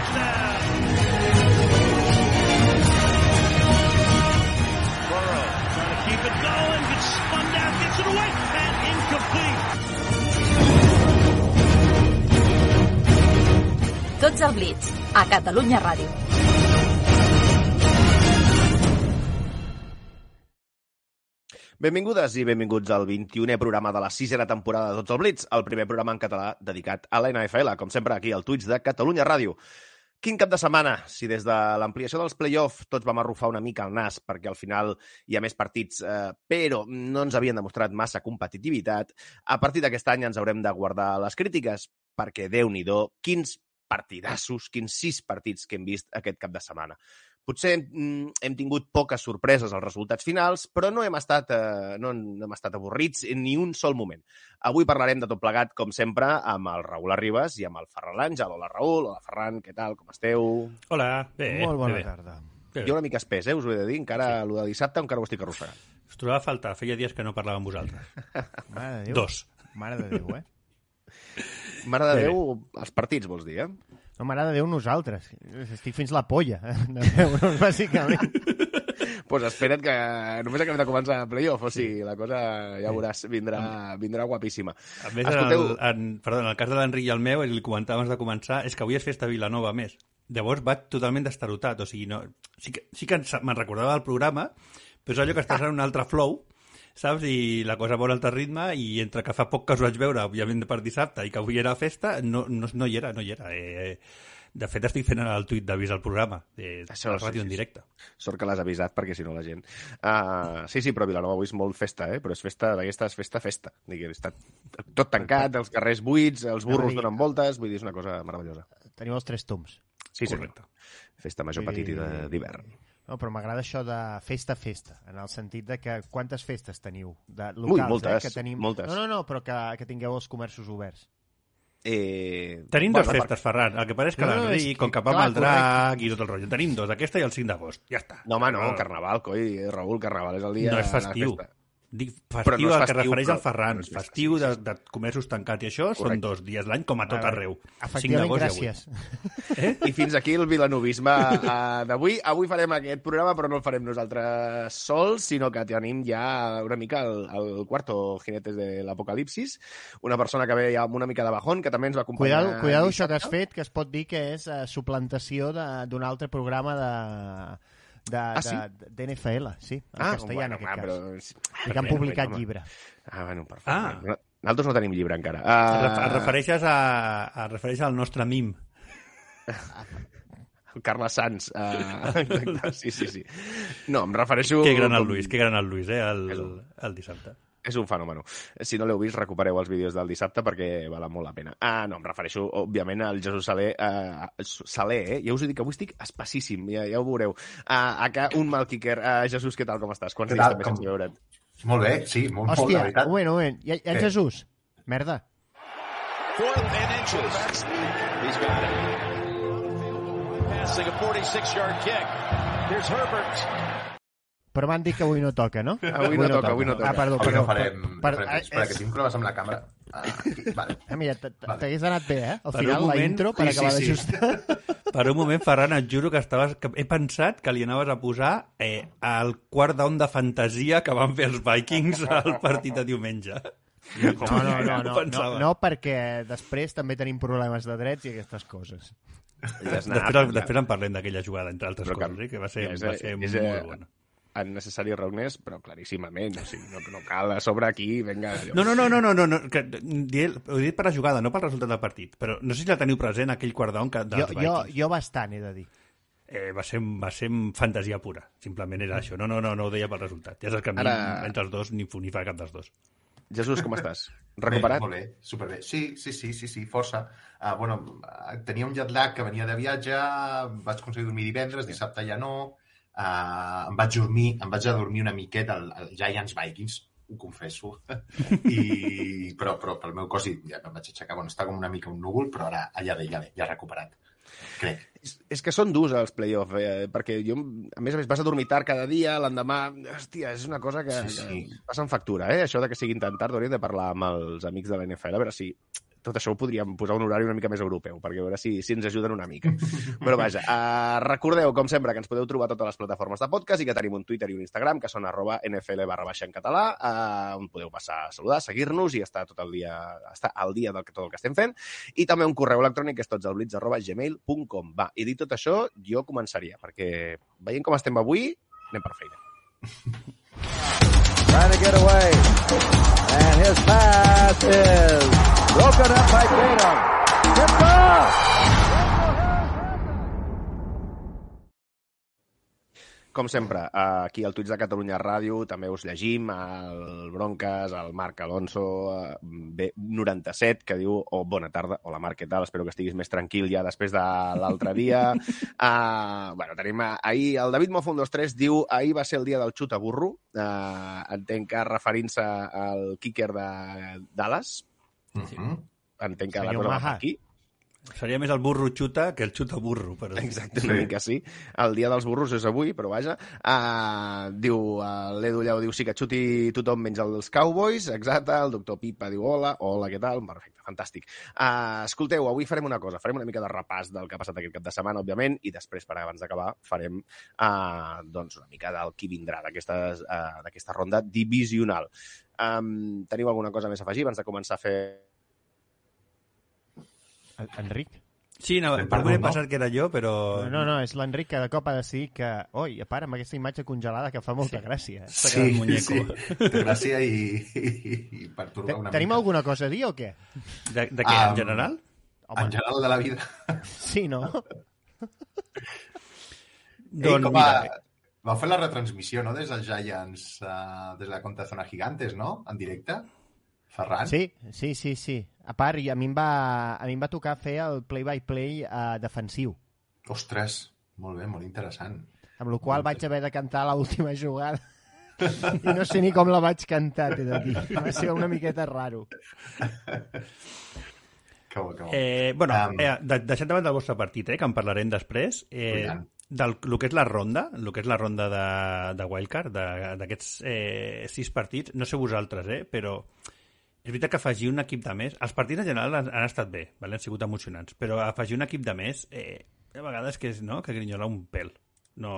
Touchdown. Burrow trying to keep it going, gets spun down, gets it away, and incomplete. Tots al Blitz, a Catalunya Ràdio. Benvingudes i benvinguts al 21è programa de la sisena temporada de Tots al Blitz, el primer programa en català dedicat a la NFL, com sempre aquí al Twitch de Catalunya Ràdio. Quin cap de setmana, si des de l'ampliació dels play-off tots vam arrufar una mica el nas perquè al final hi ha més partits, eh, però no ens havien demostrat massa competitivitat, a partir d'aquest any ens haurem de guardar les crítiques perquè, déu nhi quins partidassos, quins sis partits que hem vist aquest cap de setmana. Potser mm, hem tingut poques sorpreses als resultats finals, però no hem estat, eh, no, no hem estat avorrits en ni un sol moment. Avui parlarem de tot plegat, com sempre, amb el Raül Arribas i amb el Ferran L'Àngel. Hola, Raül. Hola, Ferran. Què tal? Com esteu? Hola, bé. Molt bona bé, tarda. Bé, Jo una mica espès, eh? Us ho he de dir. Encara, sí. el de dissabte, encara ho estic arrossegant. Us trobava a faltar, feia dies que no parlava amb vosaltres. Mare de Déu. Dos. Mare de Déu, eh? Mare de Déu, els partits, vols dir, eh? No, mare de Déu, nosaltres. Estic fins la polla eh, de veure'ls, bàsicament. pues espera't que només acabem de començar el playoff, o sigui, la cosa, ja veuràs, vindrà, vindrà guapíssima. A més, en el, en, perdó, en el cas de l'Enric i el meu, li comentava abans de començar, és que avui és festa a Vilanova, més. Llavors va totalment destarotat, o sigui, no, sí que, sí que me'n recordava del programa, però és allò que estàs en un altre flow, saps? I la cosa va a un altre ritme, i entre que fa poc que us vaig veure, òbviament per dissabte, i que avui era festa, no, no, no hi era, no hi era. Eh, de fet, estic fent el tuit d'avís al programa, de, Això, sí, ràdio sí, en sí. directe. Sort que l'has avisat, perquè si no la gent... Uh, sí, sí, però Vilanova avui és molt festa, eh? Però és festa d'aquestes, festa, festa. Diguem, està tot tancat, els carrers buits, els burros donen voltes, vull dir, és una cosa meravellosa. Teniu els tres toms. Sí, sí. Correcte. Festa major, Vull petit i d'hivern. No, però m'agrada això de festa a festa, en el sentit de que quantes festes teniu? De Ui, locals, moltes, eh? Que tenim... moltes. No, no, no, però que, que tingueu els comerços oberts. Eh, Tenim bueno, dos festes, Ferran. El que és que No, no, que- com que va amb clar, el drac i tot el rotllo. Tenim dos, aquesta i el 5 d'agost. Ja està. No, home, no, carnaval, coi, Raül, carnaval és el dia... No és festiu. Dic Però festiu no al que festiu, refereix però- al Ferran. festa, festiu de, de comerços tancats i això són Correcte. dos dies l'any, com a tot arreu. 5 Efectivament, d'agost i avui. gràcies. I fins aquí el vilanovisme eh, d'avui. Avui farem aquest programa, però no el farem nosaltres sols, sinó que tenim ja una mica el, el quarto jinetes de l'apocalipsis, una persona que ve ja amb una mica de bajón, que també ens va acompanyar... Cuidado, cuidado això que has fet, que es pot dir que és uh, suplantació de- d'un altre programa de de, Ah, sí? de, de NFL, sí, en Ah, castellà bueno, en va, aquest però... cas. I que han publicat home. llibre. Ah, bueno, perfecte. Ah. No- Nosaltres no tenim llibre encara. Uh, et refereixes, a, et refereixes al nostre mim. El Carles Sanz. Uh, sí, sí, sí. No, em refereixo... Que gran el Luis, que gran el Luis, eh, el, el dissabte. És un fenomen. Si no l'heu vist, recupereu els vídeos del dissabte perquè val molt la pena. Ah, no, em refereixo, òbviament, al Jesús Saler. Eh, Saler, eh? Ja us he dit que avui estic espessíssim, ja, ja ho veureu. Uh, acá, un mal kicker. Uh, Jesús, què tal, com estàs? Quants dies també com- sense veure't? Molt bé, sí, molt, molt, Hòstia, la veritat. un moment, un moment. I, i en Què? Jesús? Merda. Fourth and inches. He's got it. Passing a 46-yard kick. Here's Herbert. Però m'han dit que avui no toca, no? Avui no toca, avui no toca. Ah, perdó, Avui perdó. no farem... Per, Per, per, espera, que amb la càmera. Ah, aquí, vale. Ah, mira, t'hagués anat bé, eh? Al Per final, la moment, intro, per sí, acabar sí, sí. d'ajustar. Per un moment, Ferran, et juro que, estaves, que he pensat que li anaves a posar eh, el quart down de fantasia que van fer els Vikings al partit de diumenge. No, no, no, no, no, no, perquè després també tenim problemes de drets i aquestes coses. Ja Després, després en parlem d'aquella jugada, entre altres Però que- coses, eh, que va ser, ja és- va ser és, molt bona. En necessari Rognés, però claríssimament. O sigui, no, no cal a sobre aquí, venga... allò. No, no, no, no, no, no, no que, ho he dit per la jugada, no pel resultat del partit, però no sé si la teniu present, aquell quart down que, Jo, jo, jo bastant, he de dir. Eh, va, ser, va ser fantasia pura, simplement era això. No, no, no, no ho deia pel resultat. Ja saps que a mi, Ara- entre els dos, ni fu ni fa cap dels dos. Jesús, com estàs? Bé, Recuperat? molt bé, superbé. Sí, sí, sí, sí, sí força. Uh, bueno, tenia un jet lag que venia de viatge, vaig aconseguir dormir divendres, dissabte ja no, uh, em vaig dormir, em vaig adormir una miqueta al, al Giants Vikings, ho confesso, I, però, però pel meu cos ja em vaig aixecar, bueno, està com una mica un núvol, però ara ja bé, ja bé, ja recuperat, crec. És, és que són durs els play-off, eh, perquè jo, a més a més, vas a dormir tard cada dia, l'endemà... Hòstia, és una cosa que, Sí, sí. que passa en factura, eh? Això de que siguin tan tard, hauríem de parlar amb els amics de la NFL, a veure si tot això ho podríem posar un horari una mica més europeu, perquè a veure si, si ens ajuden una mica. Però vaja, uh, recordeu, com sempre, que ens podeu trobar a totes les plataformes de podcast i que tenim un Twitter i un Instagram, que són arroba NFL barra baixa en català, uh, on podeu passar a saludar, seguir-nos i estar tot el dia, estar al dia del que tot el que estem fent. I també un correu electrònic que és totselblitz arroba gmail.com. Va, i dit tot això, jo començaria, perquè veient com estem avui, anem per feina. Trying to get away. And his pass is broken up by Tatum. Tipped off! Com sempre, aquí al Tuits de Catalunya Ràdio també us llegim el Broncas, el Marc Alonso, eh, B97, que diu oh, bona tarda, hola Marc, què tal? Espero que estiguis més tranquil ja després de l'altre dia. uh, bueno, tenim ahir, el David Mofa 123 diu ahir va ser el dia del xut a burro, uh, entenc que referint-se al kicker de Dallas, Uh -huh. entenc que la Senyor cosa va aquí. Seria més el burro xuta que el xuta burro. Però... Exacte, una mica sí. El dia dels burros és avui, però vaja. Uh, diu, uh, l'Edu Llau diu sí que xuti tothom menys els Cowboys, exacte. El doctor Pipa diu hola, hola, què tal? Perfecte, fantàstic. Uh, escolteu, avui farem una cosa, farem una mica de repàs del que ha passat aquest cap de setmana, òbviament, i després, per abans d'acabar, farem uh, doncs una mica del qui vindrà d'aquesta uh, ronda divisional. Um, teniu alguna cosa més a afegir abans de començar a fer Enric? Sí, no, Ben per mi perdut, he no? pensat que era jo, però... No, no, és l'Enric que de cop ha decidit que... Oi, a part, amb aquesta imatge congelada que fa molta gràcia. S'ha quedat muñeco. sí. Té gràcia i, i, i perturba Te- una Tenim mica. alguna cosa a dir o què? De, de què, Ah, en general? En general de la vida. Sí, no? Doncs com a... mira, Vau fer la retransmissió, no?, des dels Giants, uh, des de la Conta Zona Gigantes, no?, en directe? Ferran? Sí, sí, sí, sí. A part, i a mi em va, a mi em va tocar fer el play-by-play uh, defensiu, Ostres, molt bé, molt interessant. amb la qual vaig haver de cantar l'última jugada. I no sé ni com la vaig cantar, t'he de dir. Va ser una miqueta raro. Que bo, que bo. Eh, bueno, Um, eh, de, deixant davant del vostre partit, eh, que en parlarem després, eh, Tant. del el que és la ronda, el que és la ronda de, de Wildcard, d'aquests eh, sis partits, no sé vosaltres, eh, però és veritat que afegir un equip de més... Els partits en general han, han estat bé, vale? han sigut emocionants, però afegir un equip de més, eh, a vegades que és, no?, que grinyola un pèl. No,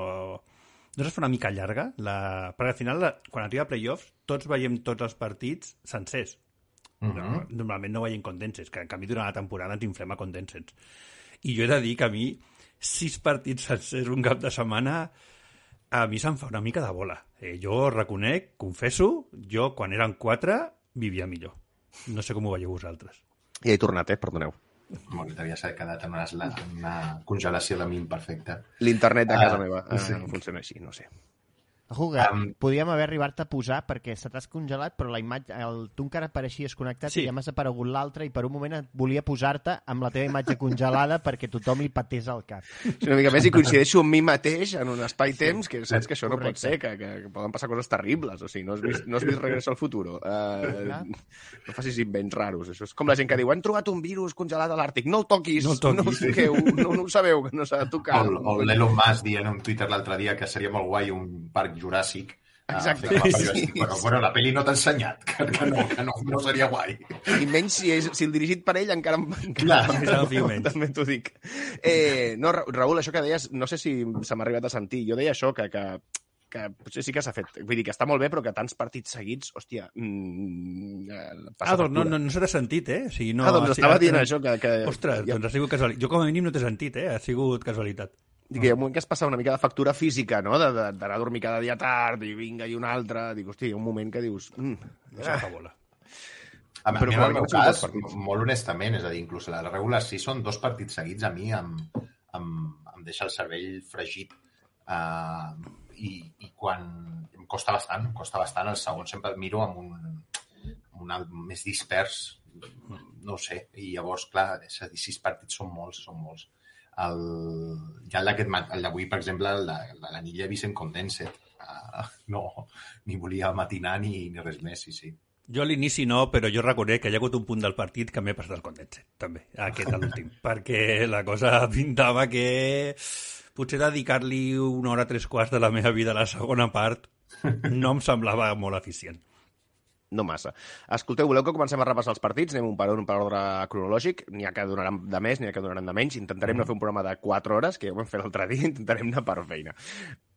no es fa una mica llarga? La... Perquè al final, la... quan arriba a playoffs, tots veiem tots els partits sencers. Mhm. No, normalment no veiem condenses, que en canvi durant la temporada ens inflem a condenses. I jo he de dir que a mi sis partits sencers un cap de setmana a mi se'm fa una mica de bola. Eh, jo reconec, confesso, jo quan eren quatre vivia millor. No sé com ho veieu vosaltres. Ja he tornat, eh? Perdoneu. Bé, t'havia quedat en una, una congelació de mim perfecta. L'internet de casa Ah, meva eh, sí. funciona així, no sé. Que Um, podíem haver arribat a posar perquè se t'has congelat, però la imatge, el, tu encara apareixies connectat Sí. i ja m'has aparegut l'altre i per un moment volia posar-te amb la teva imatge congelada perquè tothom li patés al cap. És una mica més i coincideixo amb mi mateix en un espai-temps que saps que això no pot correcte. ser, que, que, que poden passar coses terribles. O sigui, no has vist, no has vist Regreso al futuro. Uh, Clar. no facis invents raros. Això és com la gent que diu han trobat un virus congelat a l'Àrtic. No el toquis. No el toquis. No ho, toqueu, no, no ho sabeu, que no s'ha de tocar. O, o l'Elon Musk dient en un Twitter l'altre dia que seria molt guai un parc juràssic. Exacte. a Sí, sí. Bueno, bueno, la pel·li no t'ha ensenyat, que, que, no, que no, no seria guai. I menys si, és, si el dirigit per ell encara, encara Clar. Encara en fiu menys. també t'ho dic. Eh, no, Ra- Raül, això que deies, no sé si se m'ha arribat a sentir. Jo deia això, que, que, que potser sí que s'ha fet. Vull dir que està molt bé, però que tants partits seguits, hòstia... Mm, Ah, doncs no, no, no se t'ha sentit, eh? O sigui, no, ah, doncs estava dient això, que... que Ostres, ja, doncs ha sigut casualitat. Jo com a mínim no t'he sentit, eh? Ha sigut casualitat. Dic, hi ha un moment que es passa una mica de factura física, no? D'anar a dormir cada dia tard i vinga i un altre. Dic, hòstia, hi ha un moment que dius... Mm, No se'm fa bola. A, Però mi, com en a el meu cas, molt honestament, és a dir, inclús la regular, si són dos partits seguits, a mi em, em, em deixa el cervell fregit. Uh, i, I quan... Em costa bastant, em costa bastant. El segon sempre el miro amb, un, amb anar més dispers, no ho sé. I llavors, clar, 16 partits són molts, són molts. El, ja el d'aquest el d'avui, per exemple, el de, de l'anilla Vicent Condensed. Uh, no, ni volia matinar ni, ni res més, sí, sí. Jo a l'inici no, però jo reconec que hi ha hagut un punt del partit que m'he passat el condense, també, aquest a l'últim, perquè la cosa pintava que potser dedicar-li una hora tres quarts de la meva vida a la segona part no em semblava molt eficient. No massa. Escolteu, voleu que comencem a repassar els partits? Anem un per un per ordre cronològic. N'hi ha que donaran de més, n'hi ha que donaran de menys. Intentarem no fer un programa de 4 hores, que ja ho vam fer l'altre dia, intentarem anar per feina.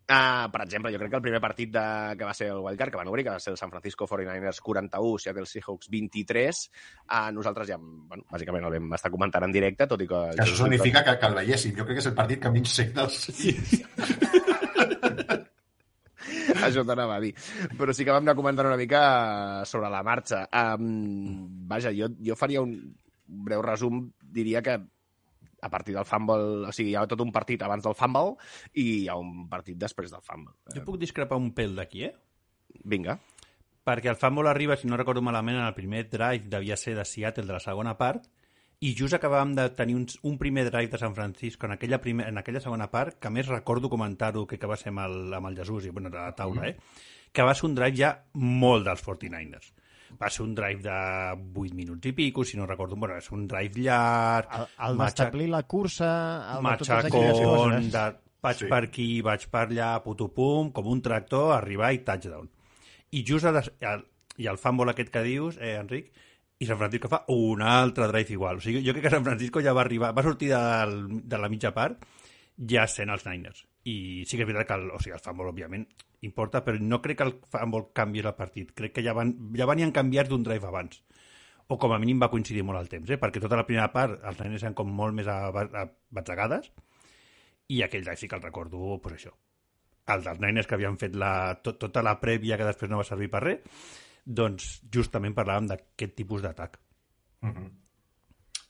Uh, per exemple, jo crec que el primer partit de, que va ser el Wildcard, que van obrir, que va ser el San Francisco 49ers 41, Seattle Seahawks 23, uh, nosaltres ja, bueno, bàsicament el vam estar comentant en directe, tot i que... Això significa que, que el veiéssim. Jo crec que és el partit que menys sec dels... Sí. Això t'anava a dir. Però sí que vam anar comentant una mica sobre la marxa. Um, vaja, jo, jo faria un breu resum, diria que a partir del fumble, o sigui, hi ha tot un partit abans del fumble i hi ha un partit després del fumble. Jo puc discrepar un pèl d'aquí, eh? Vinga. Perquè el fumble arriba, si no recordo malament, en el primer drive devia ser de Seattle de la segona part, i just acabàvem de tenir un, un primer drive de San Francisco en aquella, primer, en aquella segona part, que a més recordo comentar-ho, que, que va ser amb el, amb el Jesús i bueno, a la taula, eh? que va ser un drive ja molt dels 49ers. Va ser un drive de 8 minuts i pico, si no recordo, bueno, és un drive llarg, El, el matxa- d'establir la cursa, el de matxacón, coses. de vaig Sí. per aquí, vaig per allà, putupum, com un tractor, arribar i touchdown. I just a al, i el fumble aquest que dius, eh, Enric, i San Francisco fa un altre drive igual. O sigui, jo crec que San Francisco ja va arribar, va sortir del, de la mitja part ja sent els Niners. I sí que és veritat que el, o sigui, el fumble, òbviament, importa, però no crec que el fumble canvi el partit. Crec que ja, van, ja venien canviats d'un drive abans o com a mínim va coincidir molt el temps, eh? perquè tota la primera part els Niners eren com molt més a- batzegades i aquell drive sí que el recordo, pues això, el dels Niners que havien fet la, tot, tota la prèvia que després no va servir per res, doncs justament parlàvem d'aquest tipus d'atac. Mhm.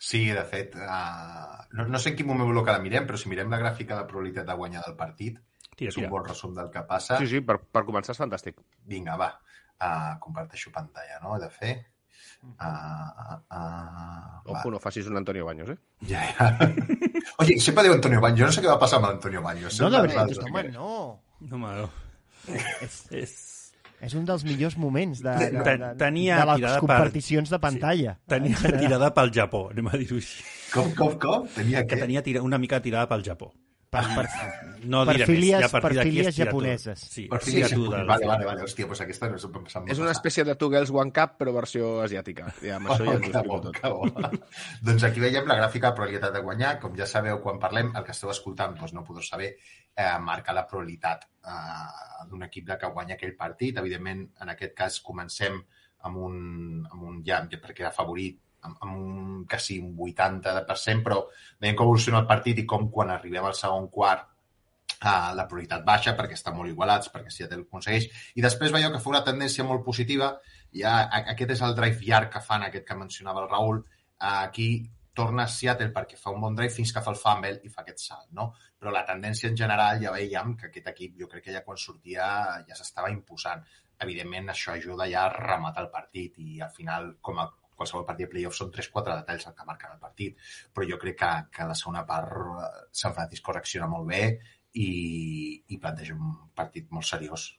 Sí, de fet, uh, no, no sé en quin moment que la mirem, però si mirem la gràfica de probabilitat de guanyar del partit, Tira, és un tira. bon resum del que passa. Sí, sí, per, per començar és fantàstic. Vinga, va. Uh, comparteixo pantalla, no? He de fer... Uh, uh, uh, Ojo, no facis un Antonio Baños, eh? Ja, ja. Oye, sempre diu Antonio Baños. Jo no sé què va passar amb l'Antonio Baños. No, no. No, home, no. És, És... és un dels millors moments de, de, de, de, tenia de les tirada per- comparticions de pantalla. Tenia tirada pel Japó, anem a dir-ho així. Com, com, com? Tenia Que què? tenia tira, una mica tirada pel Japó. Per, per, No Per diré filies- més, ja per filies japoneses. Sí, Per sí, tu del... vale, vale, vale. Hòstia, doncs aquesta no se'm se'm És una espècie de Two Girls One Cup, però versió asiàtica. Ja, amb això ja Oh, ens ho que explico bo, tot. que bo. doncs aquí veiem la gràfica de probabilitat de guanyar. Com ja sabeu, quan parlem, el que esteu escoltant doncs no podeu saber eh, marcar la probabilitat eh, d'un equip de que guanya aquell partit. Evidentment, en aquest cas, comencem amb un, amb un ja, perquè era favorit, amb, amb un, quasi un 80%, però veiem com evoluciona el partit i com quan arribem al segon quart uh, la probabilitat baixa perquè estan molt igualats, perquè Seattle ho aconsegueix. I després veieu que fa una tendència molt positiva. Ja, a- aquest és el drive llarg que fan, aquest que mencionava el Raül. Uh, aquí torna a Seattle perquè fa un bon drive fins que fa el fumble i fa aquest salt, no? Però la tendència en general ja veiem que aquest equip, jo crec que ja quan sortia ja s'estava imposant. Evidentment, això ajuda ja a rematar el partit i al final, com a qualsevol partit de playoff, són 3-4 detalls el que marquen el partit. Però jo crec que, que la segona part eh, San Francisco reacciona molt bé i, i planteja un partit molt seriós.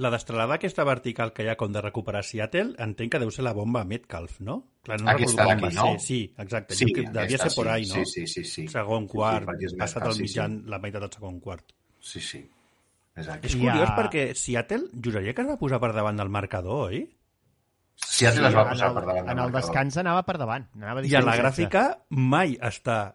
La destralada aquesta vertical que hi ha com de recuperar Seattle, entenc que deu ser la bomba Metcalf, no? Clar, no com d'aquí, no? ser. Sí, exacte. Sí, que devia ser por sí, ahí, no? Sí, sí, sí. sí. Segon Sí, sí, quart, perquè és passat el sí, mitjan, la meitat del segon quart. Sí, sí. sí. Exacte. És curiós a- perquè Seattle, juraria que es va posar per davant del marcador, oi? Seattle es va posar en per el, davant en el descans anava per davant. Anava I a la 16-16. gràfica mai està...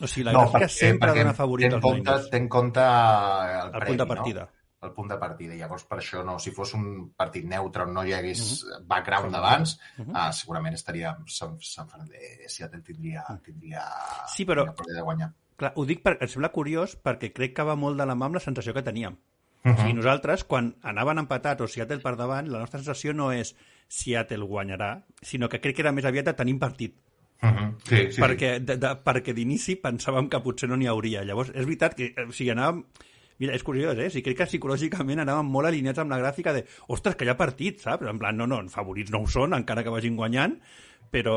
O sigui, la no, gràfica sempre perquè dona favorit ten als compte, Niners. ten compte el, El premi, punt de partida. No? El punt de partida. Llavors, per això, no, si fos un partit neutre on no hi hagués Mhm. background d'abans, Mhm. ah, segurament estaria... Sant, Sant Fernández, Seattle tindria, tindria, Sí, però- tindria de guanyar. Clar, ho dic perquè em sembla curiós perquè crec que va molt de la mà amb la sensació que teníem. Uh O sigui, nosaltres, quan anaven empatats o Seattle per davant, la nostra sensació no és Seattle guanyarà, sinó que crec que era més aviat de tenim partit. -huh. Sí, sí, sí. perquè de, de, perquè d'inici pensàvem que potser no n'hi hauria. Llavors, és veritat que eh, o sigui, anàvem Mira, és curiós, eh? Sí, crec que psicològicament anàvem molt alineats amb la gràfica de ostres, que hi ha partit, saps? En plan, no, no, favorits no ho són, encara que vagin guanyant, però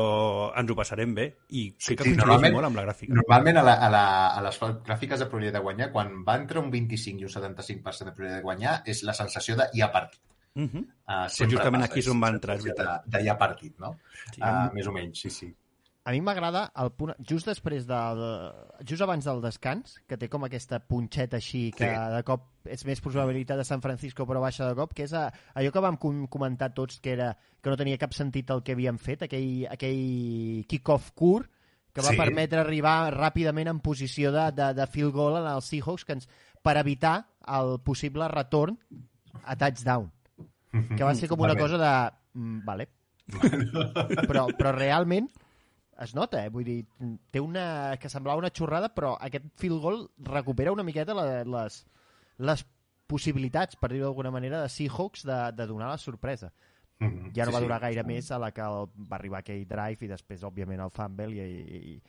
ens ho passarem bé. I crec que Sí, coincideix molt amb la gràfica. Normalment a, la, a, la, a les gràfiques de probabilitat de guanyar, quan va entre un 25 i un 75% de probabilitat de guanyar, és la sensació de hi ha partit. Uh -huh. Uh, justament aquí és on va entrar, és veritat. ha partit, no? Sí. Uh, més o menys, sí, sí. A mi m'agrada el punt... Just després del... Just abans del descans, que té com aquesta punxeta així, que Sí. de cop és més probabilitat de San Francisco però baixa de cop, que és a, allò que vam com comentar tots que era que no tenia cap sentit el que havíem fet, aquell, aquell kick-off curt que va Sí. permetre arribar ràpidament en posició de, de, de field goal en els Seahawks que ens, per evitar el possible retorn a touchdown. Que va ser com una cosa de... Mm, vale. però, però realment es nota, eh? Vull dir, té una... que semblava una xorrada, però aquest field goal recupera una miqueta la, les, les possibilitats, per dir-ho d'alguna manera, de Seahawks de, de donar la sorpresa. Mhm. Ja no Sí, va sí. durar gaire més a la que el, va arribar aquell drive i després, òbviament, el fumble i, i, i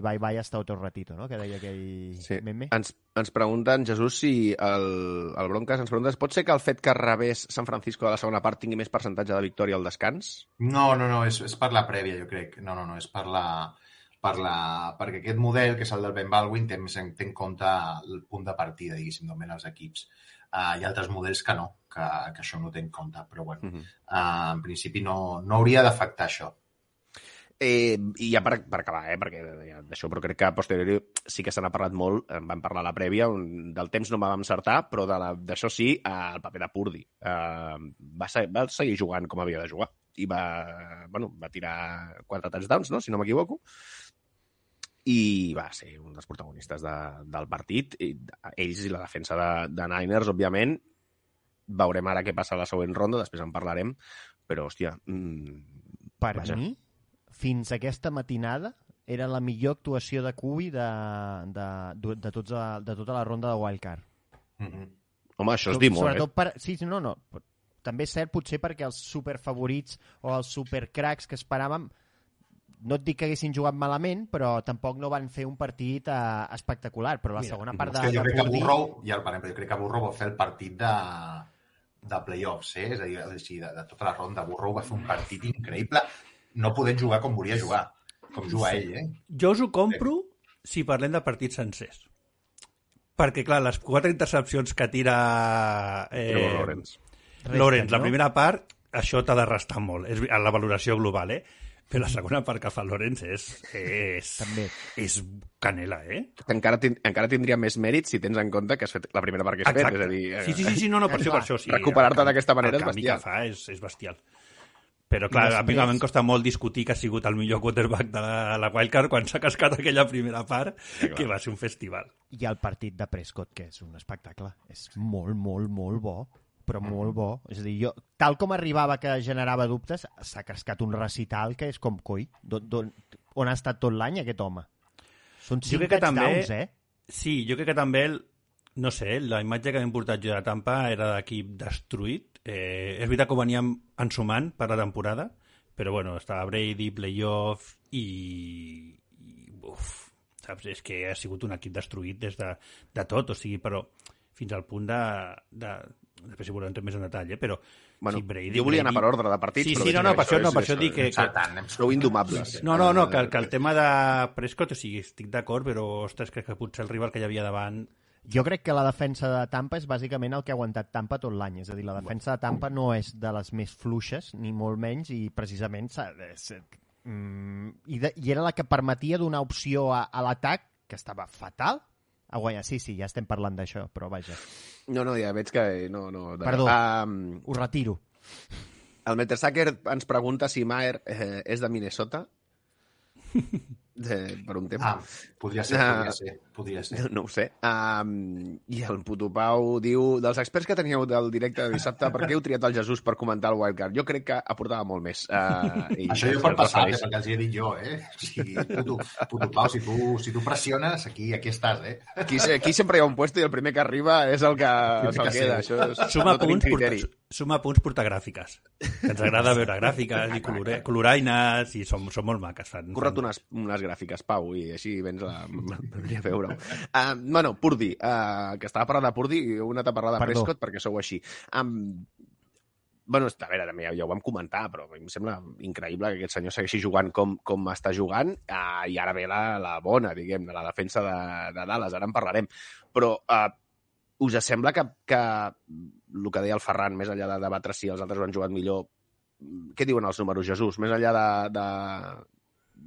bye bye hasta otro ratito, no? Que deia aquell Sí. meme. Ens, ens pregunten, Jesús, si el, el Broncas ens pregunta, pot ser que el fet que rebés San Francisco de la segona part tingui més percentatge de victòria al descans? No, no, no, és, és per la prèvia, jo crec. No, no, no, és per la, per la, perquè aquest model, que és el del Ben Baldwin, té, més en- té en compte el punt de partida, diguéssim, d'on venen els equips. Uh, hi ha altres models que no, que, que això no té en compte, però bueno, Uh -huh. uh, en principi no, no hauria d'afectar això. Eh, I ja per, per acabar, eh, perquè ja d'això, però crec que a posteriori sí que se n'ha parlat molt, en vam parlar a la prèvia, on del temps no vam encertar, però d'això sí, eh, el paper de Purdi. Eh, va, se, va seguir jugant com havia de jugar i va, bueno, va tirar quatre touchdowns, no?, si no m'equivoco, i va ser un dels protagonistes de, del partit. I ells i la defensa de, de Niners, òbviament, veurem ara què passa a la següent ronda, després en parlarem, però, hòstia, mm, Per Vaja. mi, fins aquesta matinada, era la millor actuació de Cubi de, de, de, de, tots, de tota la ronda de Wildcard. Mm -hmm. home, això es diu molt, eh? Per... Sí, sí, no, no. També és cert, potser perquè els superfavorits o els supercracs que esperàvem no et dic que haguessin jugat malament, però tampoc no van fer un partit eh, espectacular. Però la Mira, segona part És de, jo de crec que. Burrow, ja parem, però jo crec que Burrow va fer el partit de, de playoffs, eh? és a dir, així, de, de tota la ronda. Burrow va fer un partit increïble, no podent jugar com volia jugar, com juga Sí. ell, eh? Jo us ho compro si parlem de partits sencers. Perquè, clar, les quatre intercepcions que tira eh, Trevor Lawrence. Lawrence, la primera part, això t'ha de restar molt, és a la valoració global, eh? Però la segona part que fa Lawrence és, és, També. és canela, eh? encara, tin encara tindria més mèrit si tens en compte que has fet la primera part que has fet, és a dir, eh, Sí, sí, sí, sí, no, no, per això, per això. Sí, Recuperar-te El- d'aquesta manera el és canvi bestial. que fa és, és bestial. Però, clar, I a mi em costa molt discutir que ha sigut el millor quarterback de la, la Wildcard quan s'ha cascat aquella primera part, clar. que va ser un festival. I el partit de Prescott, que és un espectacle. És molt, molt, molt bo però molt bo. És a dir, jo, tal com arribava que generava dubtes, s'ha cascat un recital que és com coi. Don, don, on ha estat tot l'any aquest home? Són cinc que també- touchdowns, eh? Sí, jo crec que també, el, no sé, la imatge que hem portat jo de Tampa era d'equip destruït. Eh, és veritat que ho veníem ensumant per la temporada, però bueno, estava Brady, playoff i... i uf, saps? És que ha sigut un equip destruït des de, de tot, o sigui, però fins al punt de... de després si volem entrar més en detall, eh? però Bueno, sí, Brady, jo volia anar per ordre de partits, Sí, però sí, veig no, no, per això, no, per això dic que, que, hem Sou indomables. no, no, no, que, que el tema de Prescott, o sigui, estic d'acord, però, ostres, crec que potser el rival que hi havia davant... Jo crec que la defensa de Tampa és bàsicament el que ha aguantat Tampa tot l'any. És a dir, la defensa de Tampa no és de les més fluixes, ni molt menys, i precisament mm, i, de, i era la que permetia donar opció a, a l'atac, que estava fatal, a guanyar. Sí, sí, ja estem parlant d'això, però vaja, No, no, ja veig que... No, no, de... Perdó. Um, ho retiro. el Metersacker ens pregunta si Maher eh, és de Minnesota. De, per un temps. Ah, podria ser, podria ser, podria ser. No, no ho sé. Um, I el puto Pau diu, dels experts que teníeu del directe de dissabte, per què heu triat el Jesús per comentar el Wildcard? Jo crec que aportava molt més. Uh, i Això jo per passar, refereix. perquè els hi he dit jo, eh? O sigui, puto, puto Pau, si tu, si tu pressiones, aquí, aquí estàs, eh? Aquí, aquí sempre hi ha un puesto i el primer que arriba és el que se'l que queda. Això és, Suma no tenim punts, criteri. porta, suma punts portar gràfiques. Que ens agrada veure gràfiques i colore, coloraines i són, són molt maques. Fan, Corre't unes, unes gràfiques, Pau, i així vens a, a veure-ho. Uh, bueno, Purdi, uh, que estava parlant de Purdi i una t'ha parlat de Perdó. Prescott perquè sou així. Um, bueno, a veure, també ja, ja ho vam comentar, però a mi em sembla increïble que aquest senyor segueixi jugant com, com està jugant uh, i ara ve la, la bona, diguem, de la defensa de, de Dallas, ara en parlarem. Però uh, us sembla que, que el que deia el Ferran, més enllà de debatre si els altres ho han jugat millor, què diuen els números, Jesús? Més enllà de, de,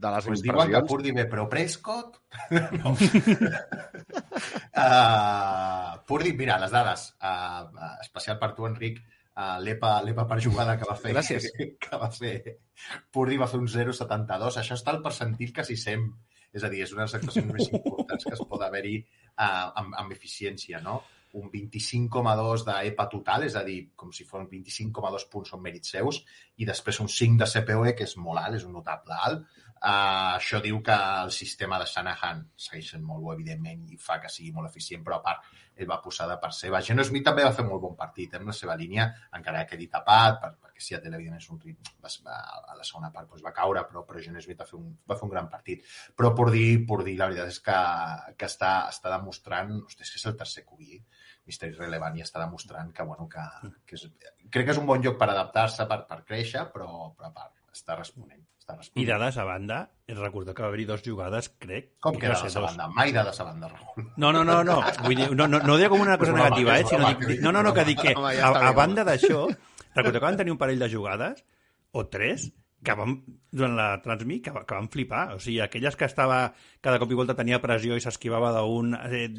de les Pues diuen que impressions... Purdy però Prescott... no. uh, Purdy, mira, les dades, uh, especial per tu, Enric, uh, l'EPA l'EPA per jugada que va fer... Gràcies. Que va fer... Purdy va fer un 0,72. Això està al percentil quasi 100. És a dir, és una de les actuacions més importants que es pot haver-hi uh, amb, amb eficiència, no? un 25,2 d'EPA total, és a dir, com si fos 25,2 punts són mèrits seus, i després un 5 de CPOE, que és molt alt, és un notable alt. Uh, això diu que el sistema de Shanahan segueix sent molt bo, evidentment, i fa que sigui molt eficient, però a part ell va posar de part seva. Geno Smith també va fer molt bon partit eh, en la seva línia, encara que quedi tapat, per, perquè Seattle, evidentment, és un rit, va, va, a la segona part doncs, va caure, però, però Geno Smith va fer, un, va fer un gran partit. Però per dir, per dir la veritat és que, que està, està demostrant, ostres, és que és el tercer QB, Mr. Irrelevant, i està demostrant que, bueno, que, que és, crec que és un bon lloc per adaptar-se, per, per créixer, però, però a part, està responent. I dades a banda, recordar que va haver-hi dues jugades, crec. Com que dades ser a dos. banda? Mai dades a banda, Raül. No, no, no, no. Vull dir, no, no, no dic com una cosa broma, negativa, eh? Sinó dic, no, no, no, que dic que a, a banda d'això, recordeu que van tenir un parell de jugades, o tres, que vam, durant la Transmit, que, que van flipar. O sigui, aquelles que estava, cada cop i volta tenia pressió i s'esquivava d'un... Eh,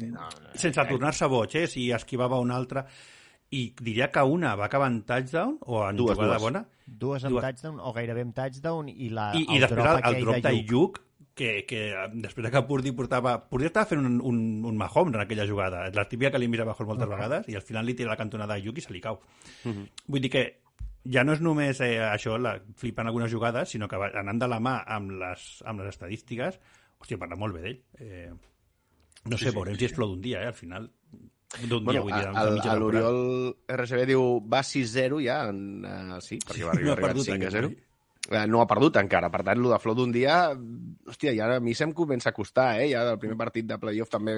sense tornar-se boig, eh? Si esquivava un altre... I diria que una va acabar en touchdown o en Dues, jugada dues. bona, Dues amb Dues. touchdown, o gairebé amb touchdown, i, la, i, i després el, el aquell drop de Lluc. Que, que eh, després que Purdy portava... Purdy estava fent un, un, un Mahomes en aquella jugada. La típica que li mira Mahomes moltes vegades i al final li tira la cantonada a Lluc i se li cau. Vull dir que ja no és només eh, això, la, flipant algunes jugades, sinó que va- anant de la mà amb les, amb les estadístiques, hòstia, parla molt bé d'ell. Eh, no sé, veurem si és flor d'un dia, eh, al final. D'un bueno, dia, vull dir, el, mitja l'Oriol RCB diu va 6-0 ja, en, uh, sí, perquè va arribar, no arribar 5-0 no ha perdut encara, per tant, el de flor d'un dia, hòstia, ja a mi se'm comença a costar, eh? Ja del primer partit de playoff també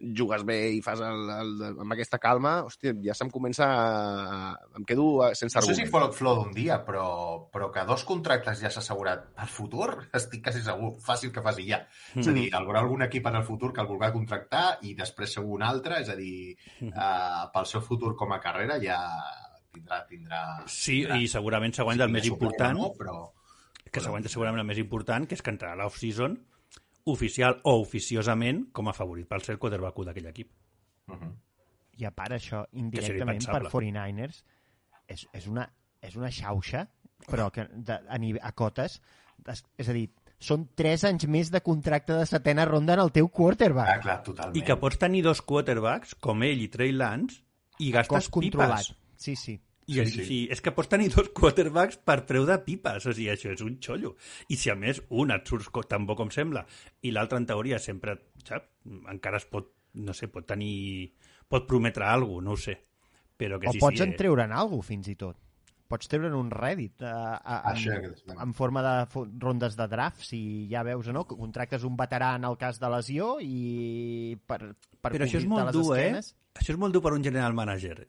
jugues bé i fas el, el, amb aquesta calma, hòstia, ja se'm comença a... em quedo eh, sense No sé argument. si flor d'un dia, però, però que dos contractes ja s'ha assegurat per futur, estic quasi segur, fàcil que faci ja. És a dir, hi haurà algun equip en el futur que el vulgui contractar i després segur un altre, és a dir, eh, pel seu futur com a carrera ja tindrà... tindrà Sí, tindrà. i segurament següent del més tingués suport o important, No, però... que següent segurament el més important, que és que entrarà l'off-season oficial o oficiosament com a favorit pel ser quarterback d'aquell equip. Uh -huh. I a part això, indirectament per impensable. 49ers, és, és, una, és una xauxa, però que de, a, nivell, a cotes, és, és a dir, són 3 anys més de contracte de setena ronda en el teu Ah, quarterback. clar, totalment. I que pots tenir dos quarterbacks, com ell i Trey Lance, i gastes pipes. Sí, sí. I, Sí, sí, sí. és que pots tenir dos quarterbacks per preu de pipes, o sigui, això és un xollo. I si a més un et surt tan bo com sembla i l'altre en teoria sempre, saps, encara es pot, no sé, pot tenir, pot prometre alguna cosa, no ho sé. Però que o sí, pots sí, en treure'n alguna cosa, fins i tot. Pots treure'n un Reddit eh, a, en, en forma de rondes de draft, si ja veus o no, que contractes un veterà en el cas de lesió i per, per Però això és molt les dur, eh? Això és molt dur per un general manager.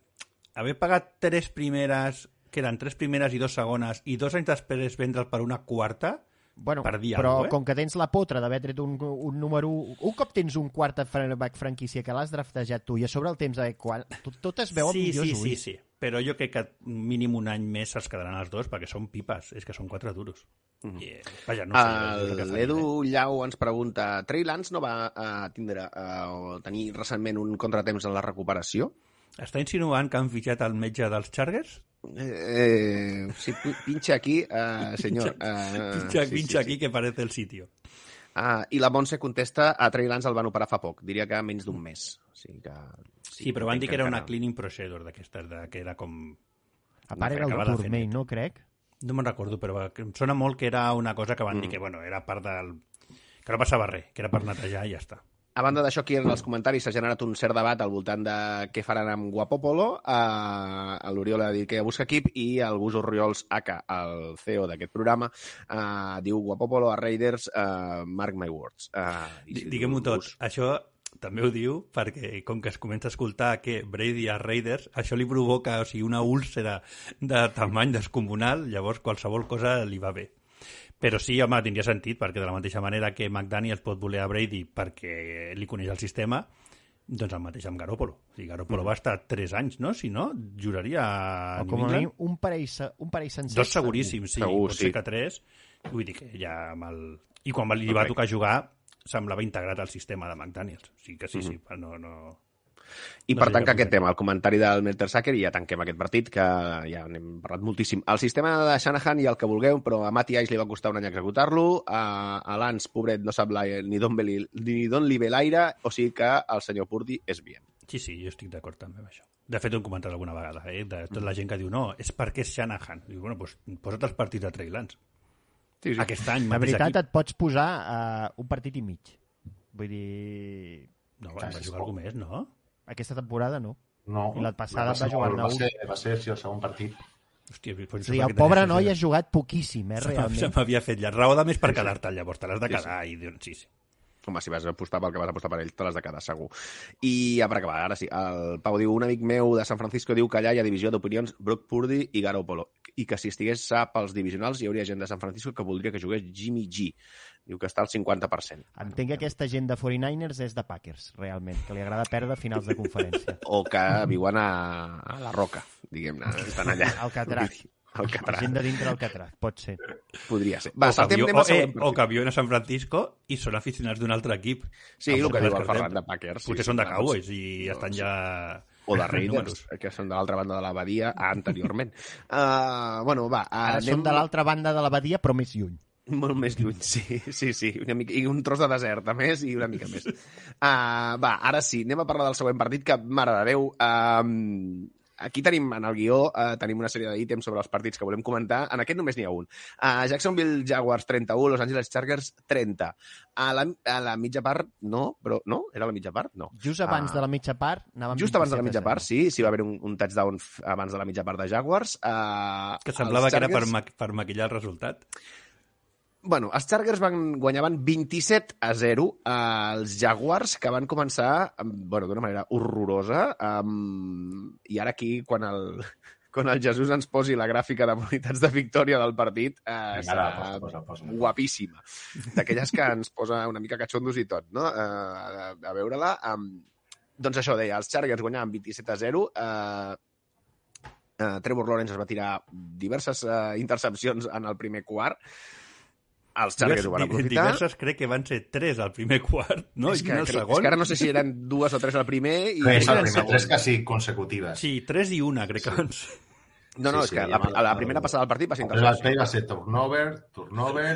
Haver pagat tres primeres, que eren tres primeres i dos segones, i dos anys després vendre'l per una quarta, Bueno, per dir però alguna eh? com que tens la potra d'haver tret un, un número... Un cop tens un quart quarterback franquícia que l'has draftejat tu i a sobre el temps de quan... Tot, tot es veu amb sí, millors sí, sí, ulls. sí. Però jo crec que mínim un any més se'ls quedaran els dos, perquè són pipes, és que són quatre duros. I, eh, vaja, no sé. faria, L'Edu Llau ens pregunta Trey Lance no va uh, tindre uh, o tenir recentment un contratemps en la recuperació? Eh? Està insinuant que han fitxat el metge dels Chargers? Eh, sí, pi- pincha aquí, uh, senyor. Uh, Pincha, pincha aquí que parece el sitio. Uh, I la Montse contesta a Trey Lance el van operar fa poc, diria que menys d'un mes. O sigui que, Sí, però van dir que era una encara- cleaning procedure d'aquestes, de, que era com... A part era el net. no crec? No me'n recordo, però em sona molt que era una cosa que van Mm. dir que, bueno, era part del... que no passava res, que era per netejar i ja està. A banda d'això, aquí en els comentaris s'ha generat un cert debat al voltant de què faran amb Guapopolo. Uh, L'Oriol ha dit que busca equip i el Gus Oriols Aka, el CEO d'aquest programa, uh, diu Guapopolo a Raiders, uh, mark my words. Uh, Di- Diguem-ho tot. Això també ho diu perquè com que es comença a escoltar que Brady a Raiders, això li provoca o sigui, una úlcera de tamany descomunal, llavors qualsevol cosa li va bé. Però sí, home, tindria sentit, perquè de la mateixa manera que McDaniels pot voler a Brady perquè li coneix el sistema, doncs el mateix amb Garoppolo. O sigui, Garoppolo va estar 3 anys, no? Si no, juraria O com a mínim un parell, un parell sencer. Dos seguríssim, sí. Segur, Pot sí. ser que tres. Vull dir que ja amb el... I quan li va tocar jugar, semblava integrat al sistema de McDaniels. O sigui que sí, sí, no... no... I No per tancar ja aquest tema, el comentari del Mertesacker, i ja tanquem aquest partit, que ja n'hem parlat moltíssim. El sistema de Shanahan i el que vulgueu, però a Matty Ice li va costar un any executar-lo, a, a Lance, pobret, no sap la, ni d'on li- ni d'on li ve l'aire, o sigui que el senyor Purdy és bien. Sí, sí, jo estic d'acord també amb això. De fet, ho hem comentat alguna vegada, eh? De tota la gent que diu, no, és perquè és Shanahan. Diu, bueno, doncs posa't els partits de Trey Lance. Sí, sí. Aquest any, La veritat, equip. et pots posar uh, un partit i mig. Vull dir... No, va jugar algú més, no? Aquesta temporada no. No, I la passada va jugar-ne molt- va ser, va ser sí, el segon partit. Hòstia, però a dir, el pobre noi ha jugat poquíssim, eh, Se realment. m'havia fet ja. Raó de més per quedar-te, llavors. Te l'has de Sí, sí. quedar. I sí, sí. Home, si vas apostar pel que vas apostar per ell, te l'has de quedar segur. I ja per acabar, ara sí, el Pau diu, un amic meu de San Francisco diu que allà hi ha divisió d'opinions Brock Purdy i Garoppolo, i que si estigués sa pels divisionals hi hauria gent de San Francisco que voldria que jugués Jimmy G. Diu que està al 50%. Entenc que aquesta gent de 49ers és de Packers, realment, que li agrada perdre finals de conferència. O que viuen a, a la Roca, diguem-ne, estan allà. Alcatraz. El Catraz, Gent de dintre Alcatraz, pot ser. podria ser. Va, o, que saltem, viu, o, al eh, o que viuen a San Francisco i són aficionats d'un altre equip. Sí, el que diu el. Ferran de Packers. Potser sí, són de Cowboys i doncs, estan sí. ja... O de Raiders, que són de l'altra banda de la badia anteriorment. Uh, bueno, va, Ara anem som de l'altra banda de la badia, però més lluny. Molt més lluny, sí, sí, sí. Una mica, I un tros de desert, a més, i una mica més. Uh, va, ara sí, anem a parlar del següent partit, que, mare de Déu, uh, aquí tenim, en el guió, uh, tenim una sèrie d'ítems sobre els partits que volem comentar. En aquest només n'hi ha un. Uh, Jacksonville Jaguars 31, Los Angeles Chargers 30. A la, a la mitja part, no, però no? Era la mitja part? No. Just abans Ah. de la mitja part, anàvem Just abans de la 27 mitja part, 0. sí, sí va haver un, un touchdown abans de la mitja part de Jaguars. Uh, Que semblava que era per, ma per maquillar el resultat. Bueno, els Chargers van guanyaven 27 a 0 als Jaguars, que van començar bueno, d'una manera horrorosa. Um, I ara aquí, quan el, quan el Jesús ens posi la gràfica de probabilitats de victòria del partit, eh, serà posa, posa, posa. guapíssima. D'aquelles que ens posa una mica catxondos i tot, no? Uh, a, a veure-la. Um, doncs això deia, els Chargers guanyaven 27 a 0. Uh, uh, Trevor Lawrence es va tirar diverses uh, intercepcions en el primer quart. Els Chargers ho van aprofitar. Diverses crec que van ser tres al primer quart, no? és, I que, una al crec- és segon. que ara no sé si eren dues o tres al primer i... Tres, primer, tres quasi consecutives. Sí, tres i una, crec que van ser. No, no, Sí, és sí, que ja la, van- a la primera passada del partit va ser Després intercepció. play va ser turnover, turnover,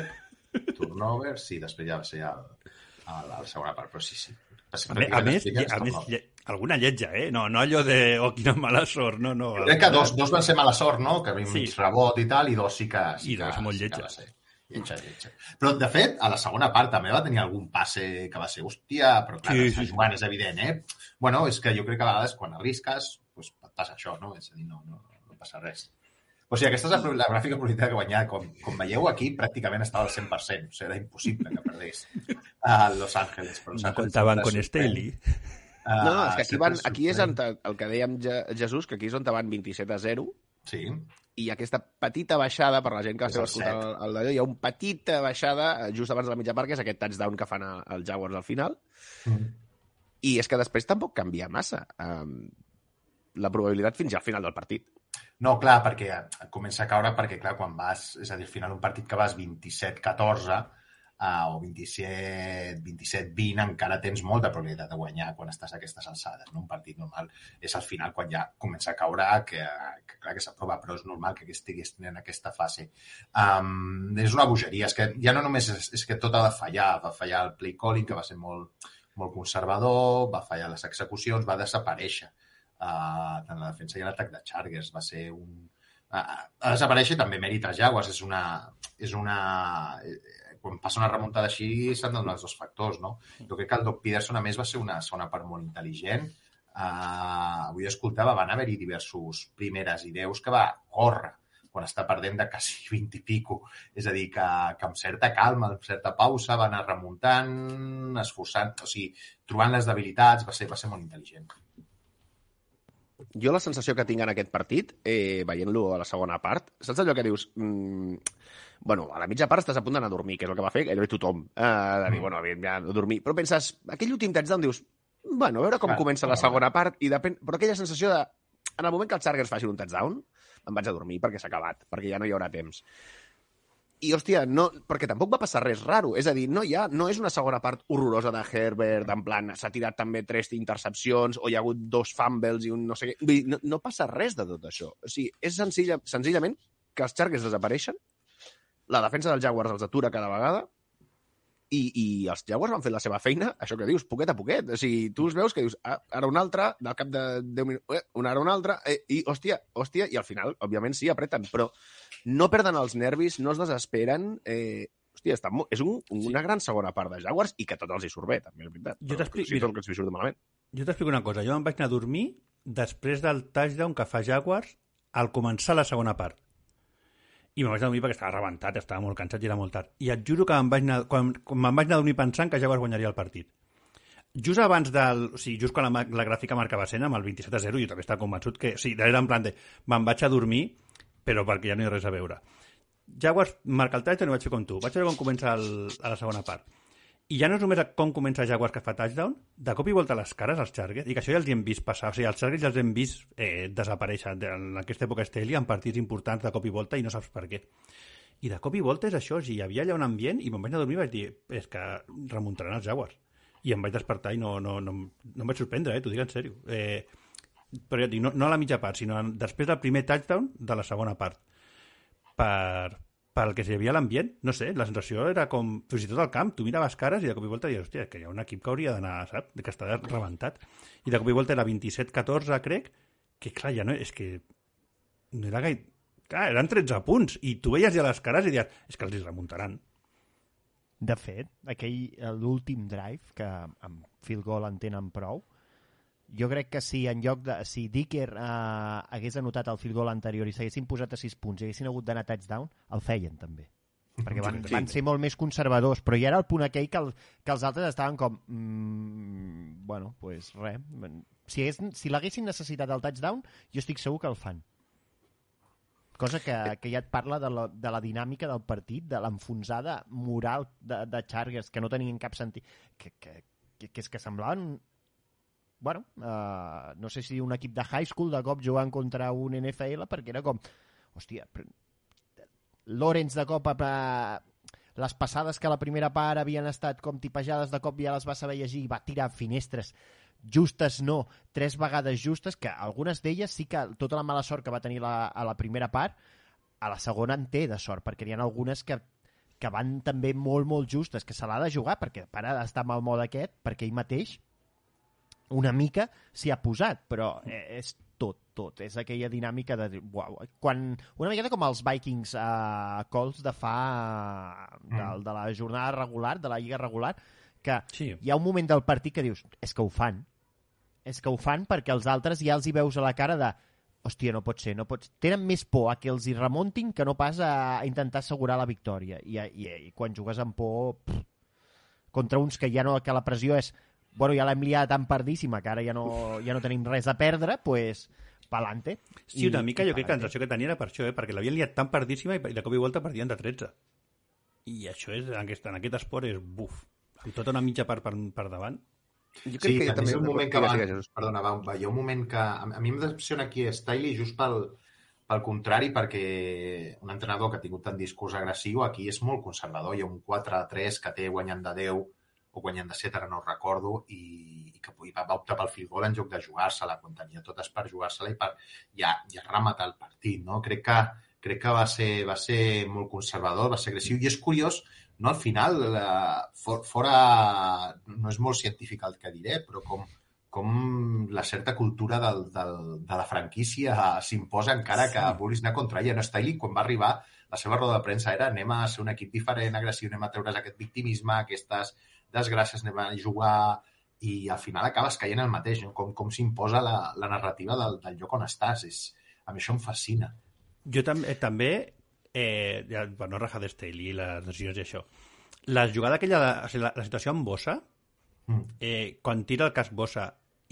turnover, sí, després ja va ser el, el, la segona part, però sí, sí. A, me, a més, a més lle, alguna lletja, eh? No, no allò de, oh, quina mala sort, no, no. Crec que dos, dos van ser mala sort, no? Que havia Sí. rebot i tal, i dos sí que... Sí I dos que, molt sí que lletja. va ser. Lletja, lletja. Però, de fet, a la segona part també va tenir algun passe que va ser, hòstia, però clar, Sí, sí, jugant, és evident, eh? Bueno, és que jo crec que a vegades quan arrisques, doncs et passa això, no? És a dir, no, no, no passa res. O sigui, aquesta és la, la gràfica probabilitat que guanyar. Com, com veieu aquí, pràcticament estava al 100%. O sigui, era impossible que perdés a Los Angeles. Però Los No comptaven con. Staley. Ah, No, no, és que aquí, van, aquí és on, el que dèiem Je- Jesús, que aquí és on van 27 a 0 Sí, i aquesta petita baixada, per la gent que esteu escoltant el, el d'allò, hi ha una petita baixada eh, just abans de la mitja part, que és aquest touchdown que fan els Jaguars al final, Mm. i és que després tampoc canvia massa um, la probabilitat fins al final del partit. No, clar, perquè comença a caure perquè, clar, quan vas... És a dir, al final un partit que vas 27-14 o 27-27-20 encara tens molta probabilitat de guanyar quan estàs a aquestes alçades. No? Un partit normal és al final quan ja comença a caure que, que clar que s'aprova, però és normal que estiguis en aquesta fase. Um, és una bogeria. És que ja no només és, és que tot ha de fallar. Va fallar el play calling, que va ser molt, molt conservador, va fallar les execucions, va desaparèixer uh, tant la defensa i l'atac de Chargers. Va ser un, ha de desaparèixer també mèrit als Jaguars. És una... És una eh, quan passa una remuntada així s'han de donar els dos factors, no? Jo crec que el Doc Peterson, a més, va ser una segona part molt intel·ligent. Uh, avui escoltava, van haver-hi diversos primeres ideus que va córrer quan està perdent de quasi 20 i pico. És a dir, que, que amb certa calma, amb certa pausa, va anar remuntant, esforçant, o sigui, trobant les debilitats, va ser, va ser molt intel·ligent. Jo la sensació que tinc en aquest partit, eh, veient-lo a la segona part, saps allò que dius... Mm, bueno, a la mitja part estàs a punt d'anar a dormir, que és el que va fer gairebé tothom. Eh, de dir, bueno, aviam, ja, a dormir. Però penses, aquell últim touchdown dius, bueno, a veure com Clar, comença la clar. segona part, i depèn... però aquella sensació de... En el moment que els Chargers facin un touchdown, em vaig a dormir perquè s'ha acabat, perquè ja no hi haurà temps. I, hòstia, no, perquè tampoc va passar res raro. És a dir, no, hi ha, no és una segona part horrorosa de Herbert, en plan, s'ha tirat també tres intercepcions, o hi ha hagut dos fumbles i un no sé què. Vull dir, no, no passa res de tot això. O sigui, és senzilla, senzillament que els Chargers desapareixen, la defensa dels Jaguars els atura cada vegada, i, i els Jaguars van fer la seva feina, això que dius, poquet a poquet. O sigui, tu els veus que dius, ah, ara un altre, del cap de 10 minuts, eh, una ara un altre, eh, i hòstia, hòstia, i al final, òbviament, sí, apreten, però no perden els nervis, no es desesperen, eh, hòstia, està molt, és un, una gran segona part de Jaguars i que tot els hi surt bé, també, és veritat. Jo t'explico- Sí, tot el que els hi surt malament. Jo t'explico una cosa. Jo em vaig anar a dormir després del touchdown que fa Jaguars al començar la segona part. I me'n vaig dormir perquè estava rebentat, estava molt cansat i era molt tard. I et juro que me'n vaig anar, quan, quan me'n vaig anar a dormir pensant que Jaguars guanyaria el partit. Just abans del... O sigui, just quan la, la gràfica marcava escena, amb el 27 a 0, jo també estava convençut que... O sigui, era en plan de... Me'n vaig a dormir, però perquè ja no hi ha res a veure. Jaguars marca el touchdown i vaig fer com tu. Vaig veure com comença el, a la segona part. I ja no és només com comença Jaguars que fa touchdown, de cop i volta les cares als Chargers, i que això ja els hi hem vist passar, o sigui, els Chargers ja els hem vist eh, desaparèixer de- en aquesta època Esteli en partits importants de cop i volta i no saps per què. I de cop i volta és això, o sigui, hi havia allà un ambient i me'n vaig a dormir i vaig dir, és que remuntaran els Jaguars. I em vaig despertar i no, no, no, no em vaig sorprendre, eh, t'ho dic en sèrio. Eh, però ja et dic, no, no a la mitja part, sinó després del primer touchdown de la segona part. Per, pel que hi havia l'ambient, no sé, la sensació era com, fins i tot al camp, tu miraves cares i de cop i volta dius, hòstia, que hi ha un equip que hauria d'anar, saps, que està rebentat. I de cop i volta era 27-14, crec, que clar, ja no, és que no era gaire... Clar, eren 13 punts, i tu veies ja les cares i dius, és que els remuntaran. De fet, aquell eh, l'últim drive, que amb field goal en tenen prou, jo crec que si en lloc de... Si Dicker eh, hagués anotat el field goal anterior i s'haguessin posat a 6 punts i haguessin hagut d'anar touchdown, el feien també. Perquè van, Sí. van ser molt més conservadors, però ja era el punt aquell que, el, que els altres estaven com... Mm, bueno, pues res. Si, hagués, si l'haguessin necessitat el touchdown, jo estic segur que el fan. Cosa que, que ja et parla de la, de la dinàmica del partit, de l'enfonsada moral de, de Chargers, que no tenien cap sentit. Que, que, que, que és que semblaven bueno, uh, no sé si un equip de high school de cop jugant contra un NFL, perquè era com, hòstia. Lorenz de cop a, les passades que a la primera part havien estat com tipejades de cop ja les va saber llegir i va tirar finestres justes no, tres vegades justes que algunes d'elles sí que tota la mala sort que va tenir la, a la primera part a la segona en té de sort perquè n'hi ha algunes que que van també molt, molt justes, que se l'ha de jugar perquè para d'estar amb el mode aquest, perquè ell mateix una mica s'hi ha posat, però eh, és tot, tot. És aquella dinàmica de... Uau, quan, una miqueta com els Vikings a uh, Colts de fa... De, de la jornada regular, de la lliga regular, que Sí. hi ha un moment del partit que dius, és que ho fan. És que ho fan perquè els altres ja els hi veus a la cara de hòstia, no pot ser, no pot... Tenen més por a que els hi remuntin que no pas a, a intentar assegurar la victòria. I, i, i quan jugues amb por pff, contra uns que ja no, que la pressió és bueno, ja l'hem liat tan pardíssima que ara ja no, ja no tenim res a perdre, pues, pa'lante. Sí, una mica jo crec que la sensació que tenia era per això, eh? perquè l'havien liat tan pardíssima i de cop i volta perdien de 13. I això és, en aquest, en aquest esport és buf. Amb tota una mitja part per, per davant. Jo Sí, jo també és un moment que va... Perdona, va, va, hi ha un moment que... A, a mi em decepciona aquí Stiley just pel, pel contrari, perquè un entrenador que ha tingut tant discurs agressiu aquí és molt conservador. Hi ha un 4-3 que té guanyant de 10 o guanyant de 7, ara no ho recordo, i, i que i va, va optar pel field goal en lloc de jugar-se-la, quan tenia totes per jugar-se-la i per ja, ja rematar el partit. No? Crec que, crec que va, ser, va ser molt conservador, va ser agressiu, i és curiós, no, al final, la, for, fora... No és molt científic el que diré, però com, com la certa cultura del, del, de la franquícia s'imposa encara sí. que vulguis anar contra ella. No, Staley, quan va arribar, la seva roda de premsa era anem a ser un equip diferent, agressiu, anem a treure's aquest victimisme, aquestes desgràcies, anem a jugar i al final acabes caient el mateix, no? com, com s'imposa la, la narrativa del, del lloc on estàs. És, a mi això em fascina. Jo també, també eh, ja, per no rajar d'Staley i les decisions i això, la jugada aquella, de, o sigui, la, la situació amb Bossa, Mm. eh, quan tira el casc Bossa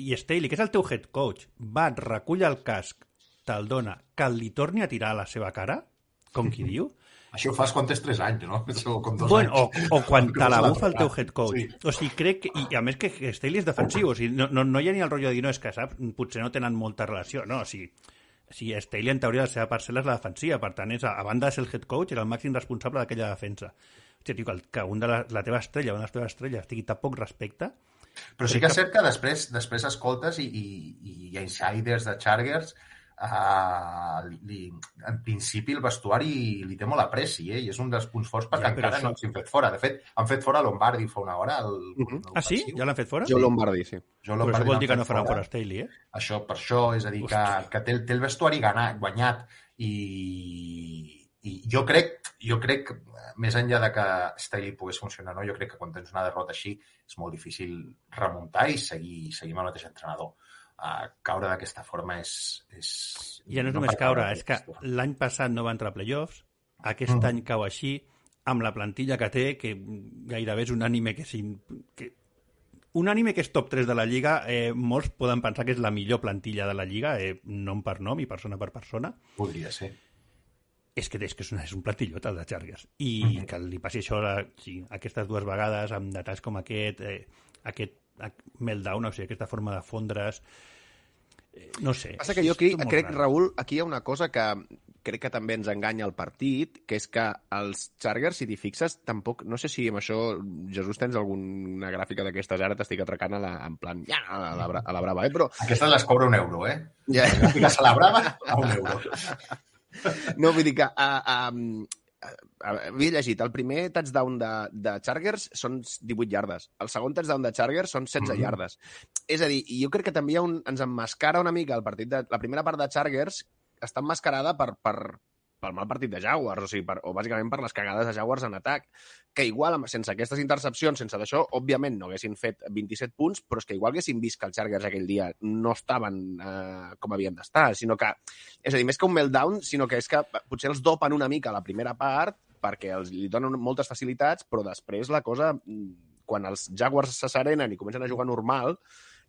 i Staley, que és el teu head coach, va, recull el casc, te'l dona, que li torni a tirar a la seva cara, com qui diu, Això ho fas quan tens 3 anys, no? O com dos bueno, o, anys. o quan Que te la bufa el teu head coach. Sí. O sigui, crec que... I a més que Staley és defensiu, o sigui, no, no, no hi ha ni el rotllo de dir, no, és que, saps, potser no tenen molta relació. No, o sigui, si Staley, en teoria, la seva parcel·la és la defensiva, per tant, és, a, a banda de ser el head coach, era el màxim responsable d'aquella defensa. Hòstia, tio, que, el- que un de la, la teva estrella, una de les teves estrelles, tingui tan poc respecte, Però sí que és cert que després, després escoltes i, i, i hi ha insiders de Chargers uh, li, en principi el vestuari li té molt apreci, eh? i és un dels punts forts perquè Ja, però encara això- no s'han fet fora. De fet, han fet fora Lombardi fa una hora. El, Mhm. el Ah, sí? Ja l'han fet fora? Joe Lombardi, sí. Jo Però Lombardi això vol dir que no faran fora Staley, eh? Això, per això, és a dir, que, que té, el- té el vestuari gana, guanyat i, i jo crec, jo crec, que, més enllà de que Staley pogués funcionar, no? jo crec que quan tens una derrota així és molt difícil remuntar i seguir, seguir amb el mateix entrenador. Uh, caure d'aquesta forma és... és Ja no és no només caure, és que l'any passat no va entrar a playoffs, aquest Mhm. any cau així, amb la plantilla que té, que gairebé és un anime que, s'in- que un anime que és top 3 de la Lliga, eh, molts poden pensar que és la millor plantilla de la Lliga, eh, nom per nom i persona per persona. Podria ser. És que, és que és, una, és un plantillot, el de Chargers. I Mhm. que li passi això la, sí, aquestes dues vegades, amb detalls com aquest, eh, aquest ac- meltdown, o sigui, aquesta forma de fondre's... Eh, no sé. Passa que jo aquí crec, raro. Raül, aquí hi ha una cosa que crec que també ens enganya el partit, que és que els Chargers, si t'hi fixes, tampoc... No sé si amb això, Jesús, tens alguna gràfica d'aquestes ara, t'estic atracant a la, en plan, ja, a la, a la brava, eh? Però Aquesta les cobra un euro, eh? ja, Fiques a la brava a un euro. no, vull dir que... Uh, um, havia llegit, el primer touchdown de, de Chargers són 18 yardes, el segon touchdown de Chargers són 16 Mhm. yardes. És a dir, jo crec que també hi ha un, ens emmascara una mica el partit de... La primera part de Chargers està emmascarada per, per, pel mal partit de Jaguars, o sigui, per, o bàsicament per les cagades de Jaguars en atac, que igual, sense aquestes intercepcions, sense d'això, òbviament no haguessin fet 27 punts, però és que igual haguessin vist que els Chargers aquell dia no estaven eh, com havien d'estar, sinó que, és a dir, més que un meltdown, sinó que és que potser els dopen una mica a la primera part perquè els li donen moltes facilitats, però després la cosa, mm, quan els Jaguars se serenen i comencen a jugar normal,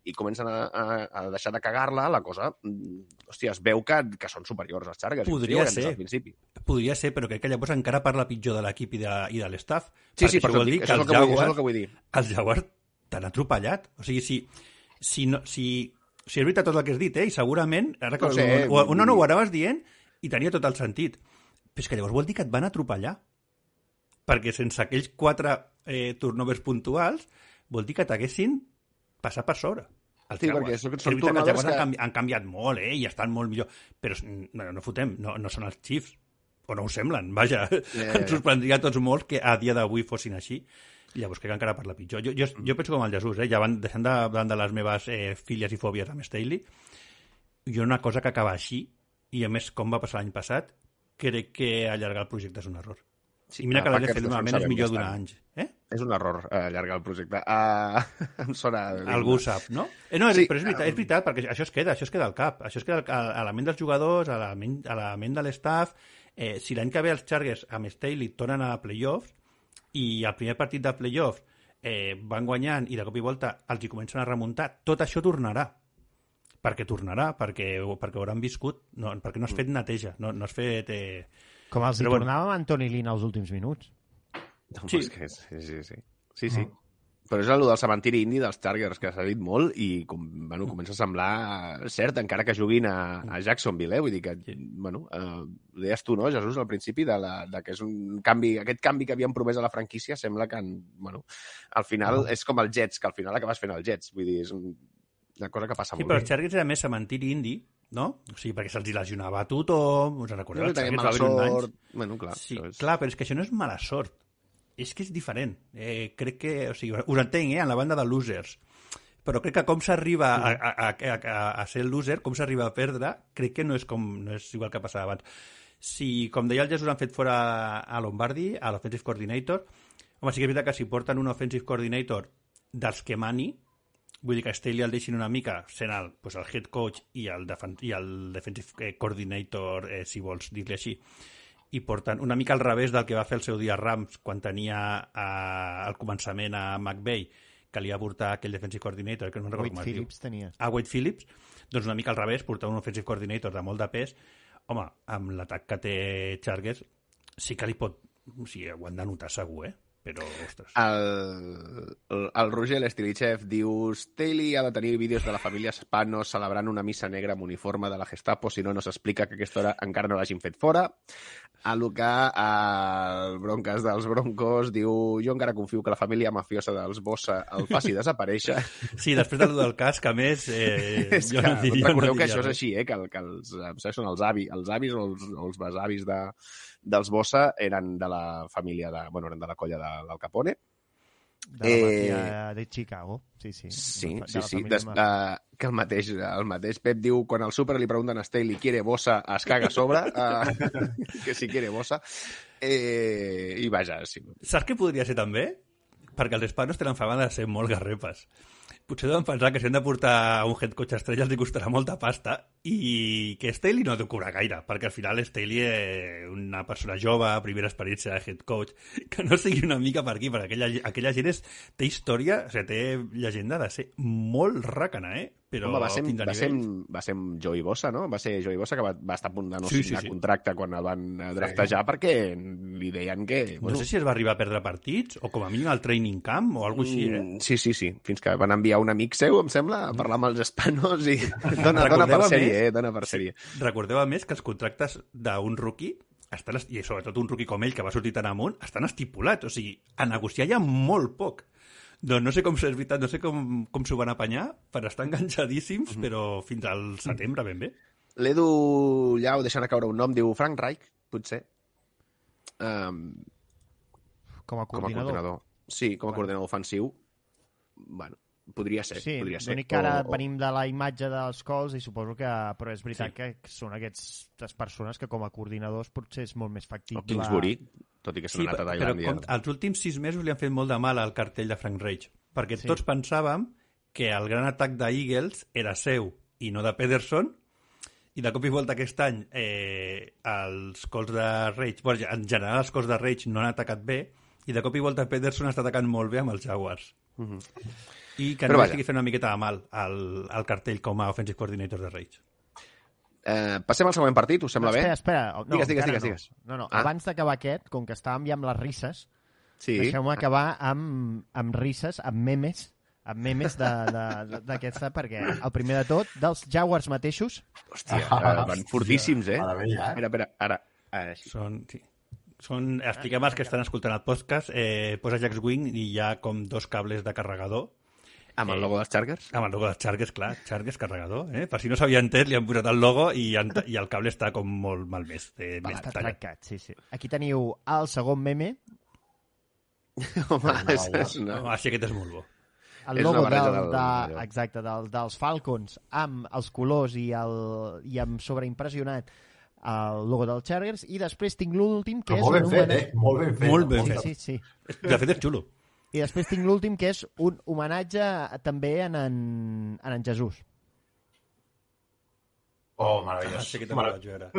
i comencen a, a, a deixar de cagar-la, la cosa, mm, hòstia, es veu que, que són superiors als Chargers. Podria Ho ser. del principi. Podria ser, però crec que llavors encara parla pitjor de l'equip i, de, i de l'estaf. Sí, sí, per això dir això, és el que vull, això és el que vull dir. els Jaguars t'han atropellat. O sigui, si, si, no, si, si és veritat tot el que has dit, eh? i segurament, ara que No sé, o, o, no, no, ho anaves dient i tenia tot el sentit. Però és que llavors vol dir que et van atropellar. Perquè sense aquells quatre eh, turnovers puntuals, vol dir que t'haguessin passat per sobre. Els Sí, perquè són- són que els turnovers Jaguars han, que- canvi, han canviat molt, eh? I estan molt millor. Però mm, no, no fotem, no, no són els Chiefs. O no ho semblen, vaja. Ja, ja, ja. Ens sorprendria a tots molt que a dia d'avui fossin així. I llavors crec que encara parla pitjor. Jo, jo, jo penso com el Jesús, eh? ja van deixant de, de les meves eh, filles i fòbies amb Staley. Jo una cosa que acaba així, i a més com va passar l'any passat, crec que allargar el projecte és un error. Sí, I mira que Packers no normalment és millor d'un anys. Eh? És un error eh, allargar el projecte. Uh, em sona... Algú ho sap, no? Eh, no, és, Sí. però és veritat, és veritat, perquè això es queda, això es queda al cap, això es queda a, la ment dels jugadors, a la ment, a la ment de l'estaff. Eh, si l'any que ve els Chargers amb Staley tornen a playoffs i al primer partit de playoffs eh, van guanyant i de cop i volta els hi comencen a remuntar, tot això tornarà. Perquè tornarà, perquè, perquè ho hauran viscut, no, perquè no has fet neteja, no, no has fet... Eh... Com els hi Però bueno. tornàvem a Antoni Lina els últims minuts. No, Sí. sí. Que és, sí, sí, sí. Sí, sí. Però és el del cementiri indi dels Chargers, que s'ha dit molt i com, bueno, comença a semblar cert, encara que juguin a, a Jacksonville, eh? Vull dir que, bueno, eh, ho deies tu, no, Jesús, al principi, de, la, de que és un canvi, aquest canvi que havien promès a la franquícia sembla que, bueno, al final és com els Jets, que al final acabes fent els Jets. Vull dir, és un, una cosa que passa Sí, molt però bé. els Chargers era més cementiri indi, no? O sigui, perquè se'ls lesionava a tothom, us en recordeu? No, Els Chargers mala sort... Bueno, clar. Sí, però és... clar, però és que això no és mala sort. És que és diferent. Eh, crec que... O sigui, us entenc, eh, en la banda de losers. però crec que com s'arriba a, a, a, a, a ser loser, com s'arriba a perdre, crec que no és, com, no és igual que passava abans. Si, com deia el Jesús, han fet fora a Lombardi, a l'offensive coordinator, home, sí que és veritat que si porten un offensive coordinator dels que mani, vull dir que Staley el deixin una mica sent el, pues, el head coach i el, defen i el defensive eh, coordinator, eh, si vols dir-li així, i porten una mica al revés del que va fer el seu dia Rams quan tenia eh, al començament a McVay, que li va portar aquell defensive coordinator, que no recordo Wade com es diu. Phillips tenia. A Wade Phillips, doncs una mica al revés, portar un offensive coordinator de molt de pes, home, amb l'atac que té Chargers, sí que li pot... O sigui, ho han de notar segur, eh? Però, ostres... El, el, el Roger Lestilichev diu Staley ha de tenir vídeos de la família Spano celebrant una missa negra amb uniforme de la Gestapo, si no, no s'explica que aquesta hora encara no l'hagin fet fora. A Lucà, el Broncas dels Broncos, diu jo encara confio que la família mafiosa dels Bossa el faci desaparèixer. Sí, després de lo del cas, que a més... Eh, és jo que, no diria, recordeu no que això és així, eh? que, que els, que són els avis, els avis o els, o els besavis de, dels Bossa eren de la família de, bueno, eren de la colla de l'Al Capone. De la Eh, mafia de Chicago. Sí, sí. Sí, De sí, sí. Des, uh, que el mateix, el mateix Pep diu, quan al súper li pregunten a Staley quiere bossa, es caga a sobre, uh, que si quiere bossa. Eh, I vaja, sí. Saps què podria ser també? Perquè els hispanos tenen fama de ser molt garrepes. Potser deuen pensar que si han de portar un head coach estrella els costarà molta pasta i que Staley no ha de cobrar gaire, perquè al final Staley és una persona jove, primera experiència de head coach, que no sigui una mica per aquí, perquè aquella, aquella gent és, té història, o sigui, té llegenda de ser molt ràcana, eh? Però Home, va ser, va, ser, va ser Joey Bossa, no? Va ser Joey Bossa que va, va estar a punt de no Sí, sí, sí, signar sí. contracte quan el van eh, draftejar perquè li deien que... No sé si es va arribar a perdre partits, o com a mínim al training camp, o alguna així, eh? Mm, Sí, sí, sí. Fins que van enviar un amic seu, em sembla, a parlar amb els hispanos i dona, dona per sèrie, eh? Dona per sèrie. Recordeu, a més, que els contractes d'un rookie estan, est- i sobretot un rookie com ell, que va sortir tan amunt, estan estipulats. O sigui, a negociar hi ha molt poc. Doncs no sé com és veritat, no sé com, com s'ho van apanyar per estar enganxadíssims, però fins al setembre ben bé. L'Edu Llau, deixant a caure un nom, diu Frank Reich, potser. Um, Com a com a coordinador. coordinador. Sí, com a coordinador ofensiu. Bueno, podria ser, Sí, podria ser. que ara O- o- venim de la imatge dels Colts i suposo que... Però és veritat sí. que són aquestes persones que com a coordinadors potser és molt més factible... O Kingsbury, tot i que s'han Sí, anat a però Tailàndia. com, els últims sis mesos li han fet molt de mal al cartell de Frank Reich, perquè Sí. tots pensàvem que el gran atac d'Eagles era seu i no de Pederson, i de cop i volta aquest any eh, els cols de Reich, bueno, en general els cols de Reich no han atacat bé, i de cop i volta Pederson està atacant molt bé amb els Jaguars. I que Però no vaja. estigui fent una miqueta de mal al, al cartell com a offensive coordinator de Reich. Eh, passem al següent partit, us sembla espera, bé? espera. No, Digues, digues, digues, digues. No, no, Ah. abans d'acabar aquest, com que estàvem ja amb les risses, Sí. deixeu-me acabar amb, amb risses, amb memes, amb memes de- de- de- d'aquesta, perquè el primer de tot, dels Jaguars mateixos, Hòstia, eh, van fortíssims, eh? Ara ja. Espera, espera, ara. ara sí. Són, sí. Són, expliquem als que estan escoltant el podcast, eh, posa Jax Wing i hi ha com dos cables de carregador Amb el logo dels Chargers? amb el logo de Chargers, clar, Chargers carregador, eh? Per si no s'havia entès, li han posat el logo i, han, i el cable està com molt malmès. Eh, va tallat. trencat, sí, sí. Aquí teniu el segon meme, Home, és, és No, una... així aquest és molt bo. el És logo del, del- de, exacte, del, dels Falcons amb els colors i, el, i amb sobreimpressionat el logo dels Chargers i després tinc l'últim que Però és molt ben un fet, eh? Molt ben fet. Molt ben Sí, fet. sí, sí. De fet, és xulo. I després tinc l'últim, que és un homenatge també en en, en, en Jesús. Oh, meravellós. Així que també vaig veure.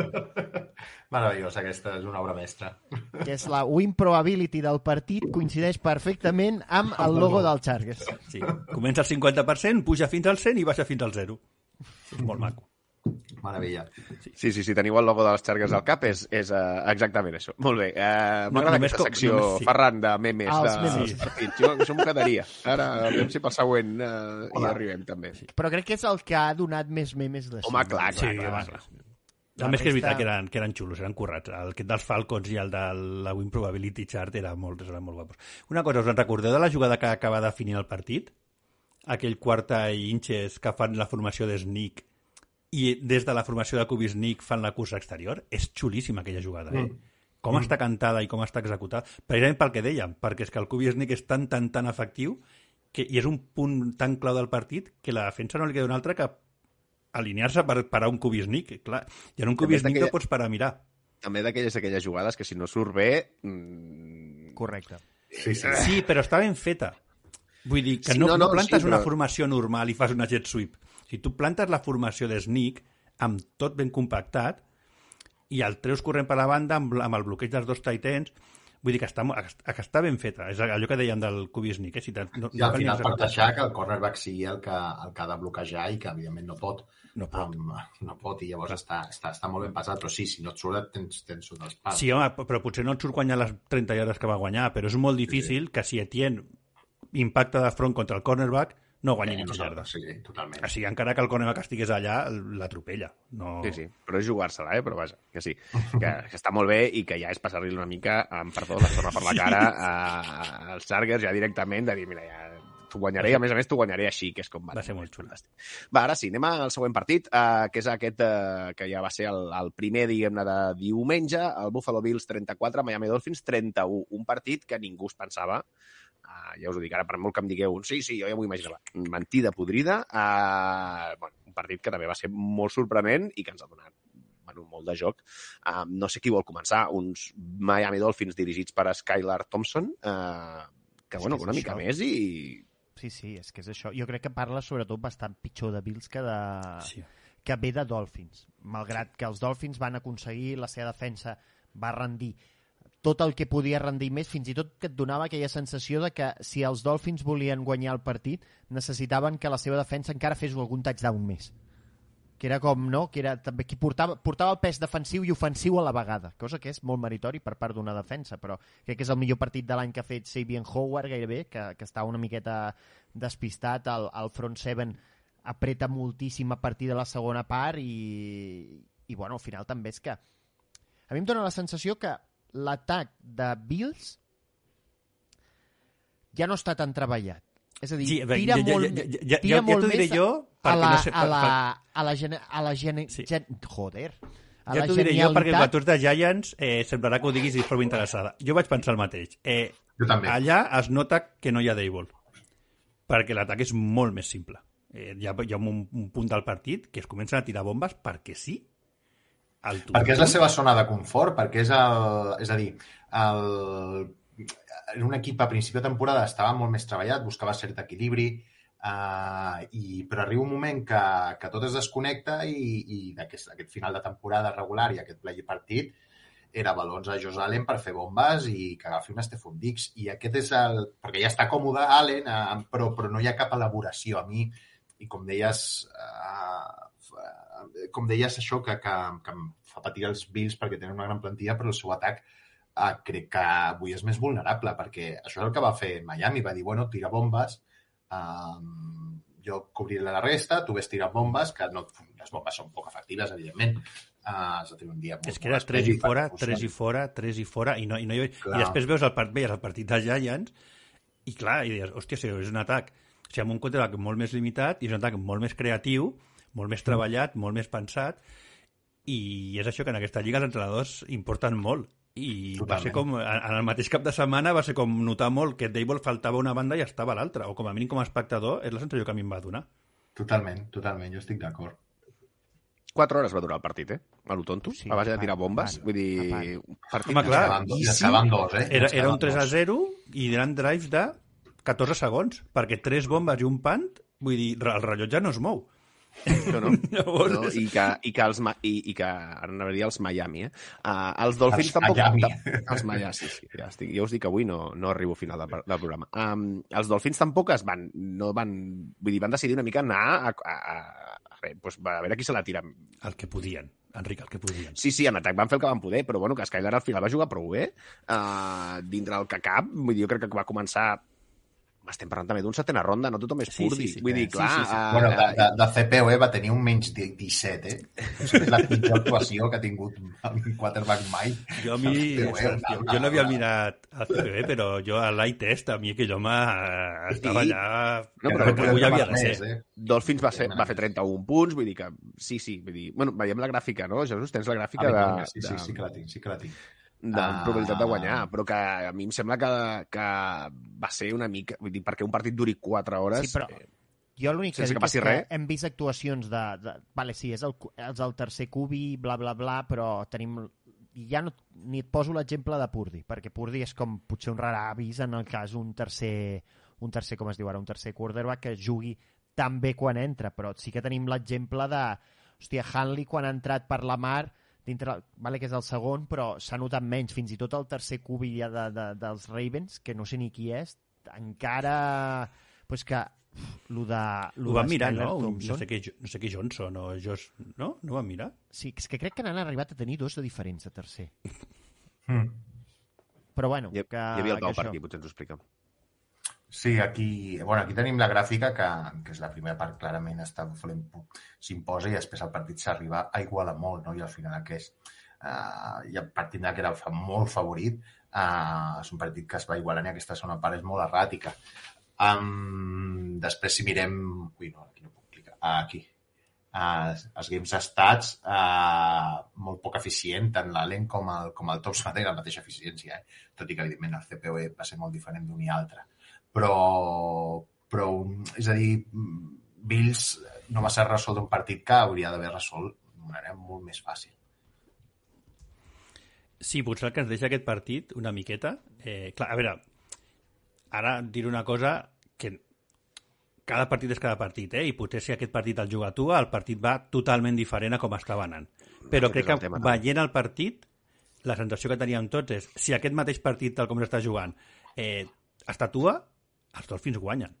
Meravellós, aquesta és una obra mestra. que és la win probability del partit, coincideix perfectament amb el logo del Chargers. Sí. Comença al 50%, puja fins al 100 i baixa fins al 0. És molt maco. Meravella. Sí, sí, sí, teniu el logo dels Chargers al cap, és, és uh, exactament això. Molt bé. Uh, No, M'agrada només aquesta com- secció, només sí. Ferran, de memes. Els de... memes. Sí. Jo, això m'ho quedaria. Ara, aviam si pel següent uh, hi arribem, també. Sí. Però crec que és el que ha donat més memes de Home, clar, Sí, clar, clar, clar. A més que és veritat que eren, que eren xulos, eren currats. El que dels Falcons i el de la Win Probability Chart era molt, eren molt guapos. Una cosa, us en recordeu de la jugada que acaba de definir el partit? Aquell quarta i inches que fan la formació de Sneak i des de la formació de Cubi Sneak fan la cursa exterior? És xulíssima aquella jugada, eh? Com està cantada i com està executada. Precisament pel que dèiem, perquè és que el Cubi Sneak és tan, tan, tan efectiu que, i és un punt tan clau del partit que la defensa no li queda un altre que alinear-se per parar un Kubisnik. Clar, i en un Kubisnik no pots parar a mirar. També d'aquelles aquelles jugades que si no surt bé... Mm, Correcte. Sí, sí. Sí, però està ben feta. Vull dir que Sí, no, no, no, plantes sí, una però- formació normal i fas una jet sweep. Si tu plantes la formació de sneak amb tot ben compactat i el treus corrent per la banda amb, amb el bloqueig dels dos titans, vull dir que està, que està ben feta. És allò que dèiem del cubisnik. Eh? Si no, I al final per deixar que el cornerback sigui el que, el que ha de bloquejar i que evidentment no pot. No pot. Um, no pot i llavors està, està, està molt ben pesat, però sí, si no et surt tens, tens sota els pals. Sí, home, però potser no et surt guanyar les 30 yardes que va guanyar, però és molt difícil que si Etienne impacta de front contra el cornerback no guanyi no, yarda. sí, totalment. O sigui, encara que el cornerback estigués allà, l'atropella. No... Sí, sí, però és jugar-se-la, eh? però vaja, que sí, que, que està molt bé i que ja és passar-li una mica, amb perdó, la sorra per la cara a- als Chargers ja directament, de dir, mira, ja t'ho guanyaré, i a més a més t'ho guanyaré així, que és com va. Va ser molt xulo. Fantàstic. Va, ara sí, anem al següent partit, eh, que és aquest eh, que ja va ser el, el primer, diguem-ne, de diumenge, el Buffalo Bills 34, Miami Dolphins 31, un partit que ningú es pensava, uh, ja us ho dic ara, per molt que em digueu un sí, sí, jo ja m'ho imaginava, mentida podrida, uh, bueno, un partit que també va ser molt sorprenent i que ens ha donat bueno, molt de joc. Uh, no sé qui vol començar, uns Miami Dolphins dirigits per Skylar Thompson, uh, que, bueno, una mica això. més i... Sí, sí, és que és això. Jo crec que parla sobretot bastant pitjor de Bills que de, Sí. que ve de Dolphins. Malgrat que els Dolphins van aconseguir, la seva defensa va rendir tot el que podia rendir més, fins i tot que et donava aquella sensació de que si els Dolphins volien guanyar el partit, necessitaven que la seva defensa encara fes algun touchdown més. Que era com, no? Que era també qui portava, portava el pes defensiu i ofensiu a la vegada, cosa que és molt meritori per part d'una defensa, però crec que és el millor partit de l'any que ha fet Sabian Howard gairebé, que, que està una miqueta despistat, el, el front seven apreta moltíssim a partir de la segona part i, i bueno, al final també és que a mi em dóna la sensació que l'atac de Bills ja no està tan treballat. És a dir, Sí, bé, tira ja- ja- molt, ja- ja- ja- tira ja molt t'ho diré més jo, a perquè la, no sé- a la, per- a la, gene, a la gene, Sí. gen, joder, a Ja t'ho diré jo, perquè quan tu ets de Giants eh, semblarà que ho diguis i és prou interessada. Jo vaig pensar el mateix. Eh, Jo també. allà es nota que no hi ha Dayball, perquè l'atac és molt més simple. Eh, hi, ha, hi ha un, un punt del partit que es comencen a tirar bombes perquè sí. Perquè és la seva zona de confort, perquè és el... És a dir, el, en un equip a principi de temporada estava molt més treballat, buscava cert equilibri, uh, i, però arriba un moment que, que tot es desconnecta i, i d'aquest aquest final de temporada regular i aquest play partit era balons a Josh Allen per fer bombes i que agafi un Stephon Diggs. I aquest és el... Perquè ja està còmode Allen, uh, però, però no hi ha cap elaboració. A mi, i com deies, uh, com deies això, que, que, que em fa patir els Bills perquè tenen una gran plantilla, però el seu atac uh, crec que avui és més vulnerable, perquè això és el que va fer Miami, va dir, bueno, tira bombes, um, jo cobriré la resta, tu ves tirar bombes, que no, les bombes són poc efectives, evidentment. Uh, has de tenir un dia molt, És que era molt 3 i fora, perquè 3 i fora, 3 i fora, i no, i no hi. Clar. I després veus el, part, veies el partit dels Giants, i clar, i deies, hòstia, si és un atac, o sigui, amb un quarterback molt més limitat, i és un atac molt més creatiu, molt més treballat, molt més pensat, i és això que en aquesta lliga els entrenadors importen molt. I va Totalment. ser com, en el mateix cap de setmana va ser com notar molt que Dable faltava una banda i estava l'altra, o com a mínim com a espectador és la sensació que a mi em va donar. Totalment, totalment, jo estic d'acord. 4 hores va durar el partit, eh? A lo tonto, Sí, a base de tirar bombes. Vull dir, un partit Home, clar, Estaven dos, eh? Era, era un 3 a dos. 0 i eren drives de 14 segons, perquè tres bombes i un punt, vull dir, el rellotge no es mou. No, no. Llavors, no i, que, i, que els, i, i que ara a dir els Miami, eh? Uh, els Dolphins Els tampoc... Miami. Els Miami, sí, sí, ja, estic, ja us dic que avui no, no arribo al final del, del programa. Um, els Dolphins tampoc es van, no van, vull dir, van decidir una mica anar a, a, a, a, res, pues, a veure qui se la tira. El que podien, Enric, el que podien. Sí, sí, en atac van fer el que van poder, però bueno, que Skylar al final va jugar prou bé. Uh, dintre el que cap, vull dir, jo crec que va començar estem parlant també d'una setena ronda, no tothom és Sí, purdi. sí, sí. Vull dir, Sí, clar... sí, sí. eh, Bueno, de, de, de CPOE va tenir un menys de 17, eh? És la pitjor actuació que ha tingut un quarterback mai. Jo a mi, CPOE, ostres, jo, jo no havia mirat el CPB, però jo a l'eye test, a mi aquell home eh, estava Sí. allà... No, però que avui havia de ser. eh? Dolphins va, ser, va fer 31 punts, vull dir que sí, sí, vull dir... Bueno, veiem la gràfica, no, Jesús? Tens la gràfica de... Sí, sí, sí que la tinc, sí que la tinc. De Ah. probabilitat de guanyar, però que a mi em sembla que, que va ser una mica... Vull dir, perquè un partit duri 4 hores... Sí, però eh, Jo l'únic que dic que passi és que res. hem vist actuacions de... de vale, sí, és el, és el tercer cubi, bla, bla, bla, però tenim... Ja no, ni et poso l'exemple de Purdi, perquè Purdi és com potser un rar avis en el cas un tercer, un tercer, com es diu ara, un tercer quarterback que jugui tan bé quan entra, però sí que tenim l'exemple de... Hòstia, Hanley quan ha entrat per la mar dintre, vale que és el segon, però s'ha notat menys. Fins i tot el tercer cubi ja de, de, dels Ravens, que no sé ni qui és, encara... Pues que lo de... Ho van mirar, no? Un, Thompson, no, sé què, no sé què Johnson o Josh... No? No ho van mirar? Sí, és que crec que n'han arribat a tenir dos de diferents de tercer. Mm. Però bueno, hi, que, hi havia el que Pau per aquí, potser ens ho explica. Sí, aquí, bueno, aquí tenim la gràfica que, que és la primera part clarament està s'imposa i després el partit s'arriba a igualar molt, no? I al final aquest uh, i el partit que era molt favorit uh, és un partit que es va igualant i aquesta segona part és molt erràtica. Um, després si mirem... Ui, no, aquí no puc clicar. Ah, aquí. Uh, els Games Stats uh, molt poc eficient, tant l'Alen com el, com el Tops va tenir la mateixa eficiència, eh? tot i que evidentment el CPOE va ser molt diferent d'un i altre però, però és a dir, Bills no va ser resolt un partit que hauria d'haver resolt d'una manera molt més fàcil. Sí, potser el que ens deixa aquest partit una miqueta... Eh, clar, a veure, ara diré una cosa que cada partit és cada partit, eh? i potser si aquest partit el juga tu, el partit va totalment diferent a com estava anant. Però Aquest crec és el que tema, veient el partit, la sensació que teníem tots és si aquest mateix partit, tal com s'està jugant, eh, es tatua, els Dolphins guanyen.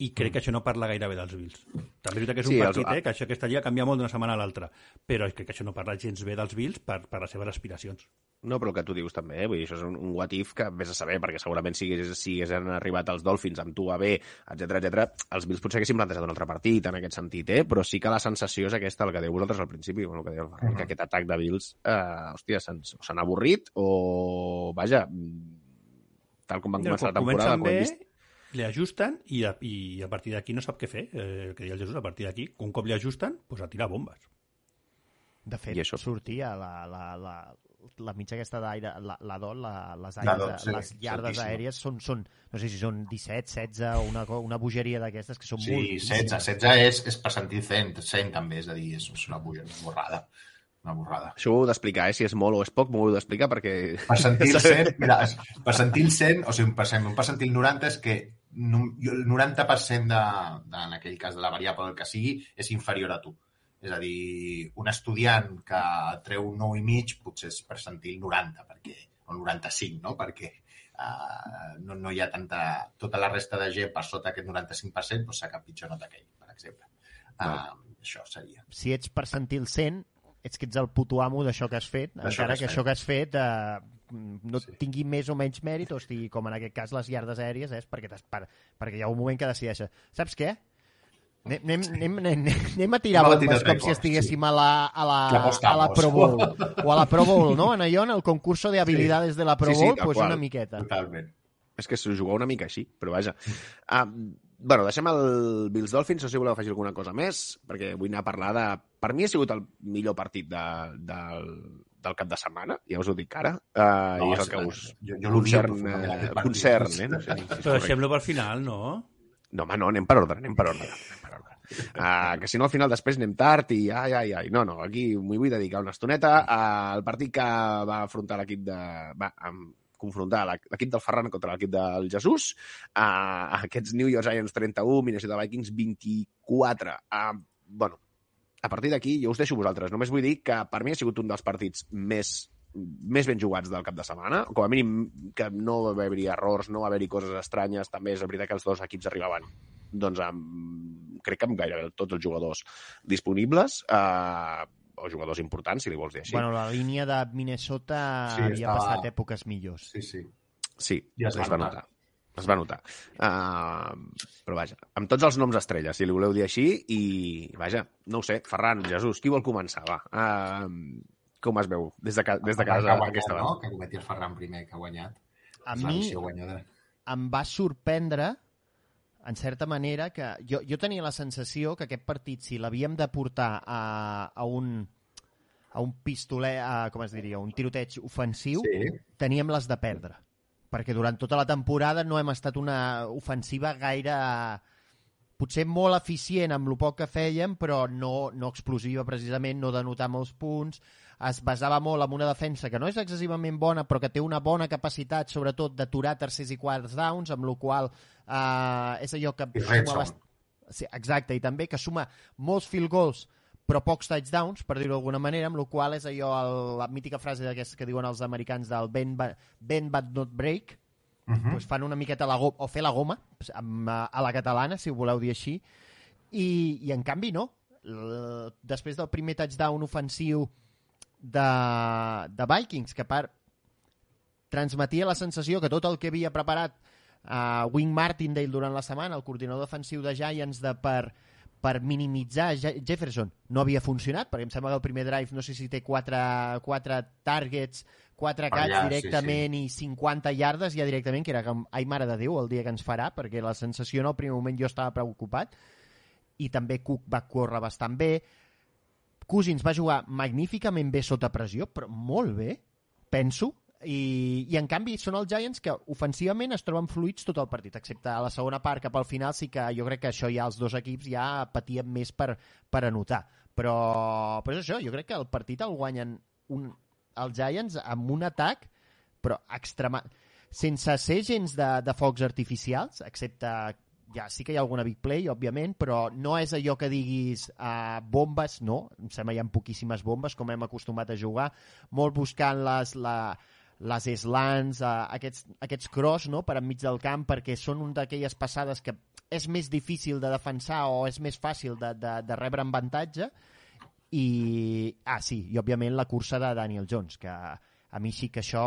I crec que això no parla gaire bé dels Bills. També és veritat que és un Sí, els- partit, eh, que això aquesta lliga canvia molt d'una setmana a l'altra, però crec que això no parla gens bé dels Bills per, per les seves aspiracions. No, però el que tu dius també, eh? Vull dir, això és un, un what if que vés a saber, perquè segurament si, si haguessin arribat els Dolphins amb tu a B, etc etc, els Bills potser haguessin plantejat un altre partit en aquest sentit, eh? Però sí que la sensació és aquesta, el que dèieu vosaltres al principi, bueno, el que dèieu, el Ferran, que aquest atac de Bills, eh, hòstia, s'han avorrit o, vaja, mm, tal com van començar la temporada, Comencen bé, vist, li ajusten i a, i a partir d'aquí no sap què fer. Eh, el que deia el Jesús, a partir d'aquí, un cop li ajusten, pues a tirar bombes. De fet, I això? sortia la, la, la, la mitja aquesta d'aire, la, la dol, la, les, La aires, dol, sí, les llardes aèries són, són, no sé si són 17, 16 o una, una bogeria d'aquestes que són Sí, molt... 16, 16 és, és percentil 100, 100 també, és a dir, és, és una una borrada. Una borrada. Això ho heu d'explicar, eh? Si és molt o és poc, m'ho heu d'explicar perquè... Percentil 100, mira, es- percentil 100, o sigui, un percent, un percentil 90 és que no, el 90% de, de, en aquell cas de la variable del que sigui és inferior a tu. És a dir, un estudiant que treu 9 i mig potser és percentil 90, perquè, o 95, no? Perquè uh, no, no hi ha tanta... Tota la resta de gent per sota aquest 95% doncs saca pitjor nota que ell, per exemple. Uh, això seria. Si ets percentil 100, ets que ets el puto amo d'això que has fet, D'això encara que que, això que has fet eh, no Sí. tingui més o menys mèrit, o sigui, com en aquest cas les llardes aèries, és perquè, t'has- per, perquè hi ha un moment que decideixes, saps què? Anem, anem, anem, anem, anem a tirar bombes tirar com si estiguéssim a, la, a, la, a la Pro Bowl. O a la Pro Bowl, no? En allò, en el concurso de habilidades de la Pro Sí, sí, Bowl, tal pues qual. una miqueta. Totalment. És que s'ho jugar una mica així, però vaja. Ah, bueno, deixem el Bills Dolphins, no sé si voleu afegir alguna cosa més, perquè vull anar a parlar de... Per mi ha sigut el millor partit de, del, del cap de setmana, ja us ho dic ara, uh, No, i és el sí, que us jo- jo l'odio concern, eh, concern, eh? No sé si és Però deixem-lo pel final, no? No, home, no, anem per ordre, anem per ordre. Anem per ordre. Uh, que si no al final després anem tard i ai, ai, ai. No, no, aquí m'hi vull dedicar una estoneta al partit que va afrontar l'equip de... Va, amb, confrontar l'equ- l'equip del Ferran contra l'equip del Jesús, uh, aquests New York Giants 31, Minnesota Vikings 24. Uh, bueno, a partir d'aquí jo us deixo vosaltres. Només vull dir que per mi ha sigut un dels partits més més ben jugats del cap de setmana, com a mínim que no va haver-hi errors, no va haver-hi coses estranyes, també és veritat que els dos equips arribaven doncs amb, crec que amb gairebé tots els jugadors disponibles, eh, o jugadors importants, si li vols dir així. Bueno, la línia de Minnesota Sí, havia estava- passat èpoques millors. Sí, sí. sí, ja es va va notar. notar. Es va notar. Uh, però vaja, amb tots els noms estrelles, si li voleu dir així, i vaja, no ho sé, Ferran, Jesús, qui vol començar? Va, uh, com es veu des de, ca des de Que casa guanyat, aquesta no? Que cometi el Ferran primer, que ha guanyat. A mi em va sorprendre en certa manera que jo, jo tenia la sensació que aquest partit, si l'havíem de portar a, a un a un pistoler, a, com es diria, un tiroteig ofensiu, Sí. teníem les de perdre. Perquè durant tota la temporada no hem estat una ofensiva gaire potser molt eficient amb el poc que fèiem, però no, no explosiva precisament, no de notar molts punts, es basava molt en una defensa que no és excessivament bona, però que té una bona capacitat, sobretot, d'aturar tercers i quarts downs, amb la qual eh, és allò que... I suma bast- Sí, exacte, i també que suma molts field goals però pocs touchdowns, per dir-ho d'alguna manera, amb la qual és allò, el, la mítica frase d'aquesta que diuen els americans del bend, ba- bend but not break, Uh -huh. pues fan una miqueta la goma, o fer la goma, amb, eh, a la catalana, si ho voleu dir així, i, i en canvi no. L després del primer touchdown ofensiu de, de Vikings, que per transmetia la sensació que tot el que havia preparat uh, Wing Martindale durant la setmana, el coordinador defensiu de Giants, de per, per minimitzar Je Jefferson, no havia funcionat, perquè em sembla que el primer drive no sé si té quatre, quatre targets, quatre Per catch allà, sí, directament i 50 yardes ja directament, que era com, ai mare de Déu, el dia que ens farà, perquè la sensació en el primer moment jo estava preocupat, i també Cook va córrer bastant bé, Cousins va jugar magníficament bé sota pressió, però molt bé, penso, i, i en canvi són els Giants que ofensivament es troben fluids tot el partit, excepte a la segona part cap al final sí que jo crec que això ja els dos equips ja patien més per, per anotar. Però, però és això, jo crec que el partit el guanyen un, els Giants amb un atac però extrema... sense ser gens de, de focs artificials excepte ja sí que hi ha alguna big play, òbviament, però no és allò que diguis uh, bombes, no, em sembla hi ha poquíssimes bombes, com hem acostumat a jugar, molt buscant les, la, les slants, uh, aquests, aquests cross no, per enmig del camp, perquè són un d'aquelles passades que és més difícil de defensar o és més fàcil de, de, de rebre en avantatge, i, ah, sí, i òbviament la cursa de Daniel Jones, que a mi sí que això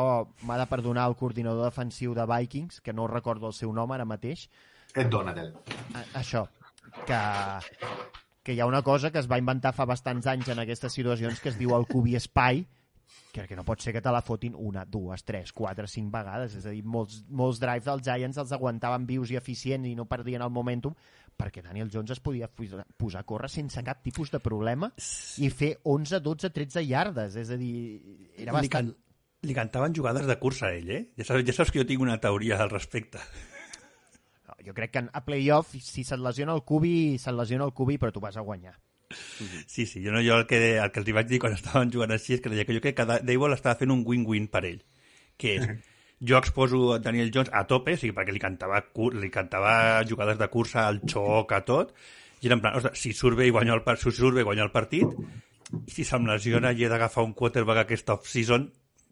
m'ha de perdonar el coordinador defensiu de Vikings, que no recordo el seu nom ara mateix, Ed Donadel. a- això, que, que hi ha una cosa que es va inventar fa bastants anys en aquestes situacions que es diu el cubi espai, que, que no pot ser que te la fotin una, dues, tres, quatre, cinc vegades. És a dir, molts, molts drives dels Giants els aguantaven vius i eficients i no perdien el momentum perquè Daniel Jones es podia posar a córrer sense cap tipus de problema i fer 11, 12, 13 yardes. És a dir, era Li, bastant... can... li cantaven jugades de cursa a ell, eh? Ja saps, ja saps que jo tinc una teoria al respecte. Jo crec que a playoff, si se't lesiona el cubi, se't lesiona el cubi, però tu vas a guanyar. Sí, sí, jo, no, jo el, que, el que els vaig dir quan estaven jugant així és que deia que jo crec que Dayball estava fent un win-win per ell, que és jo exposo Daniel Jones a tope, o sigui, perquè li cantava, li cantava jugades de cursa al xoc, a tot, i era en plan, ostres, si surt bé i guanyo el, si surt bé guanyo el partit, i si se'm lesiona i he d'agafar un quarterback aquesta off-season,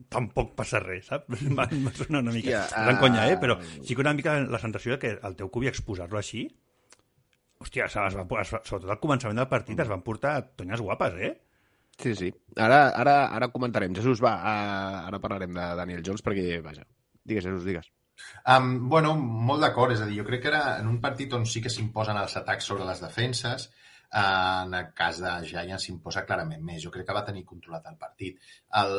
tampoc passa res, saps? Va, va sonar una mica... Hòstia, Yeah, gran conya, eh? ah. Però sí que una mica la sensació de que el teu cubi exposar-lo així, hòstia, es va, es va, es sobretot al començament del partit es van portar tonyes guapes, eh? Sí, sí. Ara, ara, ara comentarem. Jesús, va, uh, ara parlarem de Daniel Jones perquè, vaja, digues, Jesús, digues. Um, bueno, molt d'acord, és a dir, jo crec que era en un partit on sí que s'imposen els atacs sobre les defenses, en el cas de Giants s'imposa clarament més. Jo crec que va tenir controlat el partit. El,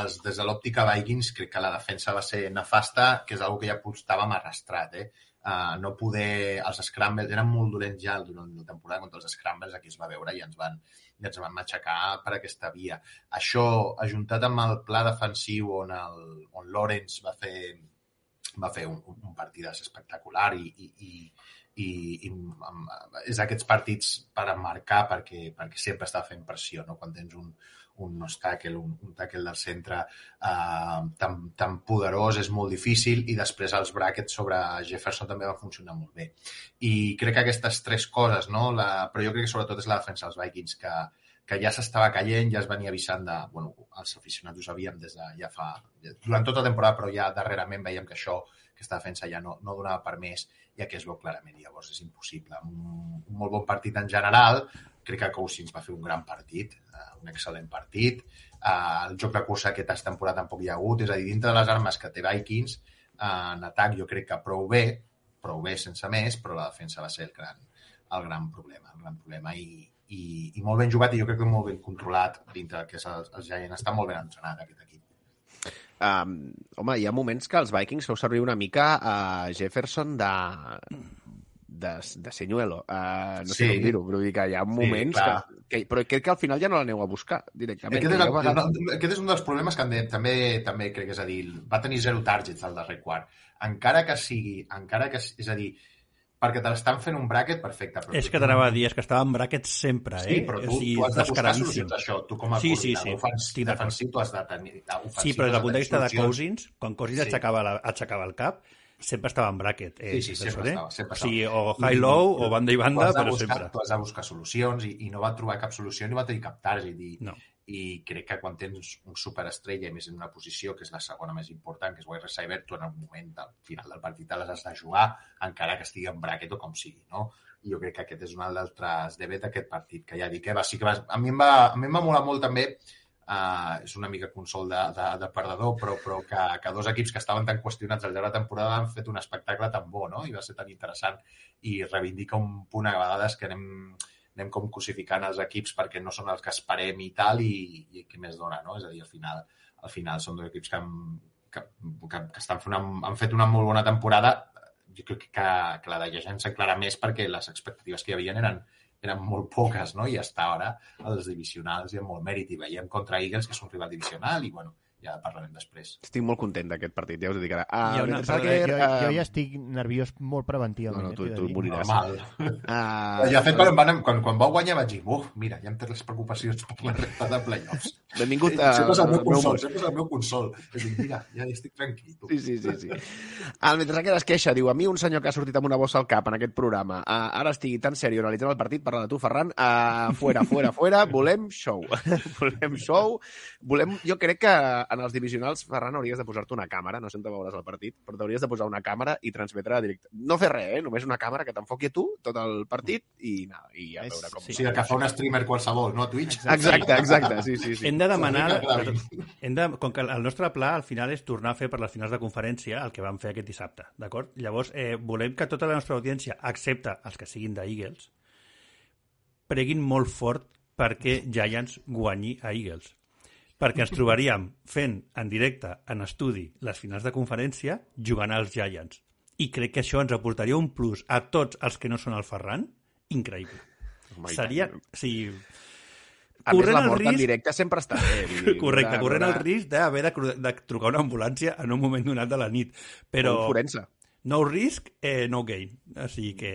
els, des de l'òptica Vikings crec que la defensa va ser nefasta, que és una que ja estàvem arrastrat, eh? Uh, no poder... Els scrambles eren molt dolents ja durant la temporada contra els scrambles, aquí es va veure i ens van, i ens van matxacar per aquesta via. Això, ajuntat amb el pla defensiu on, el, on Lawrence va fer va fer un, un partidàs espectacular i, i, i, i, i és aquests partits per emmarcar perquè, perquè sempre està fent pressió, no? quan tens un, un tackle, un, un tackle del centre eh, tan, tan poderós és molt difícil i després els brackets sobre Jefferson també van funcionar molt bé. I crec que aquestes tres coses, no? la, però jo crec que sobretot és la defensa dels Vikings que, que ja s'estava caient, ja es venia avisant de... Bueno, els aficionats ho sabíem des de ja fa... Durant tota la temporada, però ja darrerament veiem que això, aquesta defensa ja no, no donava per més i aquí es veu clarament. Llavors és impossible. Un, un molt bon partit en general. Crec que Cousins va fer un gran partit, eh, un excel·lent partit. Eh, el joc de cursa aquesta temporada tampoc hi ha hagut. És a dir, dintre de les armes que té Vikings, eh, en atac jo crec que prou bé, prou bé sense més, però la defensa va ser el gran, el gran problema. El gran problema i, i, i molt ben jugat i jo crec que molt ben controlat dintre del que és el, el Giant. Està molt ben entrenat aquest equip. Um, home, hi ha moments que els Vikings feu servir una mica a Jefferson de, de, de senyuelo. Uh, no Sí. sé com dir-ho, però dir que hi ha Sí, moments clar. que, que... Però crec que al final ja no l'aneu a buscar directament. Aquest és, el, vegades- aquest és un dels problemes que de, també també crec que és a dir, va tenir zero targets al darrer quart. Encara que sigui, encara que, és a dir, perquè te l'estan fent un bracket perfecte. Però És que t'anava a dir, és que estava en brackets sempre, eh? Sí, però tu, o sigui, tu has de buscar solucions a això. Tu com a Sí, sí, sí. ofens- defensiu, tu has de tenir... ofensiu, Sí, però des del punt de vista de. Cousins, quan Cousins Sí. aixecava, la, aixecava el cap, sempre estava en bracket. Eh, Sí, sí, sempre eh? estava, sempre estava. o high-low, o banda i banda, però buscar, sempre. Tu has de buscar solucions i, i no va trobar cap solució ni va tenir cap target. I, No. I crec que quan tens un superestrella, i més en una posició que és la segona més important, que és wide receiver, tu en el moment del final del partit les has de jugar, encara que estigui en bracket o com sigui, no? I jo crec que aquest és un d'altres debats d'aquest partit, que ja dic, eh, va, sí que va, a mi em va, a mi em va molar molt també Uh, és una mica consol de, de, de perdedor, però, però que, que dos equips que estaven tan qüestionats al llarg de la temporada han fet un espectacle tan bo, no? I va ser tan interessant i reivindica un punt a vegades que anem, anem com cosificant els equips perquè no són els que esperem i tal, i, i què més dona, no? És a dir, al final, al final són dos equips que, han, que, que, que estan fent una, han fet una molt bona temporada. Jo crec que, que la de Gegant s'aclara més perquè les expectatives que hi havia eren, eren molt poques, no? I hasta ara els divisionals hi ha molt mèrit i veiem contra Eagles, que és un rival divisional, i bueno, ja parlarem després. Estic molt content d'aquest partit, ja us ho dic ara. Hi ha una- perdona, Zucker, Jo, jo eh, ja estic nerviós molt preventivament. No, no, tu- eh, tu moriràs. Normal. Uh, Ja, de fet, quan, van, quan, quan vau guanyar vaig dir, uf, mira, ja em té les preocupacions per la resta de playoffs. Benvingut Eh, a... sempre és el meu al meu consol, sempre és el meu consol. És dir, mira, ja estic tranquil. Tu. Sí, sí, sí. sí. El mentre que es queixa, diu, a mi un senyor que ha sortit amb una bossa al cap en aquest programa, uh, ara estigui tan sèrio analitzant el partit, parla de tu, Ferran, uh, fuera, fuera, fuera, volem show. volem show. Volem... Jo crec que en els divisionals, Ferran, hauries de posar-te una càmera, no sé on te veuràs el partit, però t'hauries de posar una càmera i transmetre directe. No fer res, eh? només una càmera que t'enfoqui a tu tot el partit i, nada, i a veure com... O sigui, el que fa un streamer qualsevol, no? A Twitch. Exacte, exacte, sí, sí, sí. Hem de demanar... Hem de, com que el nostre pla al final és tornar a fer per les finals de conferència el que vam fer aquest dissabte, d'acord? Llavors, eh, volem que tota la nostra audiència, excepte els que siguin d'Eagles, preguin molt fort perquè Giants guanyi a Eagles. Perquè ens trobaríem fent en directe, en estudi, les finals de conferència, jugant als Giants. I crec que això ens aportaria un plus a tots els que no són el Ferran, increïble. I Seria... tant. Sí, A més, corrent la el mort en risc- directe sempre està bé. Correcte, corrent el risc d'haver de, de trucar una ambulància en un moment donat de la nit. Però Un forense. no risk, eh, no gain. O sigui que...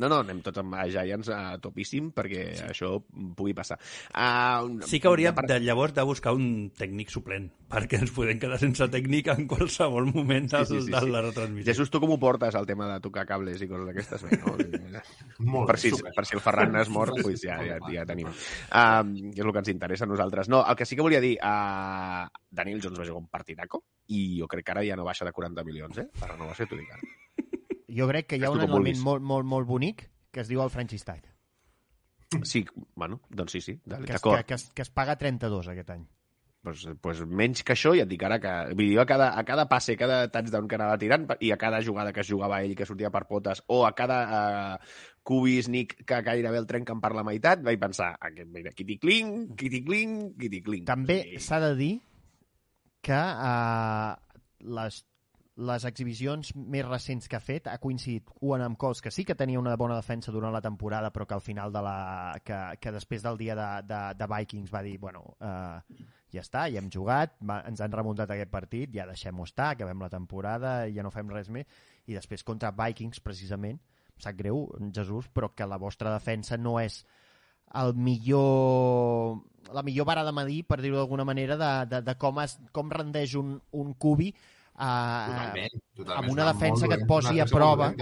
No, no, anem tots amb Giants a topíssim perquè sí. això pugui passar. Uh, Sí que hauríem de, llavors de buscar un tècnic suplent, perquè ens podem quedar sense tècnic en qualsevol moment de, Sí, sí, sí, de la retransmissió. Jesús, tu com ho portes, el tema de tocar cables i coses d'aquestes? Bé, no? Molt per, si, super. per si el Ferran es mor, pues ja, ja, ja tenim. Que és el que ens interessa a nosaltres. No, el que sí que volia dir, uh, Daniel Jones va jugar un partidaco i jo crec que ara ja no baixa de 40 milions, eh? Per renovació, t'ho dic ara. Jo crec que hi ha un element molt, molt, molt bonic que es diu el franchise tag, Sí, bueno, doncs sí, sí, dale, que es, que, que, es, que es paga 32 aquest any. pues, pues menys que això, ja et dic ara que... Vull dir, a cada, a cada passe, a cada touchdown que anava tirant i a cada jugada que es jugava ell que sortia per potes o a cada uh, cubis Nick que gairebé el trenquen per la meitat, vaig pensar, aquest, mira, quiticling, quiticling, quiticling. També Sí. s'ha de dir que uh, les, les exhibicions més recents que ha fet ha coincidit un amb Cols, que sí que tenia una bona defensa durant la temporada, però que al final de la... que, que després del dia de, de, de Vikings va dir, bueno, uh, ja està, ja hem jugat, va, ens han remuntat aquest partit, ja deixem-ho estar, acabem la temporada, ja no fem res més, i després contra Vikings, precisament, em sap greu, Jesús, però que la vostra defensa no és el millor la millor vara de medir, per dir-ho d'alguna manera, de, de, de com, es, com rendeix un, un cubi Totalment, totalment. amb una defensa que et posi a prova.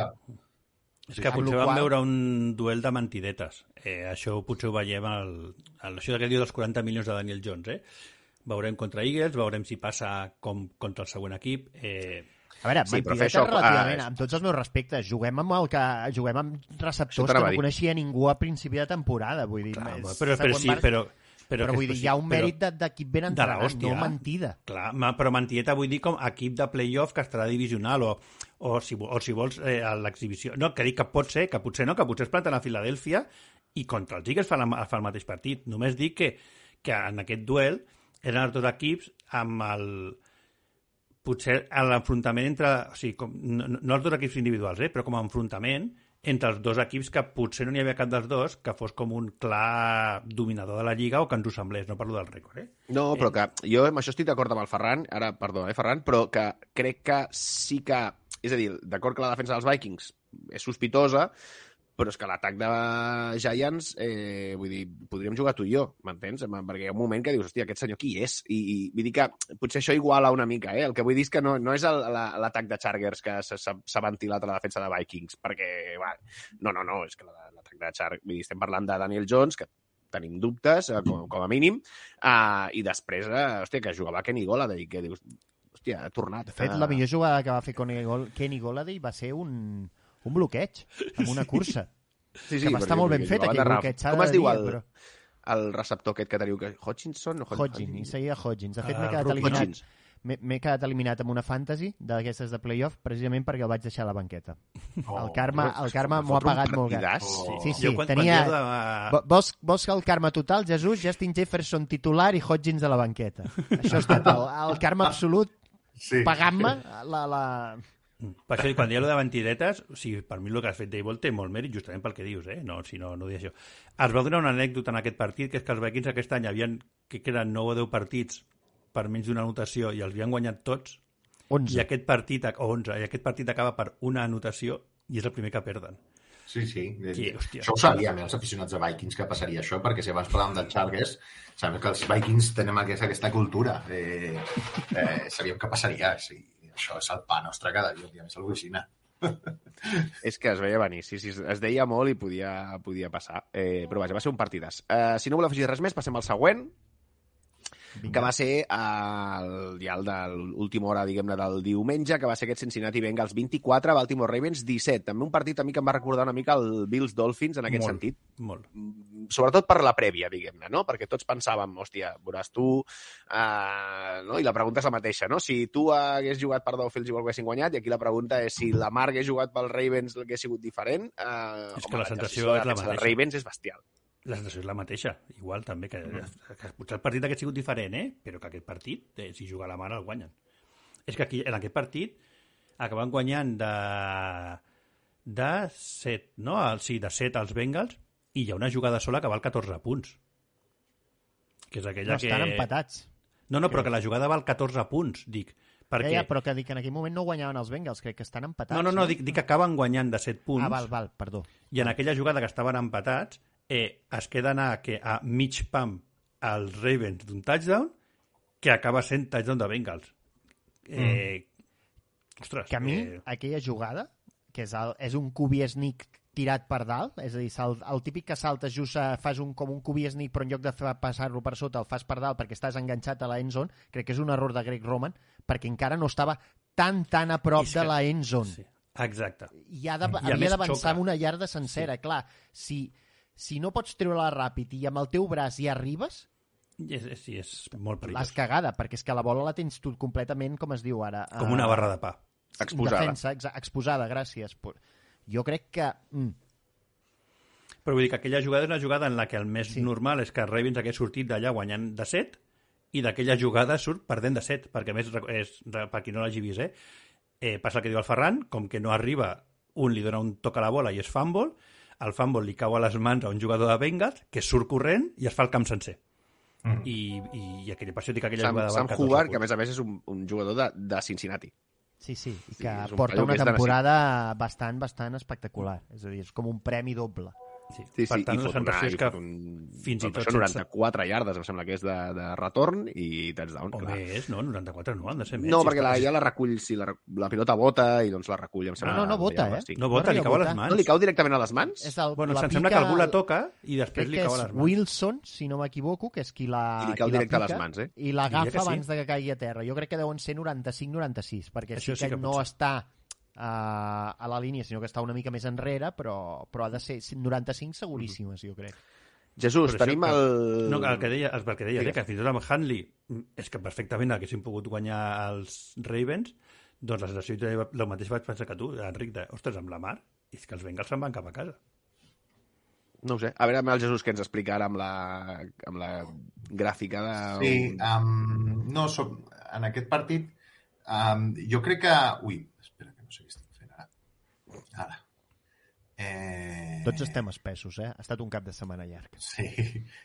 És que potser vam veure un duel de mentidetes. Eh, això potser ho veiem al, al, això que diu dels 40 milions de Daniel Jones. Eh? Veurem contra Eagles, veurem si passa com contra el següent equip. Eh, A veure, Sí, fer això, relativament, ah, amb tots els meus respectes, juguem amb el que juguem amb receptors que a no coneixia ningú a principi de temporada, vull dir, clar, és- però, però sí, però... però, que- vull dir, hi ha un però- mèrit de- d'equip ben entrenat, no mentida. Clar, ma- però mentieta vull dir com equip de playoff que estarà divisional o, o, si, o si vols eh, a l'exhibició. No, que dic que pot ser, que potser no, que potser es planten a Filadèlfia i contra els Eagles fa, la, fa el mateix partit. Només dic que, que en aquest duel eren els dos equips amb el potser l'enfrontament entre... O sigui, com, no, no els dos equips individuals, eh, però com a enfrontament entre els dos equips que potser no n'hi havia cap dels dos que fos com un clar dominador de la Lliga o que ens ho semblés, no parlo del rècord, eh? No, però que jo amb això estic d'acord amb el Ferran, ara, perdó, eh, Ferran, però que crec que sí que... És a dir, d'acord que la defensa dels Vikings és sospitosa, però és que l'atac de Giants, eh, vull dir, podríem jugar tu i jo, m'entens? Perquè hi ha un moment que dius, hòstia, aquest senyor qui és? I, i vull dir que potser això iguala una mica, eh? El que vull dir és que no, no és el- la- l'atac de Chargers que s'ha- ventilat a la defensa de Vikings, perquè, va, no, no, no, és que la- l'atac de Chargers, vull dir, estem parlant de Daniel Jones, que tenim dubtes, eh, com, com a mínim, uh, i després, uh, hòstia, que jugava Kenny Golladay, que dius, hòstia, ha tornat. De fet, Ah. la millor jugada que va fer Kenny, Gol Kenny Golladay va ser un, un bloqueig, amb una cursa. Sí, que va estar molt ben fet, aquell bloqueig, Com es diu el, però- el receptor aquest que teniu? Que... Hodginson? O Hod- Hodgins, i seguia Hodgins. De fet, m'he Ah, quedat eliminat. M'he quedat eliminat amb una fantasy d'aquestes de playoff precisament perquè el vaig deixar a la banqueta. Oh, el karma, el karma m'ho ha pagat molt. partidàs. Oh. Sí, sí, Jo quan, tenia... quan de... Vols, vols que el karma total, Jesús, Justin Jefferson titular i Hodgins a la banqueta. Això ha estat el, el karma absolut Sí. pagant-me la, la... Per això, quan dieu lo de mentidetes, o sigui, per mi el que has fet Dable té molt mèrit justament pel que dius, eh? No, si no, no dic això. Es va donar una anècdota en aquest partit, que és que els Vikings aquest any havien, que eren 9 o 10 partits per menys d'una anotació i els havien guanyat tots, 11. i aquest partit, o 11, i aquest partit acaba per una anotació i és el primer que perden. Sí, sí. Sí, hòstia. això ho sabíem, eh, els aficionats de Vikings, que passaria això, perquè si abans parlàvem dels Chargers, sabem que els Vikings tenen aquesta, aquesta cultura. Eh, eh, sabíem que passaria. Sí. Això és el pa nostre cada dia, i a més Luisina. És que es veia venir, sí, sí, es deia molt i podia, podia passar. Eh, però vaja, va ser un partidàs. Eh, si no voleu afegir res més, passem al següent, que va ser el, ja el de l'última hora, diguem-ne, del diumenge, que va ser aquest Cincinnati Bengals 24, Baltimore Ravens 17. També un partit a mi que em va recordar una mica el Bills Dolphins en aquest Molt. sentit. Molt. Mm, sobretot per la prèvia, diguem-ne, no? Perquè tots pensàvem, hòstia, veuràs tu... Uh, no? I la pregunta és la mateixa, no? Si tu hagués jugat per Dolphins igual que haguessin guanyat, i aquí la pregunta és si la Mar hagués jugat pel Ravens hagués sigut diferent, uh, És que la sensació és la mateixa. Ravens és bestial. La sensació és la mateixa, igual també, que, que potser el partit hagués sigut diferent, eh? però que aquest partit, eh, si juga la mare, el guanyen. És que aquí, en aquest partit, acaben guanyant de, de 7, no? El, sí, de 7 als Bengals, i hi ha una jugada sola que val 14 punts. Que és aquella No estan que... empatats. No, no, però que la jugada val 14 punts, dic. Perquè... Ja, ja, però que dic que en aquell moment no guanyaven els Bengals, crec que estan empatats. No, no, no, dic, dic que acaben guanyant de 7 punts. Ah, val, val, perdó. I en aquella jugada que estaven empatats, eh, es queda anar que a mig pam als Ravens d'un touchdown que acaba sent touchdown de Bengals. Eh, Ostres, Que a mi, eh, aquella jugada, que és, el, és un cubi sneak tirat per dalt, és a dir, el, el típic que saltes just a, fas un, com un cubi sneak però en lloc de passar-lo per sota el fas per dalt perquè estàs enganxat a la endzone, crec que és un error de Greg Roman perquè encara no estava tan tan a prop de que- la endzone. sí, exacte. i ha de, I havia d'avançar xoca. una llarda sencera. Sí. Clar, si, si no pots treure-la ràpid i amb el teu braç hi arribes, És, és, sí, és molt l'has perillós. cagada, perquè és que la bola la tens tu completament, com es diu ara... Com una eh, barra de pa. Exposada. Defensa, exa- exposada, gràcies. Jo crec que... Mm, Però vull dir que aquella jugada és una jugada en la que el més Sí. normal és que Ravens hagués sortit d'allà guanyant de 7 i d'aquella jugada surt perdent de 7, perquè a més, és, per qui no l'hagi vist, eh, eh, passa el que diu el Ferran, com que no arriba, un li dona un toc a la bola i és fumble, el fumble li cau a les mans a un jugador de Bengals que surt corrent i es fa el camp sencer. Mm. I, i, i aquella, per això dic que aquella Sam, jugada Sam val 14 Hubbard, que a més a més és un, un jugador de, de Cincinnati. sí, sí, i Sí, que un porta una temporada bastant, bastant espectacular. És a dir, és com un premi doble. Sí. Sí, sí, per tant, i la sensació és que un, fins i tot això, sense- 94 yardes, em sembla que és de, de retorn i touchdown. o clar. més, no? 94 no, han de ser més. No, si perquè la, ja la recull, si la, la pilota bota i doncs la recull, em sembla. No, no, no vota, ja eh? estic. No vota, li cau a les mans. No, li cau directament a les mans? És el, Bueno, la em sembla que algú la toca i després li cau a les mans. Wilson, si no m'equivoco, que és qui la, I li cau qui la directe a les mans, eh? I l'agafa sí. abans de que caigui a terra. Jo crec que deuen ser 95-96, perquè Això sí sí que, no està uh, a la línia, sinó que està una mica més enrere, però, però ha de ser 95 seguríssimes, jo crec. Jesús, Però tenim que- el... No, el que deia, el que deia eh, que fins i tot amb Hanley és que perfectament haguessin pogut guanyar els Ravens, doncs la sensació jo el mateix vaig pensar que tu, Enric, de, ostres, amb la mar, és que els Bengals se'n van cap a casa. No ho sé. A veure amb el Jesús que ens explica ara amb la, amb la gràfica de... Sí, um, no, som, en aquest partit um, jo crec que... Ui, no sé què estic fent ara. Ara. Eh, Tots estem espessos, eh? Ha estat un cap de setmana llarg. Sí,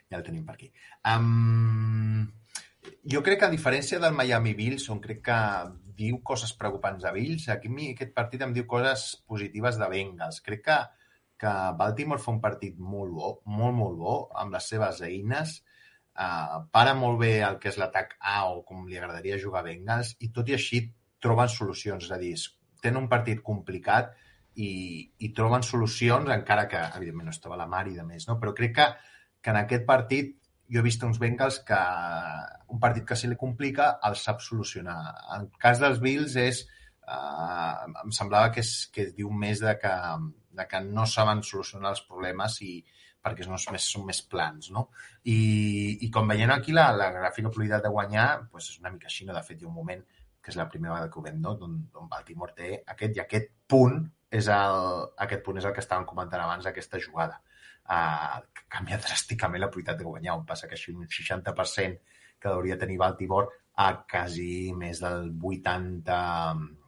ja el tenim per aquí. Um, jo crec que a diferència del Miami Bills, on crec que diu coses preocupants a Bills, aquí mi aquest partit em diu coses positives de Bengals. Crec que, que Baltimore fa un partit molt bo, molt, molt bo, amb les seves eines, uh, para molt bé el que és l'atac A o com li agradaria jugar a Bengals, i tot i així troben solucions, és a dir, tenen un partit complicat i, i troben solucions, encara que, evidentment, no estava la mar i de més, no? però crec que, que en aquest partit jo he vist uns Bengals que un partit que se li complica el sap solucionar. En el cas dels Bills és eh, em semblava que, és, que diu més de que, de que no saben solucionar els problemes i perquè no és més, són més plans, no? I, i com veient aquí la, la gràfica probabilitat de guanyar doncs és una mica així, no? De fet, hi ha un moment que és la primera vegada que ho veiem, no? D'on, on Baltimore té aquest i aquest punt és el, aquest punt és el que estàvem comentant abans, aquesta jugada. Uh, canvia dràsticament la probabilitat de guanyar, on passa que així un 60% que hauria tenir Baltimore a quasi més del 80,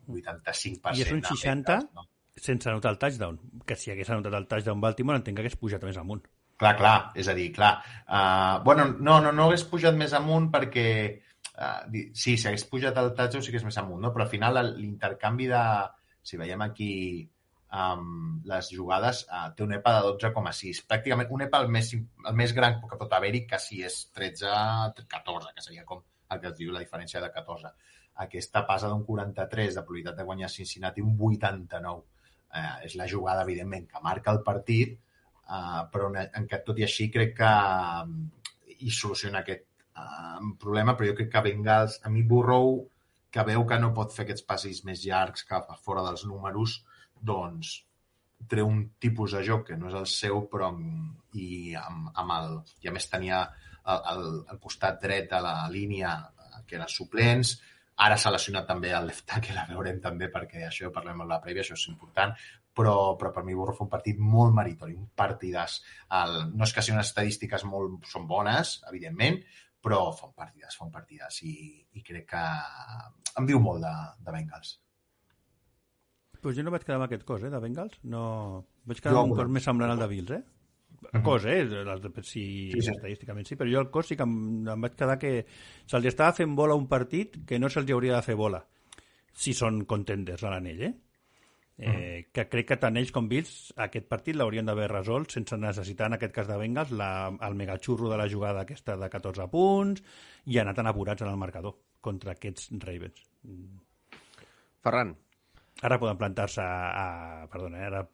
85%. I és un 60 no? sense anotar el touchdown, que si hagués anotat el touchdown Baltimore entenc que hagués pujat més amunt. Clar, clar, és a dir, clar. Uh, bueno, no, no, no hagués pujat més amunt perquè Uh, sí, si hagués pujat el touchdown sí que és més amunt, no? però al final l'intercanvi de... Si veiem aquí um, les jugades, uh, té un EPA de 12,6. Pràcticament un EPA el més, el més gran que pot haver-hi quasi és 13-14, que seria com el que es diu la diferència de 14. Aquesta passa d'un 43 de probabilitat de guanyar Cincinnati un 89. Uh, és la jugada, evidentment, que marca el partit, uh, però en, en què tot i així crec que uh, i soluciona aquest, um, problema, però jo crec que Bengals, a mi Burrow, que veu que no pot fer aquests passis més llargs cap a fora dels números, doncs treu un tipus de joc que no és el seu, però amb, i, amb, amb el, i a més tenia el, el, el costat dret de la línia que era suplents, ara s'ha lesionat també el left tackle, la veurem també perquè això parlem en la prèvia, això és important, però, però per mi Burro fa un partit molt meritori, un partidàs. El, no és que siguin unes estadístiques molt, són bones, evidentment, però fa un partidàs, fa un partidàs i, i crec que em diu molt de, de Bengals. Pues jo no vaig quedar amb aquest cos, eh, de Bengals. No... Vaig quedar amb un cos més semblant al de Bills, eh? El cos, eh? Si, sí, sí. estadísticament sí, però jo el cos sí que em, em vaig quedar que se'ls estava fent bola un partit que no se'ls hauria de fer bola si són contenders a l'anell, eh? Eh, que crec que tant ells com Bills aquest partit l'haurien d'haver resolt sense necessitar, en aquest cas de Bengals, la, el megachurro de la jugada aquesta de 14 punts i anar tan apurats en el marcador contra aquests Ravens. Ferran. Ara poden plantar-se a... Perdona, eh, ara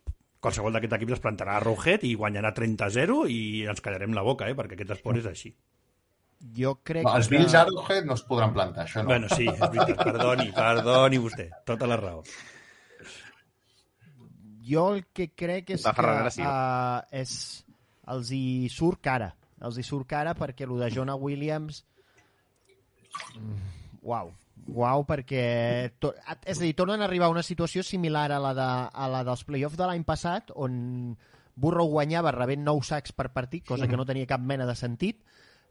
qualsevol d'aquests equips es plantarà a Roget i guanyarà 30-0 i ens callarem la boca, eh, perquè aquest esport és així. Jo crec no, els que... Bills a Roget no es podran plantar, això no. Bueno, sí, és veritat, perdoni, perdoni vostè, tota la raó jo el que crec és que sí. uh, és, els hi surt cara. Els hi surt cara perquè el de Jonah Williams... Mm, uau. Uau, perquè... To... És a dir, tornen a arribar a una situació similar a la, de, a la dels playoffs de l'any passat, on Burrow guanyava rebent 9 sacs per partit, cosa que no tenia cap mena de sentit,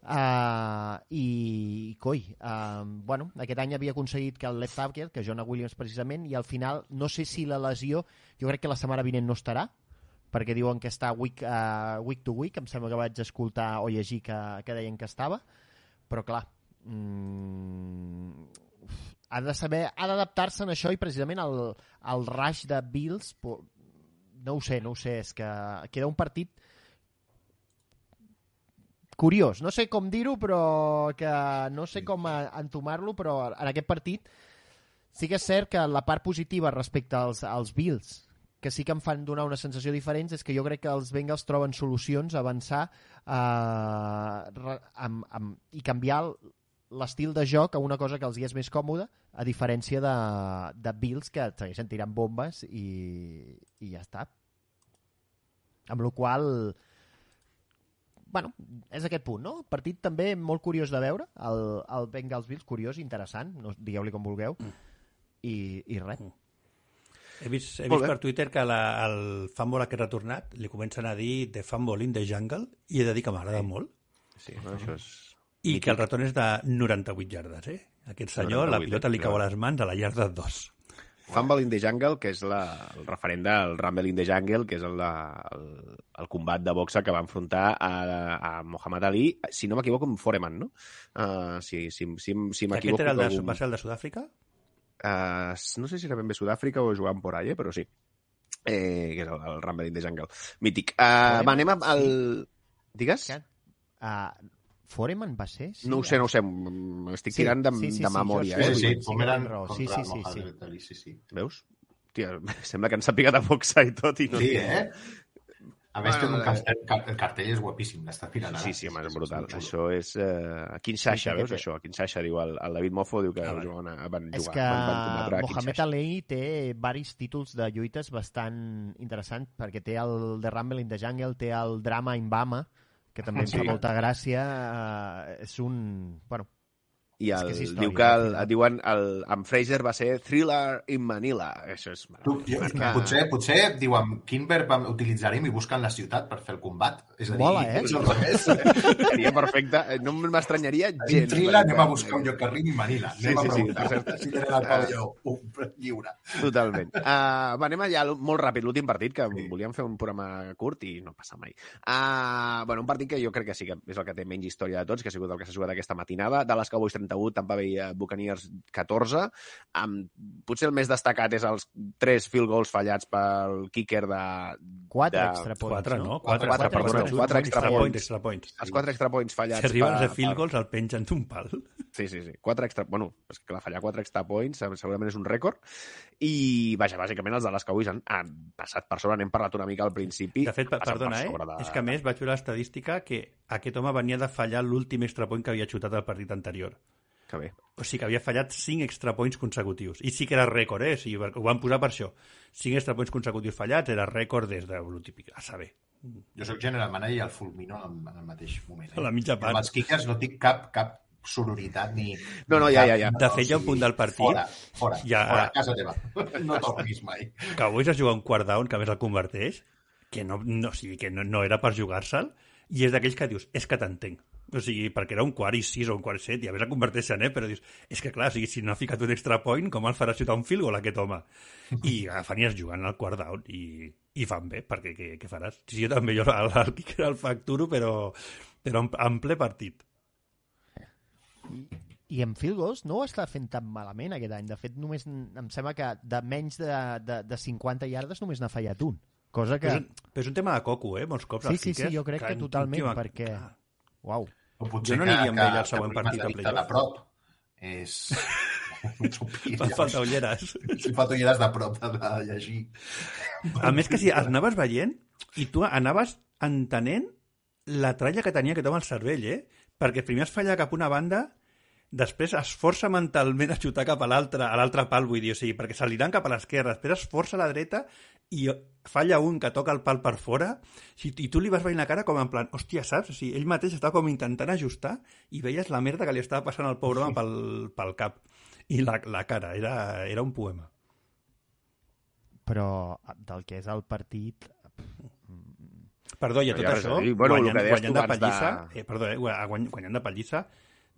Uh, i, coi, uh, bueno, aquest any havia aconseguit que el left tackle, que Jonah Williams precisament, i al final, no sé si la lesió, jo crec que la setmana vinent no estarà, perquè diuen que està week, uh, week to week, em sembla que vaig escoltar o llegir que, que deien que estava, però clar, mm, ha de saber, ha d'adaptar-se en això i precisament el, el rush de Bills, no ho sé, no ho sé, és que queda un partit curiós. No sé com dir-ho, però que no sé com entomar-lo, però en aquest partit sí que és cert que la part positiva respecte als, als Bills, que sí que em fan donar una sensació diferent, és que jo crec que els Bengals troben solucions a avançar eh, amb, amb, i canviar l'estil de joc a una cosa que els hi és més còmoda, a diferència de, de Bills, que segueixen tirant bombes i, i ja està. Amb la qual cosa bueno, és aquest punt, no? Partit també molt curiós de veure, el, el Bengals Bills, curiós, interessant, no, digueu-li com vulgueu, mm. i, i res. Mm. He vist, he vist per Twitter que la, el fanbol que ha retornat li comencen a dir The Fanball in the Jungle i he de dir que m'agrada sí. molt. Sí, no, això és... I que el retorn és de 98 yardes, eh? Aquest senyor, la pilota li cau a les mans a la yarda 2. Fumble in the Jungle, que és la, el referent del Rumble in the Jungle, que és el, el, el combat de boxa que va enfrontar a, a Muhammad Ali, si no m'equivoco, amb Foreman, no? Uh, si si, si, si Aquest m'equivoco... era el de, algun- va ser el de Sud-àfrica? Uh, no sé si era ben bé Sud-àfrica o jugant por ahí, eh, però sí. Eh, que és el, el Rumble in the Jungle. Mític. Uh, va, anem al... Digues? Que, uh, Foreman va ser? Sí, No ho sé, no ho sé. m- Estic Sí, tirant de, sí, sí, de sí, memòria, Sí, eh? sí, sí, sí, Pomeran raó. contra Sí, sí, sí, Mohamed Ali, sí, sí. Veus? Tia, sembla que ens ha picat a boxa i tot. I no Sí, eh? A més, té un Bueno, cartell, car- el cartell és guapíssim, l'està tirant ara. Sí, sí, home, és brutal. xulo. Això és... Uh, Kinshasa, Sí, veus que- això? Kinshasa, diu el, el David Mofo, diu que Ah, a- van És jugar, que van, van a Mohamed. Ali té varis títols de lluites bastant interessants, perquè té el The Rumble in the Jungle, té el Drama in Bama, que també em Sí. fa molta gràcia. eh, és un... Bueno, I és el, que és història, diu que el, et diuen el, amb Fraser va ser Thriller in Manila. Això és... Tu, jo, marca- potser, potser diuen quin verb utilitzarem i busquen la ciutat per fer el combat. És a dir, Mola, eh? és revés. Seria perfecte. No m'estranyaria En gens. Perquè- anem a buscar un lloc que arribi Manila. Sí, Anem sí, a sí, preguntar cert. si tenen el pavelló un lliure. Totalment. Uh, va, anem allà molt ràpid, l'últim partit, que Sí. volíem fer un programa curt i no passa mai. Uh, bueno, un partit que jo crec que sí que és el que té menys història de tots, que ha sigut el que s'ha jugat aquesta matinada. Dallas Cowboys 31, Tampa Bay Buccaneers 14. Amb, potser el més destacat és els tres field goals fallats pel kicker de... quatre De- extra points, Quatre, no? no? Quatre, Quatre, quatre, perdona, perdona, quatre extra extra points. Extra points. Els quatre extra points fallats Si arriben a per- fer field goals, el pengen d'un pal. Sí, sí, sí. Quatre extra... Bueno, és que clar, fallar quatre extra points segurament és un rècord. I, vaja, bàsicament els de les Cowboys han, han passat per sobre. N'hem parlat una mica al principi. De fet, perdona, per eh? De... És que a més vaig veure l'estadística que aquest home venia de fallar l'últim extra point que havia xutat al partit anterior. Que bé. O sigui que havia fallat 5 extra points consecutius. I sí que era rècord, eh? O sigui, ho van posar per això. 5 extra points consecutius fallats era rècord des de l'últim... A saber. Jo sóc general manager i el fulmino en, en el mateix moment. Eh? A la mitja I part. Amb els kickers no tinc cap, cap sororitat ni... No, no, ni ja, cap- ja, ja. De fet, hi ha un punt del partit- Fora, fora, Ja- fora, a casa teva. No tornis mai. Cowboys es juga un quart down, que a més el converteix, que no, no, o sigui, que no, no era per jugar-se'l, i és d'aquells que dius, és que t'entenc. O sigui, perquè era un quart i sis o un quart i set, i a més el converteixen, eh? Però dius, és que clar, o sigui, si no ha ficat un extra point, com el farà xutar un field goal aquest home? I agafen i es juguen al quart down, i, i fan bé, perquè què, què faràs? Sí, jo també, jo el, el kicker el facturo, però, però en, en ple partit. I en field goals no ho està fent tan malament aquest any. De fet, només em sembla que de menys de, de, de 50 yardes només n'ha fallat un. Cosa que... Però, és un, però és un tema de coco, eh? Molts cops, Sí, els sí, sí, kickers. jo crec que totalment, última- perquè- clar. Uau. O potser Jo no que, aniria amb que, ell al següent que partit de a playoff. de prop. És... Fa falta ulleres. Si fa ulleres de prop de, de llegir. A més que si els anaves veient i tu anaves entenent la tralla que tenia aquest home al cervell, eh? Perquè primer es falla cap una banda, després es força mentalment a xutar cap a l'altra, a l'altre pal, vull dir, o sigui, perquè se li cap a l'esquerra, després es força a la dreta i falla un que toca el pal per fora i, i tu li vas veient la cara com en plan, hòstia, saps? O sigui, ell mateix estava com intentant ajustar i veies la merda que li estava passant al pobre home pel, pel cap i la, la cara, era, era un poema. Però del que és el partit... Perdó, i a tot hi ha res a això, dir. Bueno, guanyant, que guanyant de abans de- pallissa, eh, perdó, eh, guany, guanyant de pallissa,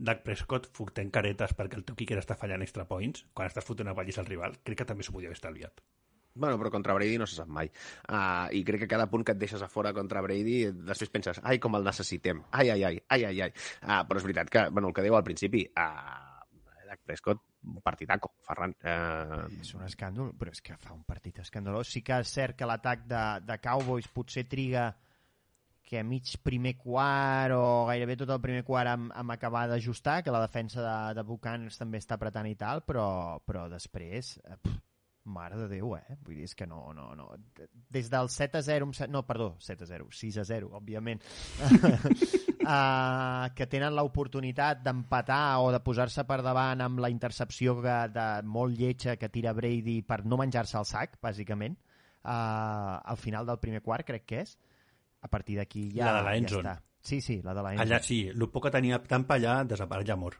Dak Prescott fotent caretes perquè el teu kicker està fallant extra points, quan estàs fotent una pallissa al rival, crec que també s'ho podia haver estalviat. Bueno, però contra Brady no se sap mai. Uh, I crec que cada punt que et deixes a fora contra Brady, després penses, ai, com el necessitem. Ai, ai, ai, ai, ai, ai. Uh, però és veritat que, bueno, el que dèieu al principi, uh, Dak Prescott, un partidaco, Ferran. Uh, És un escàndol, però és que fa un partit escandalós. Sí que és cert que l'atac de, de Cowboys potser triga que a mig primer quart o gairebé tot el primer quart amb, amb acabar d'ajustar, que la defensa de, de Buccaneers també està apretant i tal, però, però després, eh, pff, mare de Déu, eh? Vull dir, és que no, no, no. Des del 7 a 0, em se- no, perdó, 7 a 0, 6 a 0, òbviament, uh, que tenen l'oportunitat d'empatar o de posar-se per davant amb la intercepció que, de molt lletja que tira Brady per no menjar-se el sac, bàsicament, uh, al final del primer quart, crec que és. A partir d'aquí ja, La de la ja està. Sí, sí, la de la endzone. Allà sí, el poc que tenia Tampa allà desapareix amor.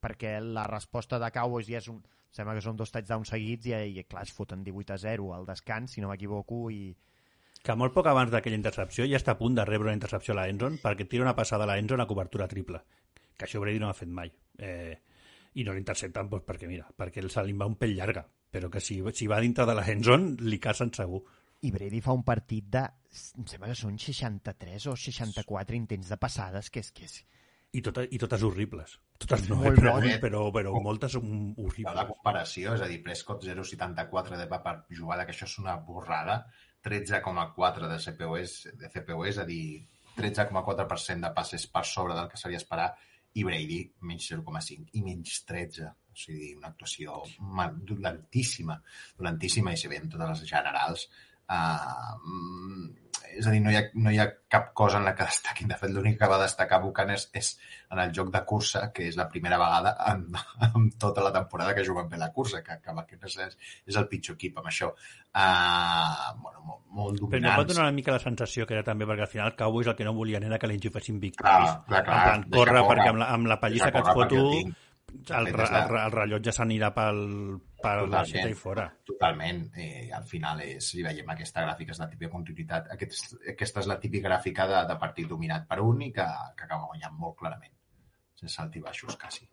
Perquè la resposta de Cowboys ja és un... Sembla que són dos touchdowns seguits i, i clar, es foten 18 a 0 al descans, si no m'equivoco, i... Que molt poc abans d'aquella intercepció ja està a punt de rebre una intercepció a la Endzone perquè tira una passada a la Endzone a cobertura triple. Que això Brady no ha fet mai. Eh, I no l'intercepten doncs, perquè, mira, perquè el se li va un pell llarga. però que si, si va dintre de la hands-on li casen segur. I Brady fa un partit de... Em sembla que són 63 o 64 intents de passades, que és... Que és... I, tota, i totes horribles. Totes no, Molt però, bones. però, però moltes són La horribles. comparació, és a dir, Prescott 0,74 de pa per jugada, que això és una borrada, 13,4 de CPU, és, de CPU, és a dir, 13,4% de passes per sobre del que seria esperar, i Brady menys 0,5 i menys 13. O sigui, una actuació ma- dolentíssima, dolentíssima, i si veiem totes les generals, Uh, és a dir, no hi, ha, no hi ha cap cosa en la que destaquin. De fet, l'únic que va destacar Bucanes és en el joc de cursa, que és la primera vegada en, en tota la temporada que juguen bé la cursa, que, que Buccaneers és, és el pitjor equip amb això. Uh, bueno, molt, molt Però no dominants. pot donar una mica la sensació que era també perquè al final Cowboys el que no volien era que li Clar, victòries. clar, clar. En plan, Deixa corre, córrer. perquè amb la, amb la pallissa que et foto el el, el, el rellotge s'anirà pel, per la xeta i fora. Totalment. Eh, al final, és, si veiem aquesta gràfica, és la típica continuïtat. Aquest, aquesta és la típica gràfica de, de partit dominat per un i que, que acaba guanyant molt clarament. Sense altibaixos, quasi.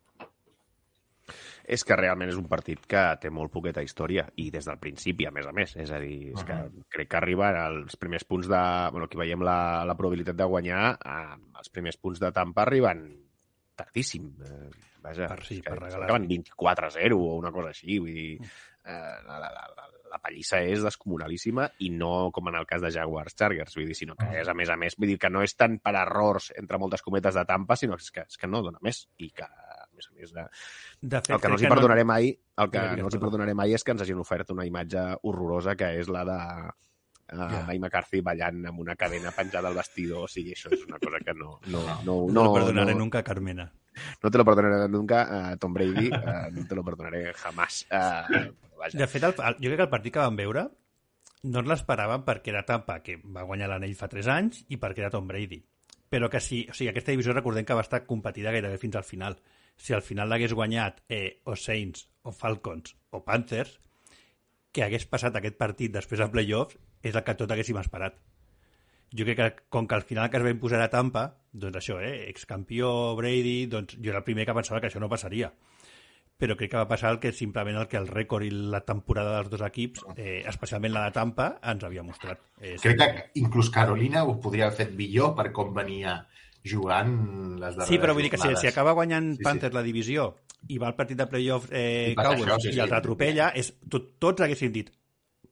És que realment és un partit que té molt poqueta història i des del principi, a més a més. És a dir, és que crec que arriba als primers punts de... Bueno, aquí veiem la, la probabilitat de guanyar, eh, els primers punts de Tampa arriben tardíssim. Eh, vaja, Per- sí, per regalar. acaben 24 a 0 o una cosa així. Vull dir, eh, la, la, la, la pallissa és descomunalíssima i no com en el cas de Jaguars Chargers, vull dir, sinó que és, a més a més, vull dir que no és tant per errors entre moltes cometes de Tampa, sinó que és que, és que no dona més i que, a més a més, de, De fet, el que no els hi perdonaré mai, el que no els hi perdonaré mai és que ens hagin ofert una imatge horrorosa que és la de uh, yeah. Mike McCarthy ballant amb una cadena penjada al vestidor. O sigui, això és una cosa que no... No, no, No, no, no perdonaré no, nunca, Carmena. no te lo perdonaré nunca, uh, Tom Brady. Uh, no te lo perdonaré jamás. Uh, vaja. De fet, el, el, jo crec que el partit que vam veure no ens l'esperaven perquè era Tampa, que va guanyar l'anell fa 3 anys, i perquè era Tom Brady. Però que sí, o sigui, aquesta divisió recordem que va estar competida gairebé fins al final. Si al final l'hagués guanyat eh, o Saints, o Falcons, o Panthers, que hagués passat aquest partit després a playoffs és el que tot haguéssim esperat. Jo crec que com que al final que es va imposar a Tampa, doncs això, eh, excampió Brady, doncs jo era el primer que pensava que això no passaria però crec que va passar el que simplement el que el rècord i la temporada dels dos equips, eh, especialment la de Tampa, ens havia mostrat. Eh, Crec que inclús Carolina ho podria haver fet millor per com venia jugant les darreres Sí, però vull dir que si, si acaba guanyant Sí, sí, sí. Panthers la divisió i va al partit de playoff eh, Cowboys això, sí, i sí. el t'atropella, és, tot, tots haguessin dit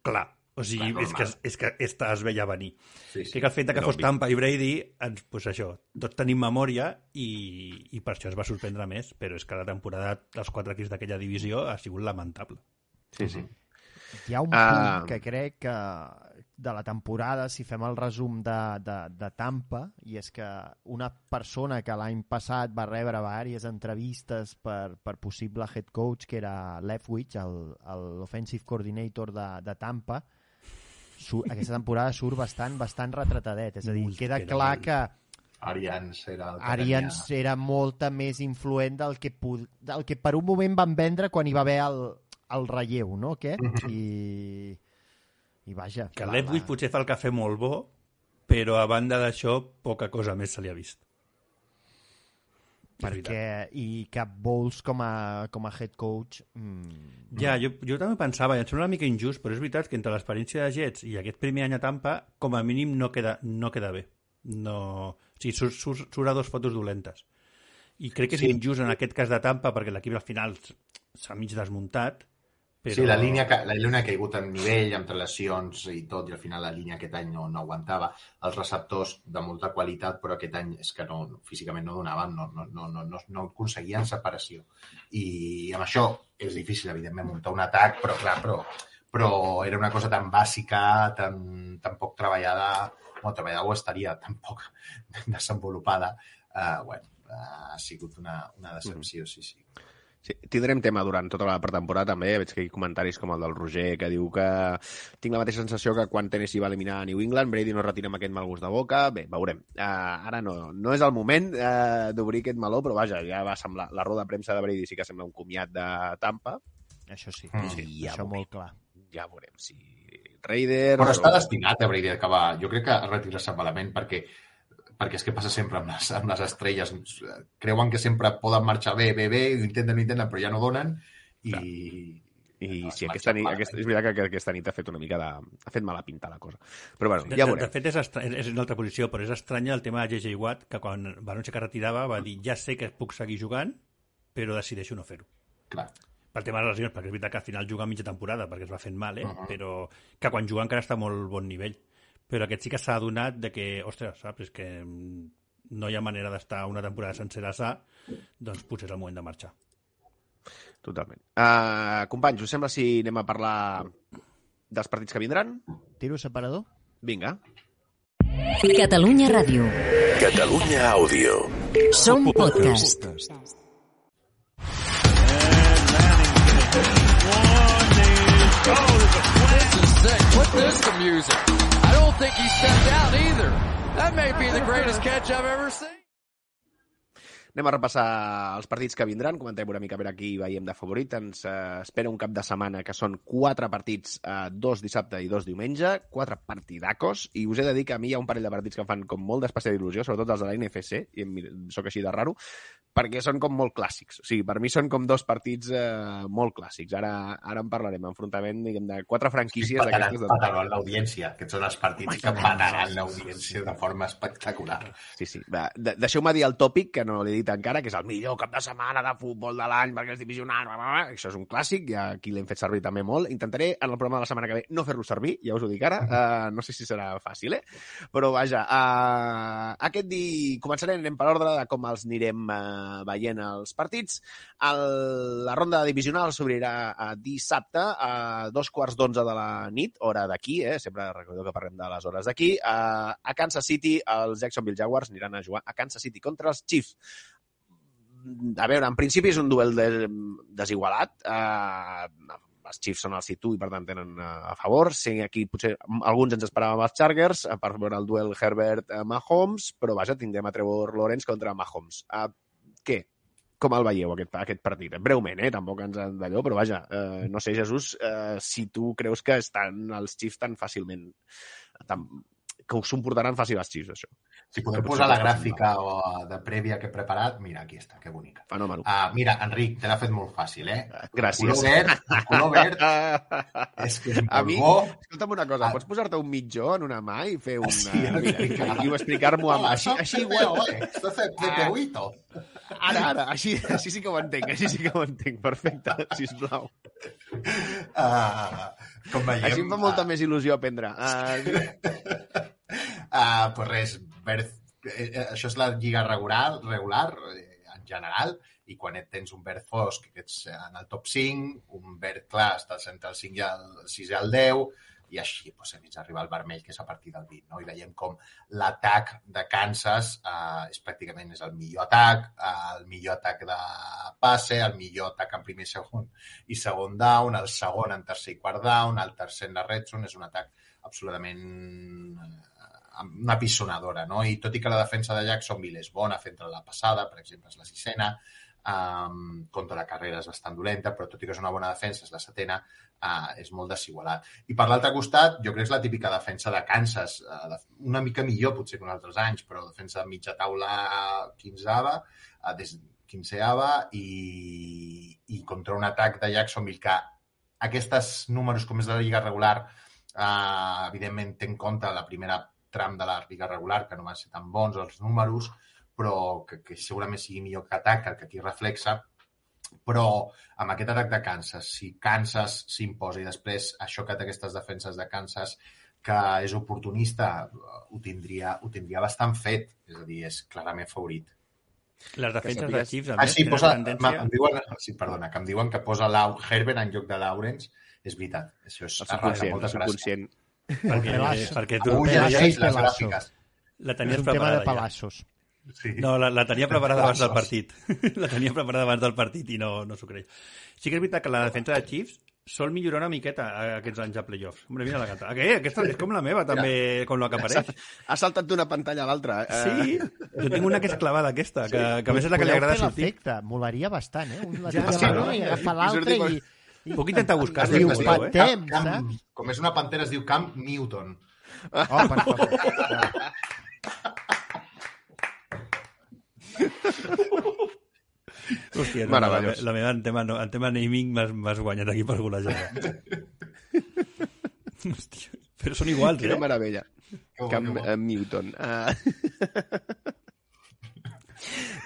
clar, o sigui, Clar, és que, és que esta es veia venir. Sí, sí. Crec que el fet que fos obvi. Tampa i Brady, ens, pues això, tots tenim memòria i, i per això es va sorprendre més, però és que la temporada dels quatre equips d'aquella divisió ha sigut lamentable. Sí, sí. Hi ha un punt que crec que de la temporada, si fem el resum de, de, de Tampa, i és que una persona que l'any passat va rebre diverses entrevistes per, per possible head coach, que era Leftwich, el- l'offensive coordinator de, de Tampa, su, aquesta temporada surt bastant, bastant retratadet. És a dir, Ui, queda que clar que Arians era el que Arians era molta més influent del que, pod... del que per un moment van vendre quan hi va haver el, el relleu, no? Aquest? I, i vaja. Que la- potser fa el cafè molt bo, però a banda d'això, poca cosa més se li ha vist. Perquè i cap Bowles com a, com a head coach mm, Ja, jo, jo també pensava, i em sembla una mica injust, però és veritat que entre l'experiència de Jets i aquest primer any a Tampa, com a mínim no queda, no queda bé. No... O sigui, surt, surt, surt a dos fotos dolentes. I crec que és Sí. injust en aquest cas de Tampa, perquè l'equip al final s'ha mig desmuntat, però... Sí, la línia, la línia ha caigut en nivell, entre lesions i tot, i al final la línia aquest any no, no aguantava. Els receptors de molta qualitat, però aquest any és que no, físicament no donaven, no, no, no, no, no, no aconseguien separació. I amb això és difícil, evidentment, muntar un atac, però clar, però, però era una cosa tan bàsica, tan, tan poc treballada, bueno, treballada ho estaria, tan poc desenvolupada. Uh, bueno, uh, ha sigut una, una decepció, sí, sí. Sí, tindrem tema durant tota la pretemporada també. Veig que hi ha comentaris com el del Roger que diu que tinc la mateixa sensació que quan Tennessee va eliminar a New England, Brady no retira amb aquest mal gust de boca. Bé, veurem. Uh, ara no, no és el moment uh, d'obrir aquest meló, però vaja, ja va semblar... La roda de premsa de Brady sí que sembla un comiat de Tampa. això sí, Mm. sí Ja això veurem. molt clar Ja veurem si Raiders... Però està destinat a Brady a acabar. Jo crec que a retirar-se malament perquè perquè és que passa sempre amb les, amb les estrelles. Creuen que sempre poden marxar bé, bé, bé, ho intenten, ho intenten, però ja no donen i, I sí, marxa aquesta nit, aquesta, és veritat que, que aquesta nit ha fet una mica de... ha fet mala pinta la cosa. Però bueno, De, ja de, veurem. de fet, és, estra... és una altra posició, però és estrany el tema de JJ Watt, que quan va anunciar que retirava va dir ja sé que puc seguir jugant, però decideixo no fer-ho. Clar. Pel tema de les lesions, perquè és veritat que al final juga mitja temporada, perquè es va fent mal, eh? Mhm. però que quan juga encara està a molt bon nivell. Però aquest sí que s'ha adonat de que, ostres, saps, és que mm, no hi ha manera d'estar una temporada sencera sa, doncs potser és el moment de marxar. Totalment. Uh, companys, us sembla si anem a parlar dels partits que vindran? Tiro separador? Vinga. Catalunya Ràdio. Catalunya Àudio. Som podcast. Put this to music. I don't think he stepped out either. That may be the greatest catch I've ever seen. Anem a repassar els partits que vindran, comentem una mica a veure qui veiem de favorit. Ens eh, espera un cap de setmana que són quatre partits, eh, dos dissabte i dos diumenge, quatre partidacos, i us he de dir que a mi hi ha un parell de partits que em fan com molt d'especial il·lusió, sobretot els de la NFC, i em, sóc així de raro, perquè són com molt clàssics. O sigui, per mi són com dos partits eh, molt clàssics. Ara, ara en parlarem, enfrontament, diguem, de quatre franquícies Petaran, d'aquestes. De... petaran l'audiència. Aquests són els partits que petaran l'audiència de forma espectacular. Sí, sí. Va, de, Deixeu-me dir el tòpic, que no l'he dit encara, que és el millor cap de setmana de futbol de l'any perquè és divisional. Bla, bla, bla. Això és un clàssic, ja aquí l'hem fet servir també molt. Intentaré en el programa de la setmana que ve no fer-lo servir, ja us ho dic ara. Uh, no sé si serà fàcil, eh? Però vaja, uh, aquest di... començarem, anem per ordre de com els anirem uh, veient els partits. El, la ronda divisional s'obrirà dissabte a dos quarts d'onze de la nit, hora d'aquí, eh? sempre recordeu que parlem de les hores d'aquí. Uh, a Kansas City, els Jacksonville Jaguars aniran a jugar a Kansas City contra els Chiefs a veure, en principi és un duel de, desigualat. Uh, els Chiefs són el situ i per tant tenen a favor. Sí, aquí potser alguns ens esperàvem els Chargers uh, per veure el duel Herbert-Mahomes, però vaja, tindrem a Trevor Lawrence contra Mahomes. Què? Com el veieu, aquest, aquest partit? Breument, eh? Tampoc ens han d'allò, però vaja, eh, no sé, Jesús, eh, si tu creus que estan els Chiefs tan fàcilment... Tan, que us comportaran fàcil els Chiefs, això. Si podem posar la gràfica o de prèvia que he preparat, mira, aquí està, que bonica. Fenòmeno. Uh, mira, Enric, te l'ha fet molt fàcil, eh? Gràcies. El color verd, el color verd és que és A mi, molt bo. escolta'm una cosa, Ah. pots posar-te un mitjó en una mà i fer una... Sí, mira, i, explicar-m'ho amb... Així, així igual... Eh? Esto es de peuito. Ara, ara, així, així sí que ho entenc, així sí que ho entenc. Perfecte, sisplau. Uh, com veiem... Així em fa molta més il·lusió aprendre. Uh, Uh, pues res, verd, eh, eh, això és la lliga regular, regular eh, en general, i quan et tens un verd fosc, que ets en el top 5, un verd clar estàs entre el 5 i el 6 i el 10, i així doncs, fins a arribar al vermell, que és a partir del 20. No? I veiem com l'atac de Kansas eh, és pràcticament és el millor atac, eh, el millor atac de passe, el millor atac en primer segon i segon down, el segon en tercer i quart down, el tercer en la red zone, és un atac absolutament eh, una pisonadora, no? I tot i que la defensa de Jacksonville és bona fent la passada, per exemple, és la sisena, um, contra la carrera és bastant dolenta, però tot i que és una bona defensa, és la setena, uh, és molt desigualat. I per l'altre costat, jo crec que és la típica defensa de Kansas, uh, una mica millor potser que en altres anys, però defensa de mitja taula quinzava, uh, des quinzeava, i, i contra un atac de Jacksonville que aquests números, com és la lliga regular, uh, evidentment té en compte la primera tram de la lliga regular, que no van ser tan bons els números, però que, que segurament sigui millor que atac, el que aquí reflexa, però amb aquest atac de Kansas, si Kansas s'imposa i després això que té aquestes defenses de Kansas que és oportunista, ho tindria, ho tindria bastant fet, és a dir, és clarament favorit. Les defenses de Chiefs, a Ah, més, sí, tenen posa, tendència... em diuen, sí, perdona, que em diuen que posa Lau, Herbert en lloc de Lawrence. És veritat, això és el arrasa, subconscient, el moltes gràcies. subconscient. Perquè, Pelassos. perquè tu Avui Pelassos ja les Pelassos. gràfiques. la És tenies un tema de preparada ja. Sí. No, la, la tenia preparada abans del partit. la tenia preparada abans del partit i no, no s'ho creix. Sí que és veritat que la defensa de Chiefs sol millorar una miqueta a aquests anys a playoffs. Hombre, mira la gata. Què? Aquesta és com la meva, també, com la que apareix. Ha saltat d'una pantalla a l'altra. eh? Sí, jo tinc una que és clavada, aquesta, que, que a més és la que li agrada sortir. l'efecte, molaria bastant, eh? Un la Ja, ja, sí, sí, no? i agafa I l'altre sortir i... i... Puc intentar buscar-la, Diu, si voleu, eh? patem, Camp, saps? com és una pantera, es diu Camp Newton. Oh, per favor. Hòstia, no, la, la meva en tema, no, en tema naming m'has guanyat aquí per golejada. Hòstia, però són iguals, Quina eh? meravella. Que bo, Cam que bo. eh, Newton. Uh...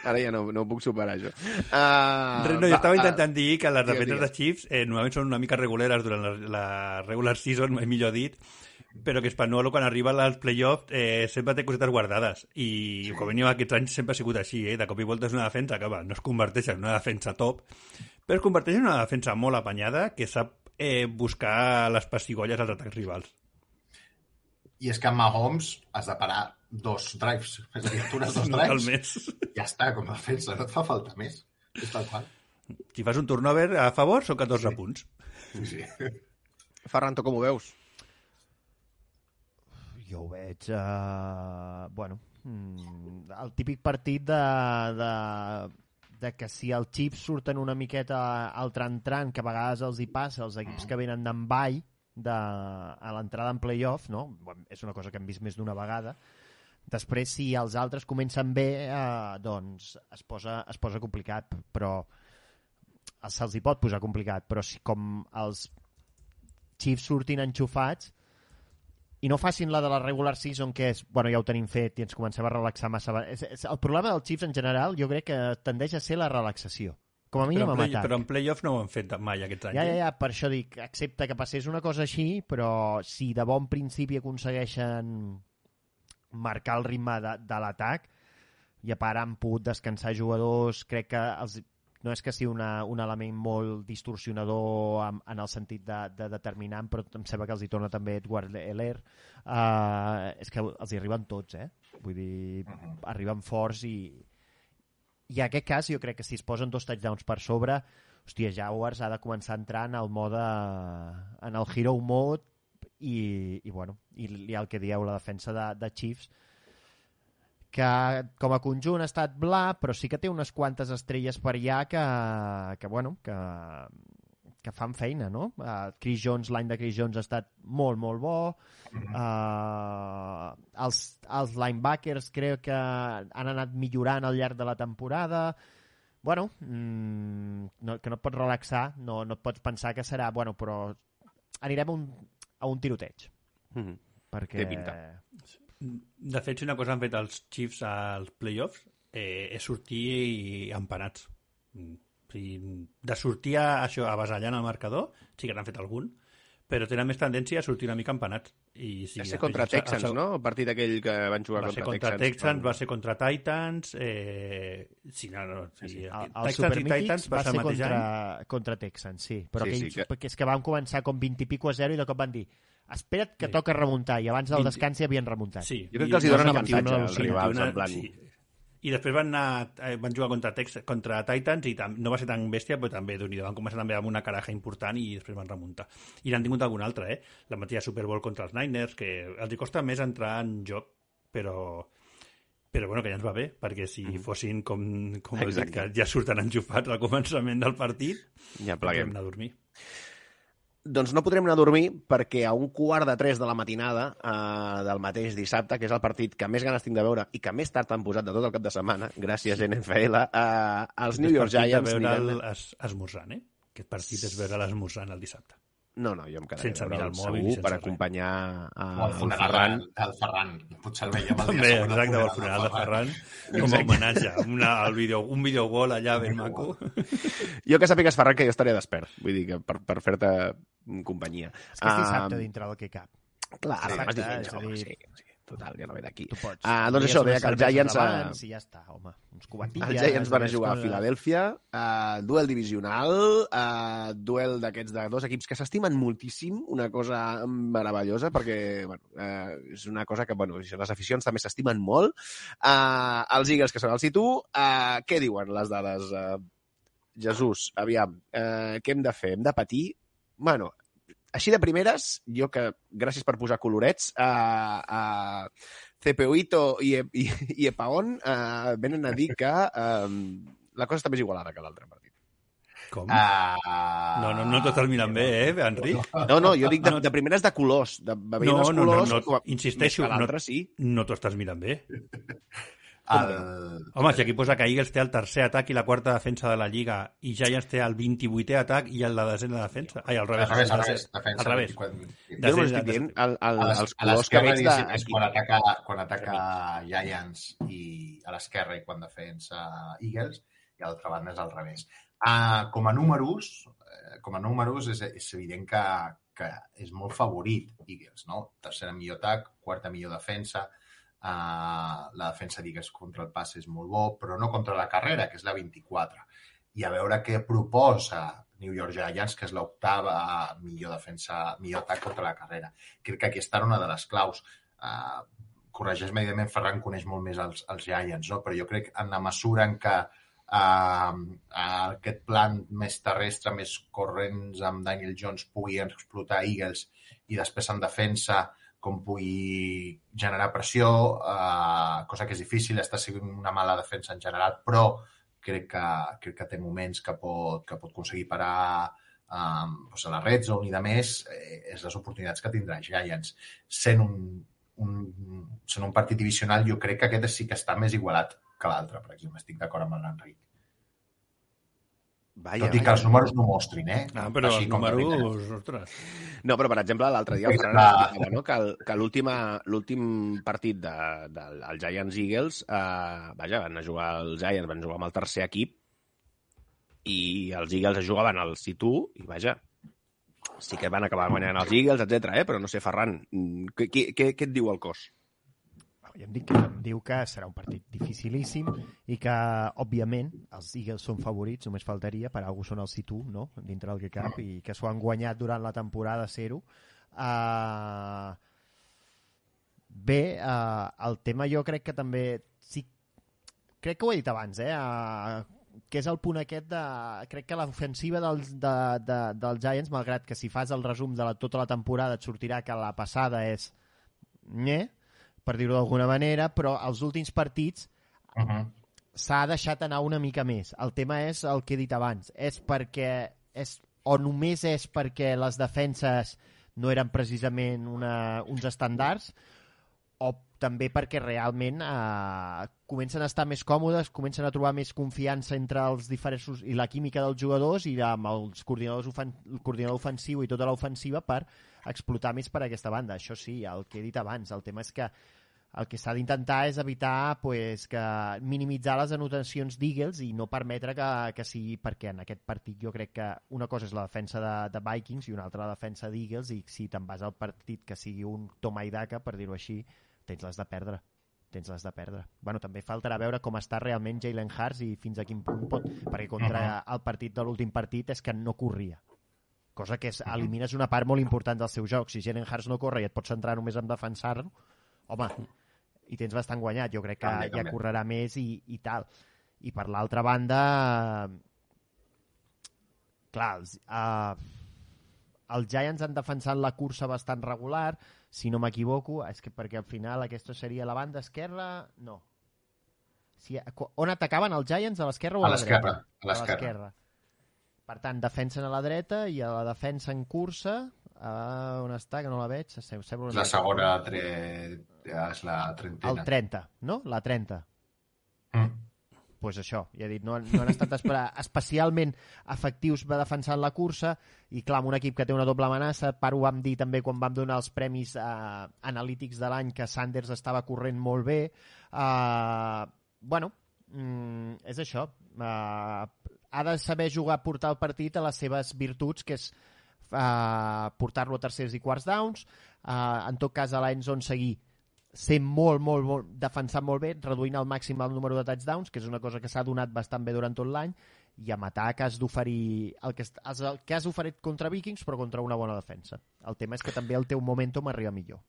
Ara ja no, no puc superar això. Uh, Res, no, jo estava intentant dir que les defenses de Chiefs eh, normalment són una mica reguleres durant la, la regular season, mai millor dit, però que Spanuolo quan arriba als playoffs eh, sempre té cosetes guardades i sí. com venim aquests anys sempre ha sigut així, eh? de cop i volta és una defensa que va, no es converteix en una defensa top però es converteix en una defensa molt apanyada que sap eh, buscar les pessigolles als atacs rivals. I és que amb Mahomes has de parar dos drives. És a dir, atures dos Al drives. mes. Ja està, com a defensa. No et fa falta més. És tal qual. Si fas un turnover a favor, són 14 punts. Sí, sí. Ferran, tu com ho veus? Jo ho veig... Uh, bueno, mm, el típic partit de, de, de que si els xips surten una miqueta al tran-tran, que a vegades els hi passa, els equips que venen d'en ball, de, a l'entrada en playoff, no? Bueno, és una cosa que hem vist més d'una vegada. Després, si els altres comencen bé, eh, doncs es posa, es posa complicat, però se'ls hi pot posar complicat, però si com els Chiefs surtin enxufats i no facin la de la regular season, que és, bueno, ja ho tenim fet i ens comencem a relaxar massa. És, és, el problema dels Chiefs en general jo crec que tendeix a ser la relaxació. Com a mínim Però en, play, però en playoff no ho han fet mai aquests anys. Ja, ja, eh? ja, per això dic, accepta que passés una cosa així, però si de bon principi aconsegueixen marcar el ritme de, de l'atac, i a part han pogut descansar jugadors, crec que els, no és que sigui una, un element molt distorsionador en, en el sentit de, de determinant, però em sembla que els hi torna també Edward Heller. Uh, és que els hi arriben tots, eh? Vull dir, arriben forts i, i en aquest cas jo crec que si es posen dos touchdowns per sobre hòstia, Jaguars ha de començar a entrar en el mode en el hero mode i, i bueno, i, i el que dieu la defensa de, de Chiefs que com a conjunt ha estat bla, però sí que té unes quantes estrelles per allà que, que bueno, que, que fan feina, no? Uh, Chris Jones, l'any de Chris Jones ha estat molt, molt bo. Uh, els, els linebackers crec que han anat millorant al llarg de la temporada. Bueno, mm, no, que no et pots relaxar, no, no et pots pensar que serà... Bueno, però anirem a un, a un tiroteig. Mm -hmm. Perquè... Té pinta. De fet, si una cosa han fet els Chiefs als playoffs eh, és sortir empanats. Mm, O sigui, de sortir a, això, avasallant el marcador, sí que n'han fet algun, però tenen més tendència a sortir una mica empanats. I, sí, Va ser contra el el Texans, segon- no? El partit aquell que van jugar Va contra, contra Texans, va ser contra Titans, eh... sí, no, no, sí, sí. El, el Texans i Titans va va ser ser el mateix any. contra, contra Texans, sí. Però Sí, sí, sí, aquells, que- és que van començar com 20 i pico a 0 i de cop van dir espera't que Sí. toca remuntar, i abans del 20. descans hi havien remuntat. Sí, Jo crec que els hi donen avantatge 21 als rivals, en plan... Sí. I després van, anar, eh, van jugar contra, Tex, contra Titans i tam, no va ser tan bèstia, però també déu van començar també amb una caraja important i després van remuntar. I n'han tingut algun altre, eh? La mateixa Super Bowl contra els Niners, que els hi costa més entrar en joc, però però bueno, que ja ens va bé, perquè si fossin com, com Exacte. que ja surten enxufats al començament del partit, Ja pleguem. anar a dormir. Doncs no podrem anar a dormir perquè a un quart de tres de la matinada eh, del mateix dissabte, que és el partit que més ganes tinc de veure i que més tard han posat de tot el cap de setmana, gràcies NFL, eh, els New York Aquest partit Giants veure aniran... el, es, esmorzant, eh? Aquest partit és veure l'esmorzant el dissabte. No, no, jo em quedaré Sense a mirar el mòbil segur sense per res. acompanyar O uh, el el funeral Ferran. del, del Ferran. Potser el veiem el dia següent. exacte, el funeral de Ferran, com a homenatge, una, el vídeo, un videogol allà ben maco. Jo que sàpigues, Ferran, que jo estaré despert. Vull dir que per, per fer-te companyia. És que és dissabte Ah, dintre del que cap. Clar, Dissabte, además diumenge, és a home, dir- sí, sí, total, ja no ve d'aquí. Tu pots. Ah, doncs això, deia que els Giants, eh, abans I ja està, home. Uns cubatilles... Els Giants van a jugar a Filadèlfia, uh, duel divisional, uh, duel d'aquests de dos equips que s'estimen moltíssim, una cosa meravellosa, perquè bueno, uh, és una cosa que bueno, les aficions també s'estimen molt. Uh, els Eagles, que són el situ, uh, què diuen les dades? Uh, Jesús, aviam, uh, què hem de fer? Hem de patir? Bueno, així de primeres, jo que, gràcies per posar colorets, uh, uh, Cepeuito i, i, i Epaon uh, venen a dir que um, la cosa està més igualada que l'altre partit. Com? Ah, No, no, no t'ho estàs mirant bé, eh, Enric? No, no, jo dic de, de primeres de colors, de, de veient No, els no, no, colors, no, com a- insisteixo, l'altre, sí. No t'ho estàs mirant bé. El... Home, si aquí posa que Eagles té el tercer atac i la quarta defensa de la Lliga i Giants té el 28è atac i el la desena defensa. Ai, al revés. Al revés, al revés, defensa, Al revés. 24. Jo només estic dient el, el, A les- els colors que veig és de... quan ataca, quan ataca Giants i a l'esquerra i quan defensa Eagles i a l'altra banda és al revés. Uh, com a números, eh, com a números és, és evident que, que és molt favorit Eagles, no? Tercera millor atac, quarta millor defensa, uh, la defensa d'Eagles contra el pas és molt bo, però no contra la carrera, que és la 24. I a veure què proposa New York Giants, que és l'octava millor defensa, millor atac contra la carrera. Crec que aquesta era una de les claus. Uh, corregeix-me, evidentment, Ferran coneix molt més els, els Giants, no? però jo crec en la mesura en què uh, aquest plan més terrestre, més corrents amb Daniel Jones pugui explotar Eagles i després en defensa com pugui generar pressió, uh, cosa que és difícil, està sent una mala defensa en general, però crec que, crec que té moments que pot, que pot aconseguir parar um, doncs a la red zone i de més, eh, és les oportunitats que tindrà Giants. Sent un, un, sent un partit divisional, jo crec que aquest sí que està més igualat que l'altre, per exemple. Estic d'acord amb l'Enric. Vaja, Tot i que els números no mostrin, eh? Ah, però els que venen. números... Ostres. No, però per exemple, l'altre dia el Ferran Clar. explicava no? que, el, que l'última l'últim partit de, del el Giants Eagles, eh, vaja, van a jugar els Giants, van jugar amb el tercer equip i els Eagles es jugaven al situ i vaja, sí que van acabar guanyant els Eagles, etc. Eh? però no sé, Ferran, mm, què, què, què et diu el cos? Ja em, dic em diu que serà un partit dificilíssim i que, òbviament, els Eagles són favorits, només faltaria, per algú són el situ, no?, dintre del que cap, i que s'ho han guanyat durant la temporada zero. Uh, bé, uh, el tema jo crec que també... Sí, crec que ho he dit abans, eh? Uh, que és el punt aquest de... Crec que l'ofensiva dels, de, de, dels Giants, malgrat que si fas el resum de la, tota la temporada et sortirà que la passada és... Nye, per dir-ho d'alguna manera, però els últims partits Uh -huh. s'ha deixat anar una mica més. El tema és el que he dit abans. És perquè... És, o només és perquè les defenses no eren precisament una, uns estàndards o també perquè realment eh, comencen a estar més còmodes, comencen a trobar més confiança entre els diferents i la química dels jugadors i amb els coordinadors ofen el coordinador ofensiu i tota l'ofensiva per explotar més per aquesta banda. Això sí, el que he dit abans, el tema és que el que s'ha d'intentar és evitar pues, que minimitzar les anotacions d'Eagles i no permetre que, que sigui perquè en aquest partit jo crec que una cosa és la defensa de, de Vikings i una altra la defensa d'Eagles i si te'n vas al partit que sigui un toma i daca, per dir-ho així, tens les de perdre tens les de perdre. Bueno, també faltarà veure com està realment Jalen Hurts i fins a quin punt pot, perquè contra el partit de l'últim partit és que no corria cosa que és, elimines una part molt important del seu joc. Si Jalen Hurts no corre i et pots centrar només en defensar-lo, home, i tens bastant guanyat. Jo crec que També, ja també. correrà més i, i tal. I per l'altra banda, clar, els, uh, els Giants han defensat la cursa bastant regular, si no m'equivoco, és que perquè al final aquesta seria la banda esquerra... No. Si, on atacaven els Giants? A l'esquerra o a, A la l'esquerra, dreta? a l'esquerra. Per tant, defensen a la dreta i a la defensa en cursa, uh, on està, que no la veig? Sem- Sembla una la segona, tre... és la trentena. El 30, no? La 30. Mm. pues això, ja he dit, no, han- no han estat especialment efectius va defensant la cursa i clar, amb un equip que té una doble amenaça, per ho vam dir també quan vam donar els premis eh, analítics de l'any que Sanders estava corrent molt bé eh, bueno mm, és això eh, ha de saber jugar, portar el partit a les seves virtuts, que és eh, portar-lo a tercers i quarts downs eh, en tot cas a l'endzone seguir ser molt, molt, molt, defensant molt bé, reduint al màxim el número de touchdowns, que és una cosa que s'ha donat bastant bé durant tot l'any, i a matar que has d'oferir el, que, has- el que has oferit contra Vikings, però contra una bona defensa. El tema és que també el teu momentum arriba millor.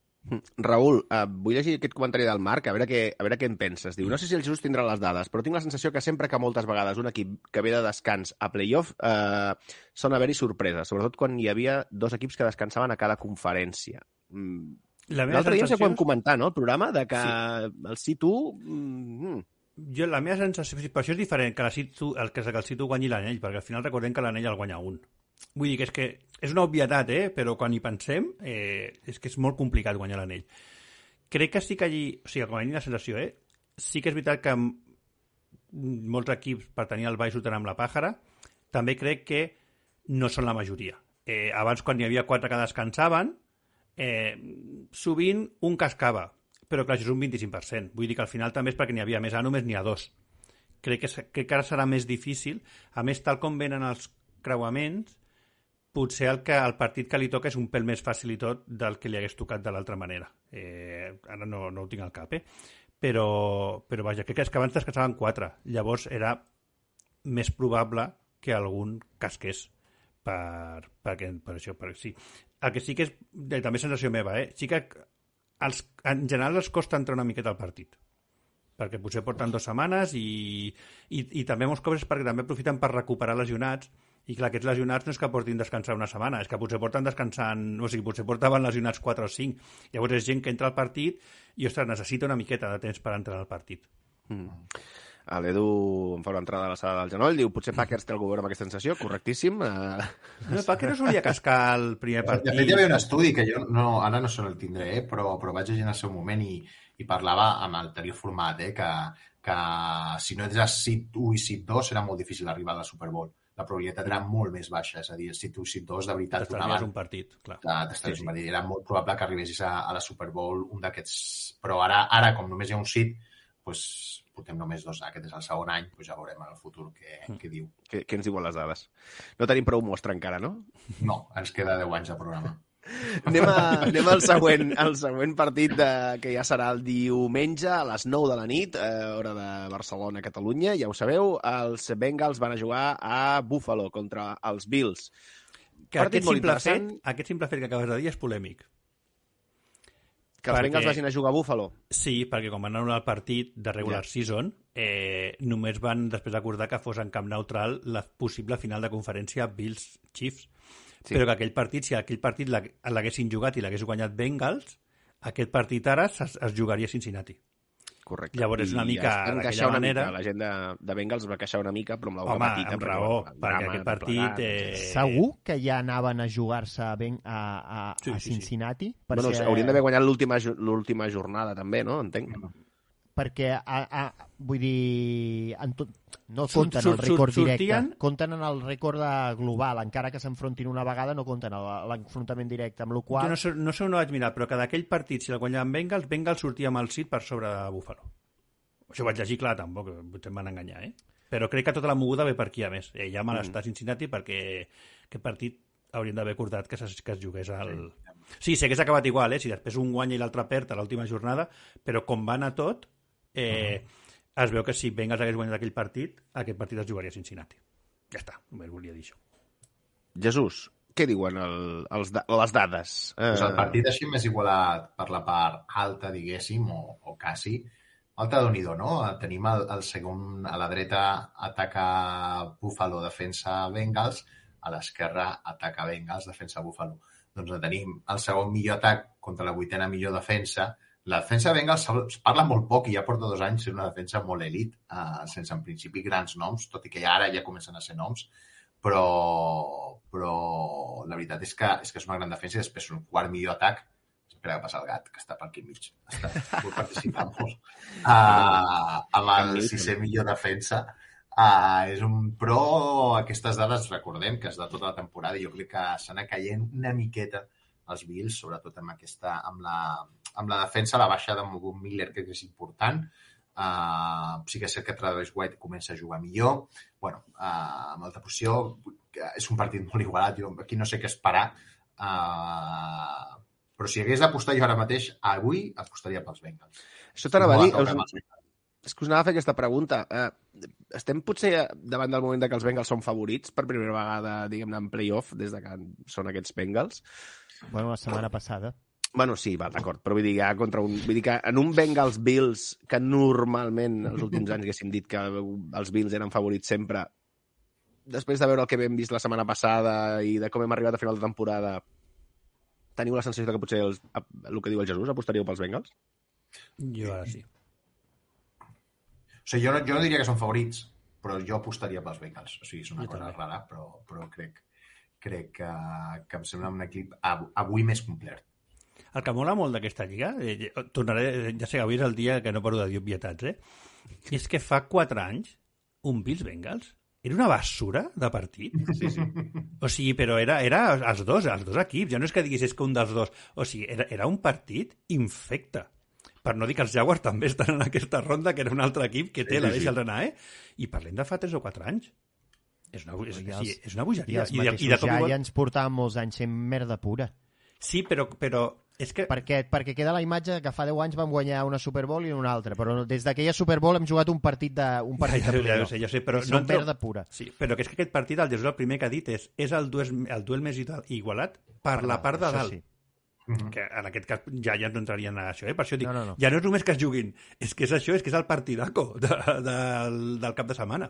Raül, eh, vull llegir aquest comentari del Marc, a veure, què, a veure què en penses. Diu, no sé si el Jesús tindrà les dades, però tinc la sensació que sempre que moltes vegades un equip que ve de descans a playoff eh, són haver-hi sorpreses, sobretot quan hi havia dos equips que descansaven a cada conferència. Mm. L'altre dia sensació que ho vam comentar, no?, el programa, de que Sí. el situ... Mm, Jo, la meva sensació... sí, Per això és diferent que, la Situ, el, que, el Situ guanyi l'anell, perquè al final recordem que l'anell el guanya un. Vull dir que és que és una obvietat, eh? però quan hi pensem eh, és que és molt complicat guanyar l'anell. Crec que sí que allí... O sigui, com a la sensació, eh? sí que és veritat que molts equips per tenir el baix ho tenen amb la pàjara. També crec que no són la majoria. Eh, abans, quan hi havia quatre que descansaven, eh, sovint un cascava, però clar, això és un 25%. Vull dir que al final també és perquè n'hi havia més A, només n'hi ha dos. Crec que, crec que ara serà més difícil. A més, tal com venen els creuaments, potser el, que, el partit que li toca és un pèl més fàcil i tot del que li hagués tocat de l'altra manera. Eh, ara no, no ho tinc al cap, eh? Però, però vaja, crec que és que abans descansaven quatre. Llavors era més probable que algun casqués per, perquè, per això, per, sí. El que sí que és, eh, també és sensació meva, eh? Sí que els, en general els costa entrar una miqueta al partit perquè potser porten dues setmanes i, i, i també molts cops perquè també aprofiten per recuperar lesionats i clar, aquests lesionats no és que portin descansar una setmana, és que potser porten descansant, o sigui, potser portaven lesionats 4 o 5. Llavors és gent que entra al partit i, ostres, necessita una miqueta de temps per entrar al partit. A L'Edu em fa una entrada a la sala del genoll, diu, potser Packers té algú a veure amb aquesta sensació, correctíssim. Uh... No, no solia cascar el primer De partit? fet, hi havia un estudi que jo no, ara no se el tindré, eh, però, però vaig llegir en el seu moment i, i parlava amb l'anterior format, eh, que, que si no ets a sit 1 i sit 2 serà molt difícil arribar a la Super Bowl. La probabilitat era molt més baixa, és a dir, sit 1 i sit 2 de veritat donaven un partit, clar. sí, sí. Era molt probable que arribessis a, a la Super Bowl un d'aquests... Però ara, ara, com només hi ha un sit, doncs, portem només dos, aquest és el segon any, doncs ja veurem en el futur què, què diu. Què, què ens diuen les dades? No tenim prou mostra encara, no? No, ens queda 10 anys de programa. Anem, a, anem al següent, al següent partit de, que ja serà el diumenge a les 9 de la nit, eh, hora de Barcelona, Catalunya. Ja ho sabeu, els Bengals van a jugar a Buffalo contra els Bills. Que Partit aquest molt simple, interessant. fet, aquest simple fet que acabes de dir és polèmic. Que els Bengals vagin a jugar a Buffalo. Sí, perquè quan van anul·lar el partit de regular Ja. season, eh, només van després acordar que fos en camp neutral la possible final de conferència Bills-Chiefs. Sí. Però que aquell partit, si aquell partit l'ha- l'haguessin jugat i l'hagués guanyat Bengals, aquest partit ara es, es jugaria a Cincinnati. Correcte. Llavors és una mica d'aquella manera- Mica. La gent de, de Bengals va queixar una mica, però amb la boca Home, petita. amb perquè, raó, perquè drama, aquest partit... Eh... Segur que ja anaven a jugar-se a, Ben- a, a, Sí, a sí, sí. Cincinnati? Bueno, haurien d'haver guanyat l'última jornada, també, no? Entenc. Perquè a, a, vull dir en tot, no compten surt- el rècord directe sortien- compten en el rècord de global encara que s'enfrontin una vegada no compten l'enfrontament directe amb la Jo qual no sé, no sé on ho vaig mirar, però que d'aquell partit, si el guanyaven Bengals, Bengals sortia amb el sit per sobre de Buffalo. Això ho vaig llegir, clar, tampoc, potser em van enganyar, eh? Però crec que tota la moguda ve per aquí, a més. Eh, hi ha malestar a Cincinnati perquè aquest partit haurien d'haver acordat que, es, que es jugués al... Sí, sí, hagués acabat igual, eh? Si després un guanya i l'altre perd a l'última jornada, però com va anar tot, eh, es veu que si Bengals hagués guanyat aquell partit, aquest partit es jugaria a Cincinnati. Ja està, només volia dir això. Jesús, què diuen el, els les dades? Eh, Pues el partit així més igualat per la part alta, diguéssim, o, o quasi. Alta do no? Tenim el, el segon, a la dreta ataca Buffalo, defensa Bengals, a l'esquerra ataca Bengals, defensa Buffalo. Doncs tenim el segon millor atac contra la vuitena millor defensa. La defensa de Bengals es parla molt poc i ja porta dos anys sent una defensa molt elit, eh, sense en principi grans noms, tot i que ja ara ja comencen a ser noms, però, però la veritat és que, és que és una gran defensa i després un quart millor atac espera que passa el gat, que està per aquí mig. Està participant molt. Uh, amb el sisè millor defensa. Uh, és un... Però aquestes dades, recordem que és de tota la temporada jo crec que s'han caient una miqueta els Bills, sobretot amb, aquesta, amb, la, amb la defensa, la baixa de Von Miller, que és important. Uh, sí que és cert que Travis White comença a jugar millor. bueno, uh, amb alta posició, és un partit molt igualat. Jo aquí no sé què esperar. Uh, però si hagués d'apostar jo ara mateix, avui apostaria pels Bengals. Això t'anava a dir... No, Us, és que us anava a fer aquesta pregunta. Eh, estem potser davant del moment de que els Bengals són favorits per primera vegada, diguem-ne, en playoff, des de que són aquests Bengals? Bueno, la setmana passada Bueno, sí, va, d'acord, però vull dir, ja contra un, vull dir que en un Bengals Bills que normalment els últims anys haguéssim dit que els Bills eren favorits sempre, després de veure el que hem vist la setmana passada i de com hem arribat a final de temporada, teniu la sensació de que potser els, el que diu el Jesús apostaríeu pels Bengals? Jo ara sí. O sigui, jo no, jo no diria que són favorits, però jo apostaria pels Bengals. O sigui, és una Jo cosa també. rara, però, però crec, crec que, que em sembla un equip av- avui més complet. El que mola molt d'aquesta lliga, eh, tornaré, ja sé que avui és el dia que no paro de dir obvietats, eh? És que fa 4 anys, un Bills Bengals era una basura de partit. Sí, sí. O sigui, però era, era els dos, els dos equips. Ja no és que diguis és que un dels dos... O sigui, era, era un partit infecte. Per no dir que els Jaguars també estan en aquesta ronda, que era un altre equip que té Sí, la sí, sí. anar, eh? I parlem de fa 3 o 4 anys. És una, és, I els- sí, és una I bogeria. els mateixos cop i volta- Giants portaven molts anys sent merda pura. Sí, però, però és que... Perquè, perquè queda la imatge que fa 10 anys vam guanyar una Super Bowl i una altra, però des d'aquella Super Bowl hem jugat un partit de, un partit ja, de ja, ja, sé, ja sé, però És no entro- merda pura. Sí, però que és que aquest partit, el Jesús el primer que ha dit és, és el, duel, el duel més igualat per la part de dalt. sí. que en aquest cas ja ja no entrarien a això, eh? per això dic, No, no, no. ja no és només que es juguin, és que és això, és que és el partidaco de, del, del cap de setmana.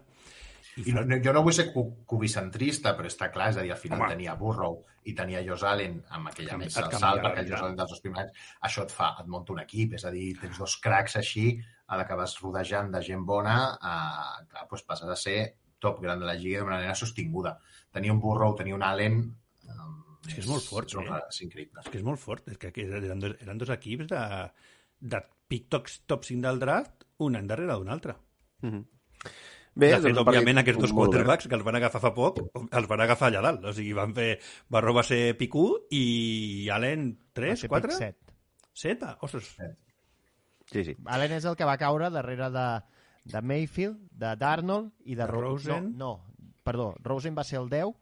I no, no, jo no vull ser cu- cubicentrista, però està clar, és a dir, al final Home. tenia Burrow i tenia Josh Allen amb aquella Canvi- mesa de salt, perquè el. Josh Allen dels dos primers anys, això et fa, et munta un equip, és a dir, tens dos cracs així, a la que vas rodejant de gent bona, a, clar, doncs passes a ser top gran de la lliga de manera sostinguda. Tenia un Burrow, tenia un Allen... Um, És que és molt fort, és, eh? és increïble. És que és molt fort, és que eren dos, eren dos equips de, de pick top, top 5 del draft, un any darrere d'un altre. Bé, de fet, doncs, un partit òbviament, aquests dos quarterbacks que els van agafar fa poc, els van agafar allà dalt. O sigui, van fer... Barro va ser pick 1 i Allen Va 3, ser 4? pick set. 7? Ostres, Sí, sí. Allen és el que va caure darrere de, de Mayfield, de Darnold i de, De Ro- Rosen. No, no, perdó, Rosen va ser el 10,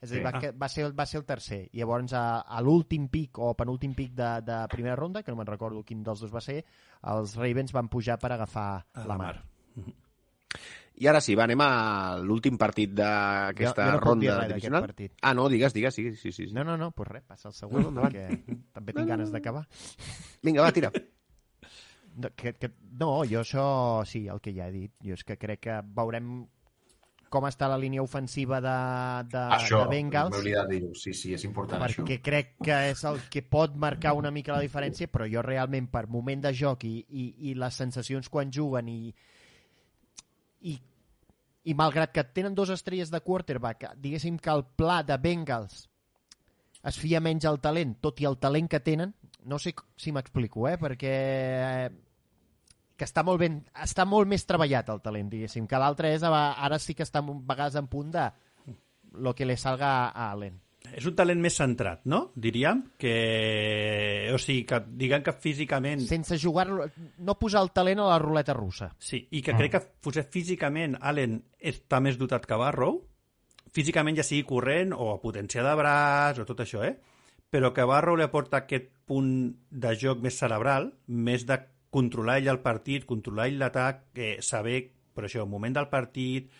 és a dir, Sí. va, que- va, ser, va ser el tercer. I llavors a, a l'últim pic o penúltim pic de, de primera ronda, que no me'n recordo quin dels dos va ser, els Ravens van pujar per agafar a la mar. I ara sí, va, anem a l'últim partit d'aquesta no ronda divisional. partit. Ah, no, digues, digues, sí, sí, sí. sí. No, no, no, pues res, passa el següent, No, perquè també tinc ganes d'acabar. Vinga, va, tira. No, que, que, no, jo això sí, el que ja he dit. Jo és que crec que veurem com està la línia ofensiva de, de, això, de Bengals, m'he oblidat de dir-ho. Sí, sí, és important això. perquè crec que és el que pot marcar una mica la diferència, però jo realment per moment de joc i, i, i les sensacions quan juguen i, i, i malgrat que tenen dos estrelles de quarterback, diguéssim que el pla de Bengals es fia menys al talent, tot i el talent que tenen, no sé si m'explico, eh? perquè eh, que està molt ben, està molt més treballat el talent, diguéssim, que l'altre és, ara sí que està a vegades en punt de lo que le salga a Allen. És un talent més centrat, no? Diríem que... O sigui, que diguem que físicament... Sense jugar, no posar el talent a la ruleta russa. Sí, i que crec que potser físicament Allen està més dotat que Barrow, físicament ja sigui corrent o potenciar de braç o tot això, eh? Però que Barrow li aporta aquest punt de joc més cerebral, més de controlar ell el partit, controlar ell l'atac, eh, saber, per això, el moment del partit,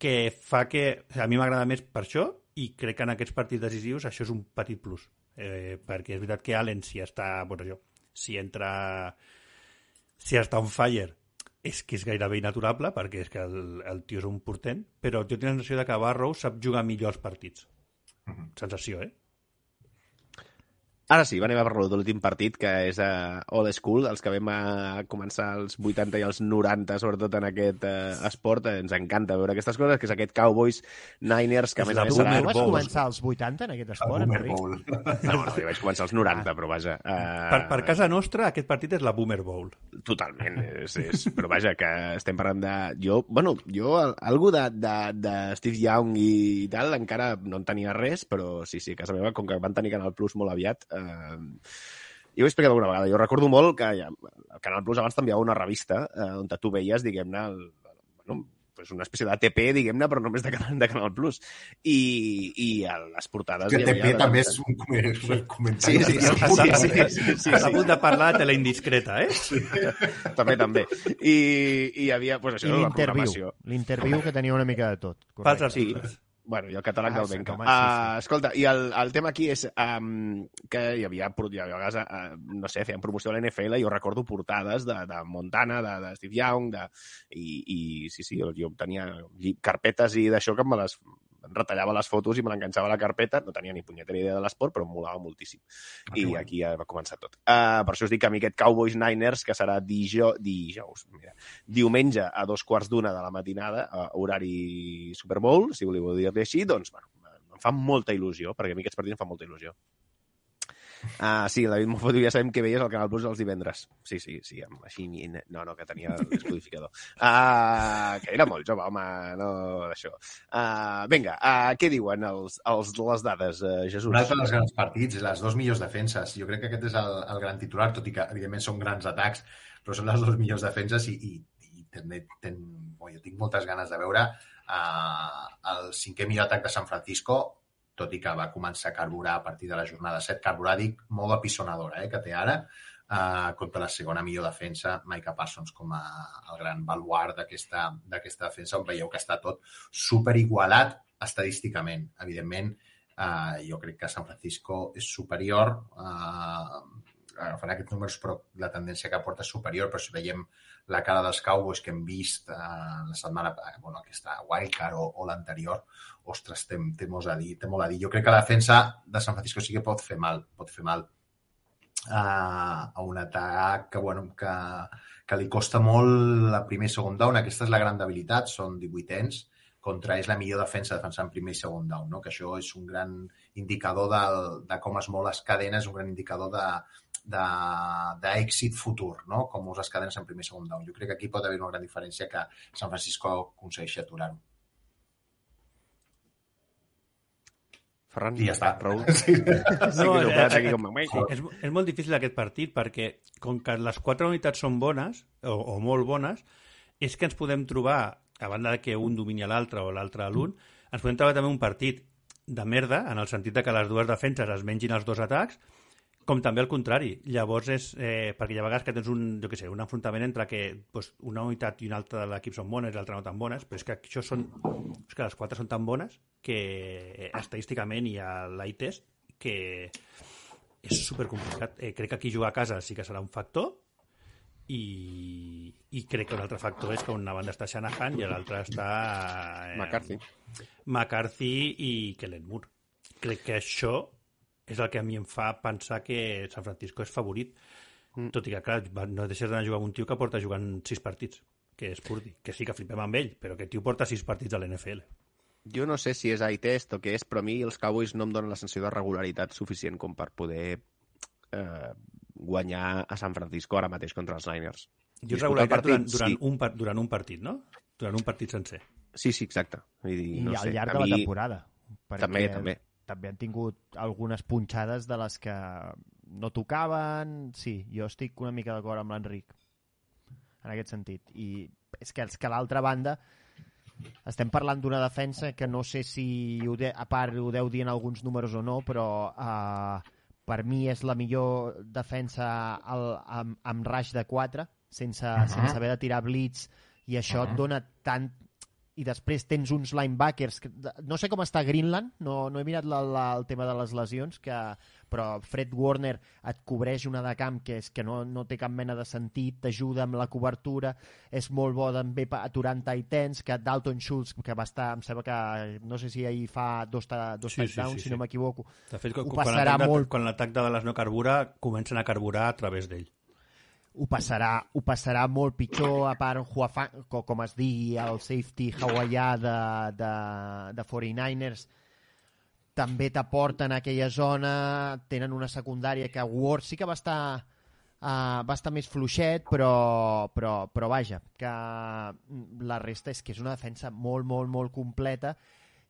que fa que... A mi m'agrada més per això i crec que en aquests partits decisius això és un petit plus. Eh, perquè és veritat que Allen, si està... Bueno, jo, si entra... Si està on fire, és que és gairebé inaturable, perquè és que el, el tio és un portent, però jo tinc la sensació de que Barrow sap jugar millor els partits. Sensació, eh? Ara sí, anem a parlar de l'últim partit, que és uh, old school, els que vam a començar als 80 i als 90, sobretot en aquest uh, esport, eh, ens encanta veure aquestes coses, que és aquest Cowboys Niners, que a És més a més Tu, serà... tu vas començar als 80 en aquest esport, Enric? No, no, jo vaig començar als 90, però vaja... Uh, Per, per casa nostra, aquest partit és la Boomer Bowl. Totalment, és, és, però vaja, que estem parlant de... Jo, bueno, jo, al- algú de, de, de Steve Young i tal, encara no en tenia res, però sí, sí, a casa meva, com que van tenir Canal Plus molt aviat, eh, jo ho he explicat alguna vegada, jo recordo molt que ja, el Canal Plus abans t'enviava una revista eh, on tu veies, diguem-ne, el, bueno, pues una espècie d'ATP, diguem-ne, però només de Canal, de Canal Plus. I, i a les portades... Que hi havia TP de- també és un, comentari. Sí, sí, sí, sí, sí, sí, sí, sí, punt de parlar de tele indiscreta, eh? també, també. I, i hi havia, pues, això, I la l'interviu. programació. L'interviu que tenia una mica de tot. Correcte. Sí, articles. Bueno, i el catàleg Ah, del Benca. home, sí, sí. Uh, escolta, i el, el tema aquí és um, que hi havia, hi havia vegades, uh, no sé, feien promoció a la NFL i jo recordo portades de, de Montana, de, de Steve Young, de, i, i sí, sí, jo, jo tenia carpetes i d'això que me les retallava les fotos i me l'enganxava a la carpeta, no tenia ni punyetera idea de l'esport, però em molava moltíssim. Ah, I aquí ja va començar tot. Uh, per això us dic que a mi aquest Cowboys Niners, que serà dijo, dijous, mira, diumenge a dos quarts d'una de la matinada, uh, horari Super Bowl, si voleu dir-li així, doncs, bueno, em fa molta il·lusió, perquè a mi aquests partits em fan molta il·lusió. Uh, sí, Mofo diu, ja sabem que veies al Canal Plus els divendres. Sí, sí, sí, així, no, no, que tenia el descodificador. Uh, que era molt jove, home, no d'això. Uh, vinga, uh, què diuen els, els, les dades, uh, Jesús? Un altre dels grans partits, les dos millors defenses. Jo crec que aquest és el, el gran titular, tot i que, evidentment, són grans atacs, però són les dues millors defenses i, i, i ten, ten, bo, jo tinc moltes ganes de veure uh, el cinquè millor atac de San Francisco, tot i que va començar a carburar a partir de la jornada 7, carburar, dic, molt apisonadora, eh, que té ara, uh, contra la segona millor defensa, Micah Parsons com a el gran baluart d'aquesta defensa, on veieu que està tot superigualat estadísticament. Evidentment, uh, jo crec que San Francisco és superior, uh, agafarà aquests números, però la tendència que porta és superior, però si veiem la cara dels Cowboys que hem vist eh, la setmana, eh, bueno, aquesta wildcard o, o l'anterior, ostres, té, té, molt a dir, té molt a dir. Jo crec que la defensa de San Francisco sí que pot fer mal, pot fer mal uh, a un atac que, bueno, que, que li costa molt la primer i segon down. Aquesta és la gran debilitat, són 18 anys, contra és la millor defensa defensant primer i segon down, no? que això és un gran indicador de, de com es mou les cadenes, un gran indicador de d'èxit futur, no? com us les cadenes en primer i segon down. Jo crec que aquí pot haver una gran diferència que San Francisco aconsegueixi aturar-ho. Ferran, I ja està. Raül. Sí. Eh, com... sí, és, és molt difícil aquest partit perquè, com que les quatre unitats són bones, o, o molt bones, és que ens podem trobar, a banda de que un domini a l'altre o l'altre a l'un, ens podem trobar també un partit de merda, en el sentit de que les dues defenses es mengin els dos atacs, com també al contrari. Llavors és... Eh, perquè hi ha vegades que tens un, jo què sé, un enfrontament entre que pues, una unitat i una altra de l'equip són bones i l'altra no tan bones, però és que això són... És que les quatre són tan bones que eh, estadísticament hi ha l'eye test que és supercomplicat. Eh, crec que aquí jugar a casa sí que serà un factor i, i crec que un altre factor és que una banda està Shanahan i l'altra està... Eh, McCarthy. McCarthy i Kellen Moore. Crec que això és el que a mi em fa pensar que San Francisco és favorit. Mm. Tot i que, clar, no deixes d'anar a jugar amb un tio que porta jugant sis partits, que és Purdy. Que sí que flipem amb ell, però que tio porta sis partits a l'NFL. Jo no sé si és eye test o què és, però a mi els Cowboys no em donen la sensació de regularitat suficient com per poder eh, guanyar a San Francisco ara mateix contra els Niners. Jo Disputar regularitat el durant, partit, durant, sí. un, par- durant un partit, no? Durant un partit sencer. Sí, sí, exacte. Vull dir, I no al sé, llarg de la mi- temporada. perquè També, també. També han tingut algunes punxades de les que no tocaven... Sí, jo estic una mica d'acord amb l'Enric en aquest sentit. I és que, és que a l'altra banda estem parlant d'una defensa que no sé si ho de, a part ho deu dir en alguns números o no, però uh, per mi és la millor defensa al, amb, amb raix de 4 sense, uh -huh. sense haver de tirar blitz i això uh -huh. et dona tant i després tens uns linebackers que, no sé com està Greenland no, no he mirat la, la, el tema de les lesions que, però Fred Warner et cobreix una de camp que, és que no, no té cap mena de sentit t'ajuda amb la cobertura és molt bo també aturant Titans que Dalton Schultz que va estar em sembla que no sé si ahir fa dos, ta, dos Sí, sí, touchdowns sí, si sí. no m'equivoco Ho quan, passarà de, molt- quan l'atac de Dallas no carbura, comencen a carburar a través d'ell. Ho passarà, ho passarà molt pitjor a part Huafang, co- com es digui el safety hawaià de, de, de 49ers també t'aporten aquella zona tenen una secundària que Ward sí que va estar uh, va estar més fluixet però, però, però vaja que la resta és que és una defensa molt, molt, molt completa.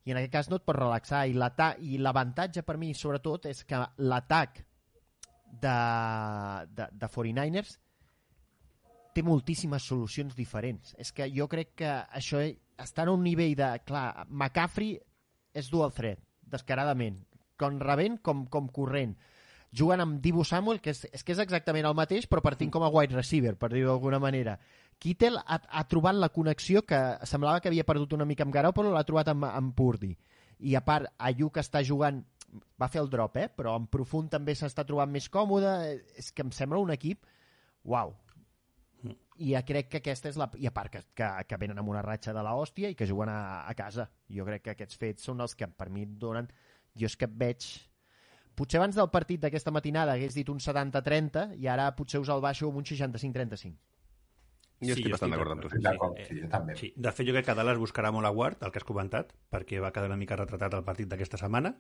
I en aquest cas no et pots relaxar. I l'avantatge per mi sobretot és que l'atac de, de, de 49ers té moltíssimes solucions diferents. És que jo crec que això està en un nivell de... Clar, McCaffrey és dual threat, descaradament. Com rebent com, com corrent. Juguen amb Dibu Samuel, que és, és que és exactament el mateix, però partint com a wide receiver, per dir-ho d'alguna manera. Kittel ha, ha trobat la connexió que semblava que havia perdut una mica amb Garoppolo, l'ha trobat amb, amb Purdy. I a part, Ayuk està jugant va fer el drop, eh? però en profund també s'està trobant més còmode. És que em sembla un equip... Uau, i ja crec que aquesta és la... I a part que, que, que venen amb una ratxa de la hòstia i que juguen a, a casa. Jo crec que aquests fets són els que per mi donen... Jo és que veig... Potser abans del partit d'aquesta matinada hagués dit un 70-30 i ara potser us el baixo amb un 65-35. Jo estic bastant d'acord amb tu. Sí, jo també. Sí. De fet, jo crec que Dallas buscarà molt a Ward, el que has comentat, perquè va quedar una mica retratat el partit d'aquesta setmana.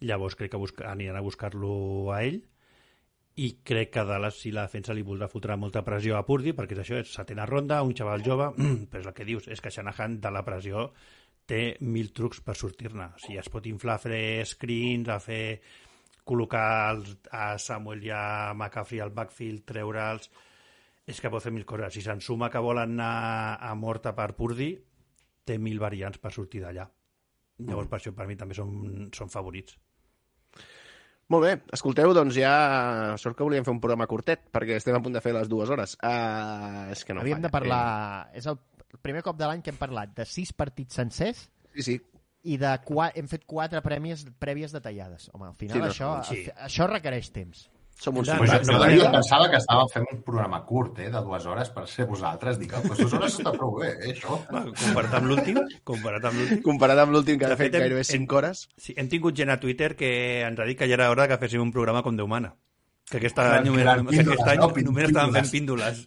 Llavors crec que busca, aniran a buscar-lo a ell. I crec que Dallas, si la defensa li voldrà fotre molta pressió a Purdy, perquè és això, és setena ronda, un xaval jove, però és el que dius, és que Shanahan de la pressió té mil trucs per sortir-ne. O sigui, es pot inflar a fer screens, a fer col·locar els, a Samuel i a McCaffrey al backfield, treure'ls... És que pot fer mil coses. Si se'n suma que volen anar a morta per Purdy, té mil variants per sortir d'allà. Llavors, per això, per mi, també són, són favorits. Molt bé, escolteu, doncs ja... Sort que volíem fer un programa curtet, perquè estem a punt de fer les dues hores. Uh, és que no Havíem falla. de parlar... És el primer cop de l'any que hem parlat de sis partits sencers Eh, sí, sí. i de qua... hem fet quatre prèmies prèvies detallades. Home, al final Sí, no, això, sí. això requereix temps. Som uns No, Pues simpàtics. jo, no, jo, no, jo pensava que estàvem fent un programa curt, eh, de dues hores, per ser vosaltres. Dic, ah, pues dues hores està prou bé, eh, això. Va, comparat amb l'últim, comparat amb l'últim, Comparat amb l'últim que ha fet fet, hem- gairebé 5 hores. Sí, hem tingut gent a Twitter que ens ha dit que ja era hora que féssim un programa com Déu mana. Que aquest any, només, que aquest any no? només estaven fent píndoles.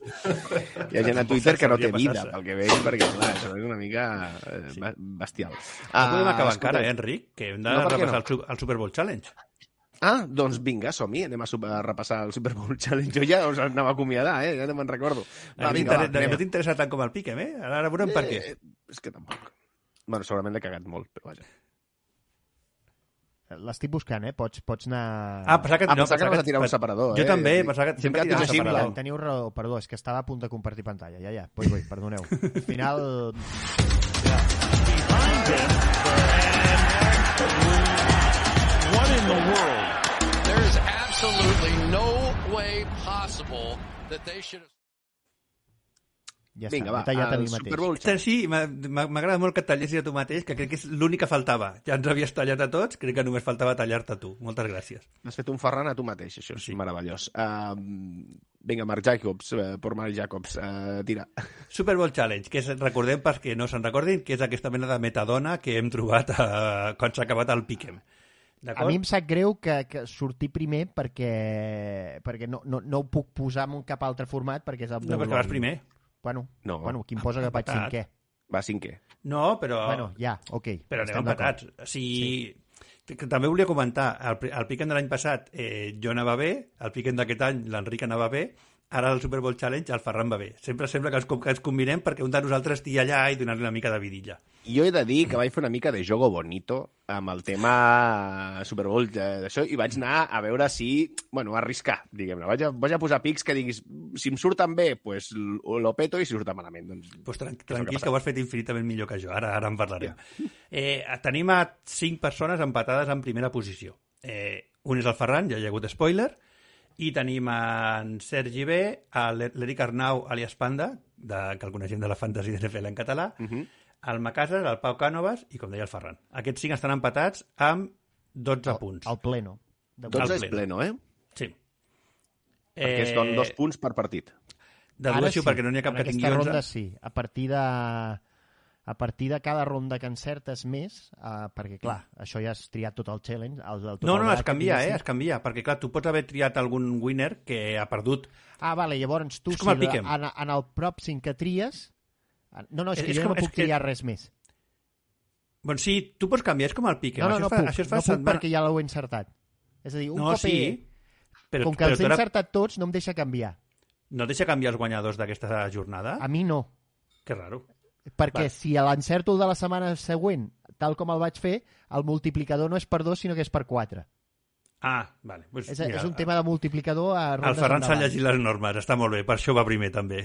Hi ha gent a Twitter que no té vida, pel que veig, perquè clar, això és una mica eh, bestial. No podem Ah, acabar encara, eh, Enric? Que hem de No, repassar no? el Super Bowl Challenge. Ah, doncs vinga, som-hi, anem a, super, a repassar el Super Bowl Challenge. Jo ja us anava a acomiadar, eh? ja no me'n recordo. Va, vinga, va, anem. no t'interessa tant com el Piquem, eh? Ara, ara veurem per què. Eh, és que tampoc. Bueno, segurament l'he cagat molt, però vaja. L'estic buscant, eh? Pots, pots anar... Ah, pensava que, Ah, pensava que anaves a tirar un separador, Jo eh? també, Dic, pensava que sempre tirava t'ho separador. Teniu raó, perdó, és que estava a punt de compartir pantalla. Ja, ja, vull, vull, perdoneu. Al final... behind him. And what in the world? Absolutely no way possible that they should have. Ja Vinga, està, va, tallat a el mi mateix. Super Bowl Sí, m'agrada molt que et tallessis a tu mateix, que crec que és l'únic que faltava. Ja ens havies tallat a tots, crec que només faltava tallar-te a tu. Moltes gràcies. Has fet un Ferran a tu mateix, això és sí. meravellós. Uh, vinga, Marc Jacobs, uh, per Marc Jacobs, uh, tira. Super Bowl Challenge, que és, recordem perquè no se'n recordin, que és aquesta mena de metadona que hem trobat a, quan s'ha acabat el Piquem. A mi em sap greu que, que sortir primer perquè, perquè no, no, no ho puc posar en un cap altre format perquè és el No, perquè vas primer. Bueno, No. bueno, qui em posa que vaig cinquè? Va, cinquè. No, però... Bueno, ja, ok. Però anem empatats. O sigui, sí. que també volia comentar, el, el Piquen de l'any passat eh, jo anava bé, el Piquen d'aquest any l'Enric anava bé, ara el Super Bowl Challenge el Ferran va bé. Sempre sembla que com- que ens combinem perquè un de nosaltres estigui allà i donar-li una mica de vidilla. Jo he de dir que vaig fer una mica de jogo bonito amb el tema Super Bowl eh, d'això i vaig anar a veure si, bueno, arriscar, diguem-ne. Vaig, a, vaig a posar pics que diguis, si em surten bé, pues lo peto i si surten malament, doncs... Pues tran que tranquils passa. que ho has fet infinitament millor que jo. Ara, ara en parlarem. Eh, tenim a cinc persones empatades en primera posició. Eh, un és el Ferran, ja hi ha hagut spoiler, i tenim en Sergi B, l'Eric Arnau, alias Panda, de, que el coneixem de la fantasy de NFL en català, Uh -huh. el Macasas, el Pau Cànovas i, com deia, el Ferran. Aquests cinc estan empatats amb 12 punts. El pleno. De... Tot- 12 Al és pleno. pleno, eh? Sí. Perquè es donen dos punts per partit. Dedueixo perquè no n'hi ha cap en que tingui aquesta 11. ronda sí. A partir de a partir de cada ronda que encertes més, uh, perquè clar, això ja has triat tot el challenge, el, el, tot No, el no, es canvia, eh? Es canvia, perquè clar, tu pots haver triat algun winner que ha perdut. Ah, vale, llavors tu, si en, en el pròxim que tries... No, no, és És- que és jo com- no puc que- triar res més. Bueno, sí, tu pots canviar, és com el Piquem. No, no, això no fa, puc, això fa no puc setmana- perquè ja he encertat. És a dir, un No, cop sí, he... però, com que però els he ara encertat tots, no em deixa canviar. no deixa canviar els guanyadors d'aquesta jornada? A mi no. Que raro. Perquè Va. si l'encerto el de la setmana següent, tal com el vaig fer, el multiplicador no és per 2, sinó que és per 4. Ah, vale. Pues, És, és un tema de multiplicador a El Ferran s'ha llegit les normes, està molt bé, per això va primer també.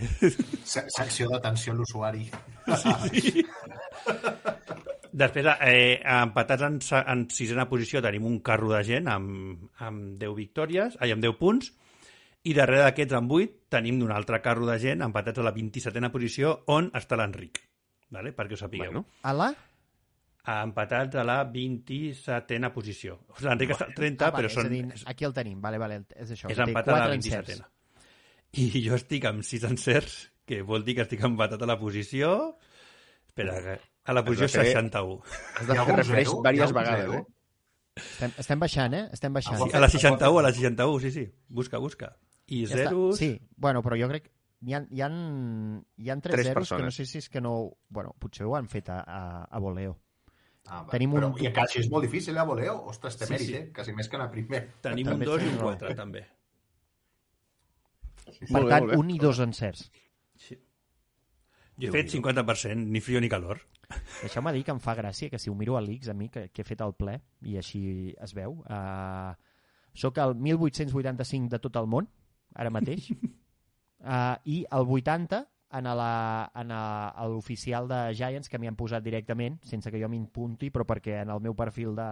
Se- Secció d'atenció a l'usuari. Després, eh, empatats en, en sisena posició, tenim un carro de gent amb, amb 10 victòries, ai, amb 10 punts, i darrere d'aquests amb 8 tenim un altre carro de gent empatats a la 27a posició, on està l'Enric, vale? perquè ho sapigueu. Bueno. A la? Empatats a la 27a posició. O sigui, L'Enric està al 30, Ah, vale, però són, dir, aquí el tenim, vale, vale, és això. és empatat a la quatre 27a. encerts. I jo estic amb 6 encerts, que vol dir que estic empatat a la posició... Espera, que- a la posició Has de fer- 61. Has de fer ha diverses vegades, eh? Estem, estem baixant, eh? Estem baixant. Ah, Sí, a la 61, a la 61, sí, sí. Busca, busca. I Ja està. zeros... Sí, bueno, però jo crec... Hi ha, hi ha, hi ha tres, Tres zeros que no persones. sé si és que no... Bueno, potser ho han fet a, a, a voleo. Ah, va. Tenim Però, un- I encara així és molt difícil, eh, voleo? Ostres, té Sí, mèrit, sí. eh? Quasi més que anar primer. Tenim També un 2 i un raó. 4, també. Per Molt bé, tant, molt bé. un i dos encerts. Jo he fet 50%, ni frio ni calor. Deixeu-me dir que em fa gràcia que si ho miro a l'X, a mi, que, que he fet el ple, i així es veu, uh, sóc el 1885 de tot el món, ara mateix, uh, i el 80 en la- en a- a l'oficial de Giants, que m'hi han posat directament, sense que jo m'impunti, però perquè en el meu perfil de,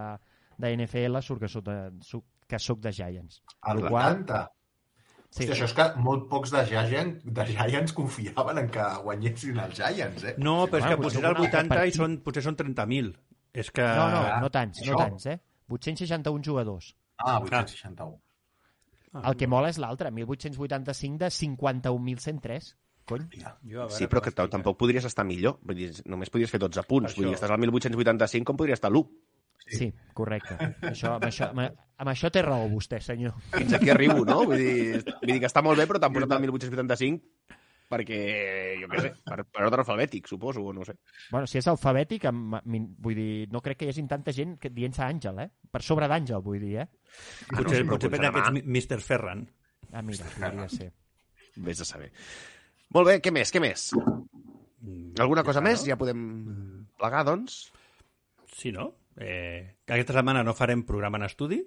de NFL surt que soc de, soc, que soc de Giants. El Lo qual- 80. Sí, Hòstia, això és que molt pocs de Giants, de Giants confiaven en que guanyessin els Giants, eh? No, però és Bueno, que potser el un altre 80 i són, potser són 30.000. És que... No, no, no tants, no tants, eh? 861 jugadors. Ah, 861. El que mola és l'altre, 1885 de 51.103. Cony. Sí, però que estic, eh? tampoc podries estar millor. Vull dir, només podries fer 12 punts. Per Vull dir, això. estàs al 1885, com podria estar l'1? Sí, correcte. Això, amb, això, amb, amb això té raó vostè, senyor. Fins aquí arribo, no? Vull dir, vull dir que està molt bé, però t'han posat el 1885 perquè, jo què sé, per, per ordre alfabètic, suposo, o no sé. Bueno, si és alfabètic, amb, min- vull dir, no crec que hi hagi tanta gent que dient-se Àngel, eh? Per sobre d'Àngel, vull dir, eh? Ah, Potser, no, potser però pensa que demà. ets Mr. Ferran. Ah, mira, podria ser. Vés a saber. Molt bé, què més, què més? Mm, Alguna ja cosa més? no? Ja podem plegar, doncs? Sí, no? Eh, que aquesta setmana no farem programa en estudi.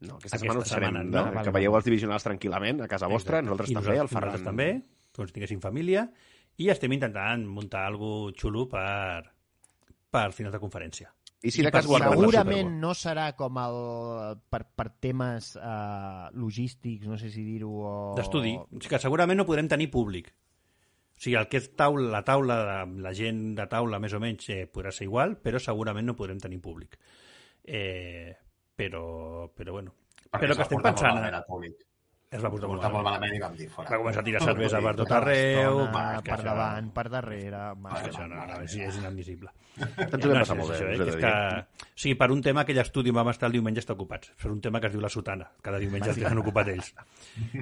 No, aquesta, Aquesta setmana, setmana, de, no? Vale, que vale. veieu els divisionals tranquil·lament a casa vostra, Exacte. nosaltres I també, el nosaltres, Ferran... nosaltres també, com si tinguéssim família, i estem intentant muntar alguna xulo per, per finals de conferència. I si de I per cas Segurament no serà com el... per, per temes uh, logístics, no sé si dir-ho, o... D'estudi. O sigui que segurament no podrem tenir públic. O sigui, el que és taula, la taula, de, la gent de taula més o menys eh, podrà ser igual, però segurament no podrem tenir públic. Eh, però, però bueno, Perquè Però que estem pensant, es va portar molt malament. i vam dir fora. Va començar a tirar cervesa per tot arreu. va, per davant, per darrere... És Mare, que això no, no, és, és inadmissible. Ens ho vam No, passar molt bé, eh, és que, o sigui, per un tema aquell estudi on vam estar el diumenge està ocupats. Per un tema que es diu la sotana. Cada diumenge els han ocupat ells.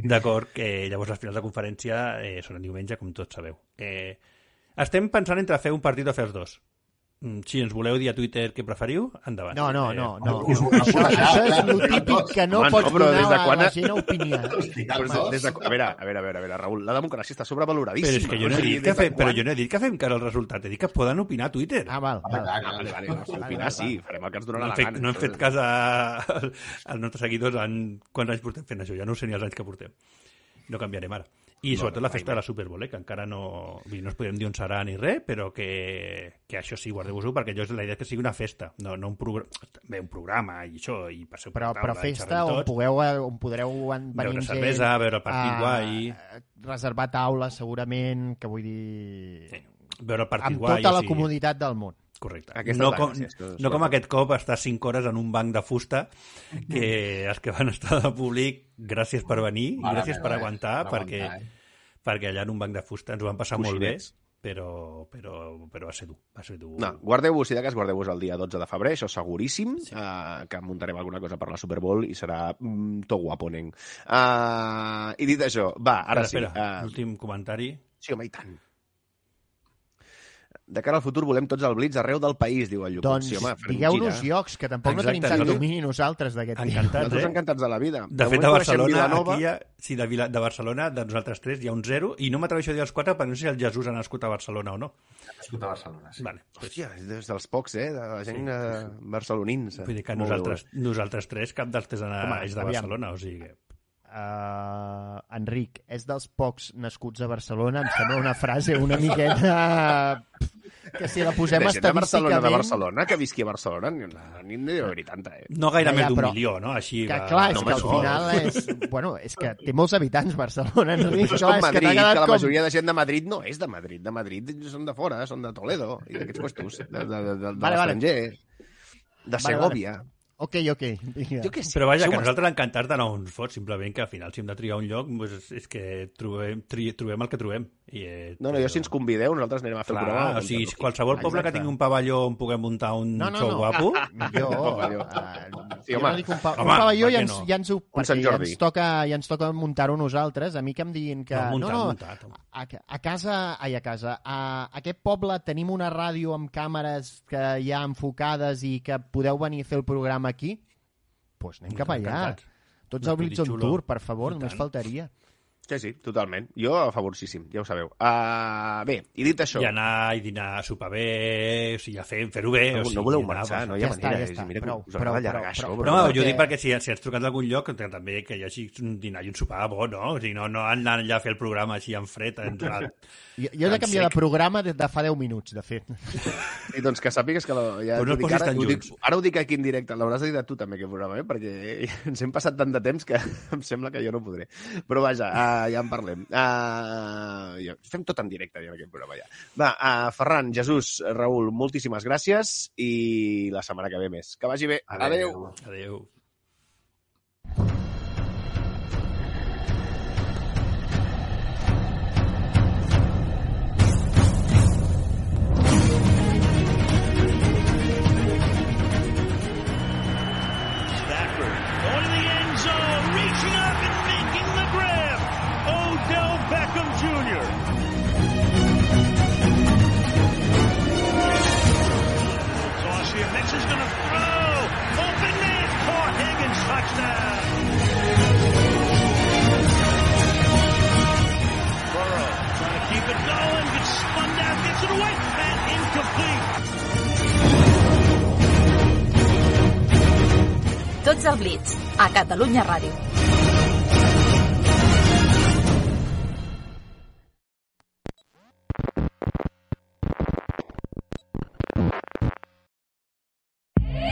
D'acord? Que llavors les finals de conferència eh, són el diumenge, com tots sabeu. Eh, estem pensant entre fer un partit o fer els dos. Mm, Si ens voleu dir a Twitter què preferiu, endavant. No, no, Eh, no, no. Us ho- Això, això és el típic que no Home, no, pots però donar des de a quan- la gent a opinar. Però des de, a, veure, a veure, a veure, a veure, Raül, la democràcia està sobrevaloradíssima. Però és que jo no he dit que, fem, però jo no he dit que fem cara al resultat, he dit que poden opinar a Twitter. Ah, val, Ah, val. Ah, no, si opinar sí, farem el que ens No donarà hem la gana. no hem fet cas a, als nostres seguidors en quants anys portem fent això, ja no sé ni els anys que portem. No canviarem ara. I No, sobretot la festa de la Super Bowl, eh, que encara no... no us podem dir on serà ni res, però que, que això sí, guardeu-vos-ho, perquè jo la idea és que sigui una festa, no, no un, programa, bé, un programa i això, i passeu per Però, la però taula, i festa on, pugueu, eh, on podreu en- venir Beure gent cervesa, veure el partit a- guai. reservar taula, segurament, que vull dir... Sí, veure el partit amb guai. tota o la sigui, comoditat del món. Correcte. Aquesta no com, és no com aquest cop estar 5 hores en un banc de fusta que els que van estar de públic, gràcies per venir, Mare gràcies per eh? aguantar, Per perquè, aguantar, eh? perquè allà en un banc de fusta ens ho van passar molt bé, Coixinets. però, però, però va ser dur. Va ser dur. No, guardeu-vos, si de cas, guardeu-vos el dia 12 de febrer, això seguríssim, sí. uh, que muntarem alguna cosa per la Super Bowl i serà mm, tot guaponent. Uh, I dit això, va, ara espera, espera, sí. Uh, l'últim comentari. sí, home, i tant. De cara al futur volem tots el Blitz arreu del país, diu el Llucut. Doncs sí, digueu-nos llocs, que tampoc no Exacte, tenim tant nosaltres- domini nosaltres d'aquest tema. Encantats, Nosaltres eh? encantats de la vida. De fet, moment a Barcelona, Vilanova. aquí ha, sí, de, Vila, de Barcelona, de nosaltres tres, hi ha un zero, i no m'atreveixo a dir els quatre perquè no sé si el Jesús ha nascut a Barcelona o no. Nascut a Barcelona, sí. Vale. Hòstia, és des dels pocs, eh? De la gent sí, sí, sí. barcelonins. Vull dir que Molt bé, nosaltres, nosaltres tres, cap dels tres Home, Home, és de aviam. Barcelona, o sigui que... Uh, Enric, és dels pocs nascuts a Barcelona, em sembla una frase una miqueta... que si la posem de gent de Barcelona, estadísticament... de Barcelona, que visqui a Barcelona, ni, ni n'hi deu haver tanta, eh? No gaire Ja, més d'un però- milió, no? Així Que va... clar, és No, que al no. final és... Bueno, és que té molts habitants Barcelona, Enric. Això és clar, com és que Madrid, que, quedat la com... majoria de gent de Madrid no és de Madrid. De Madrid són de fora, són de Toledo i d'aquests puestos, de, de, de, de, de Vale, vale. l'estranger, de Vale, Segovia. Ok, ok. Vinga. Jo què sé. Però vaja, que a nosaltres encantats d'anar on ens fot, simplement que al final si hem de triar un lloc, doncs és que trobem, tri, trobem el que trobem. I, eh, No, no, jo si ens convideu, nosaltres anirem a fer el Clar, programa. o sigui, qualsevol poble que Exacte. tingui un pavelló on puguem muntar un No, no, show no. guapo. Pavelló. Uh, Sí, jo home. no dic un, pa Home, un pavelló ja ens, no? ja ens ho... Un Sant perquè ja Jordi. ens toca, ja ens toca muntar-ho nosaltres. A mi que em diguin que... No, muntat, no, no, muntat. A, a casa, ai, a casa, a aquest poble tenim una ràdio amb càmeres que hi ha enfocades i que podeu venir a fer el programa aquí? Doncs pues anem cap allà. Encantats. Tots No al pudi Blitz on xulo. Tour, per favor, I només tant. faltaria. Sí, sí, totalment. Jo a favoríssim, ja ho sabeu. Uh, bé, i dit això... I anar i dinar a sopar bé, o sigui, a fer- fer-ho bé. No, o sigui, no voleu anar, marxar, no hi Ja ha està, manera. ja està. Mira que Prou, us agrada prou, allargar prou, això. prou. home, jo dic perquè si, si has trucat d'algun lloc, que també que hi hagi un dinar i un sopar bo, no? O sigui, no, no anar allà a fer el programa així en fred, entrat. Jo, jo he de canviar de programa des de fa 10 minuts, de fet. I doncs que sàpigues que la, ja no dic ara, ho dic, ara ho dic aquí en directe, l'hauràs de dir a tu també aquest programa, eh? perquè ens hem passat tant de temps que em sembla que jo no podré. Però vaja, uh, ja en parlem. Uh, ja, fem tot en directe ja, en aquest programa ja. Va, uh, Ferran, Jesús, Raül, moltíssimes gràcies i la setmana que ve més. Que vagi bé. Adéu. Adéu. Stafford Mixon's going to throw. Open man caught. Higgins touchdown. Burrow trying to keep it going. Gets spun down. Gets it away. And incomplete. Tots al Blitz, a Catalunya Ràdio.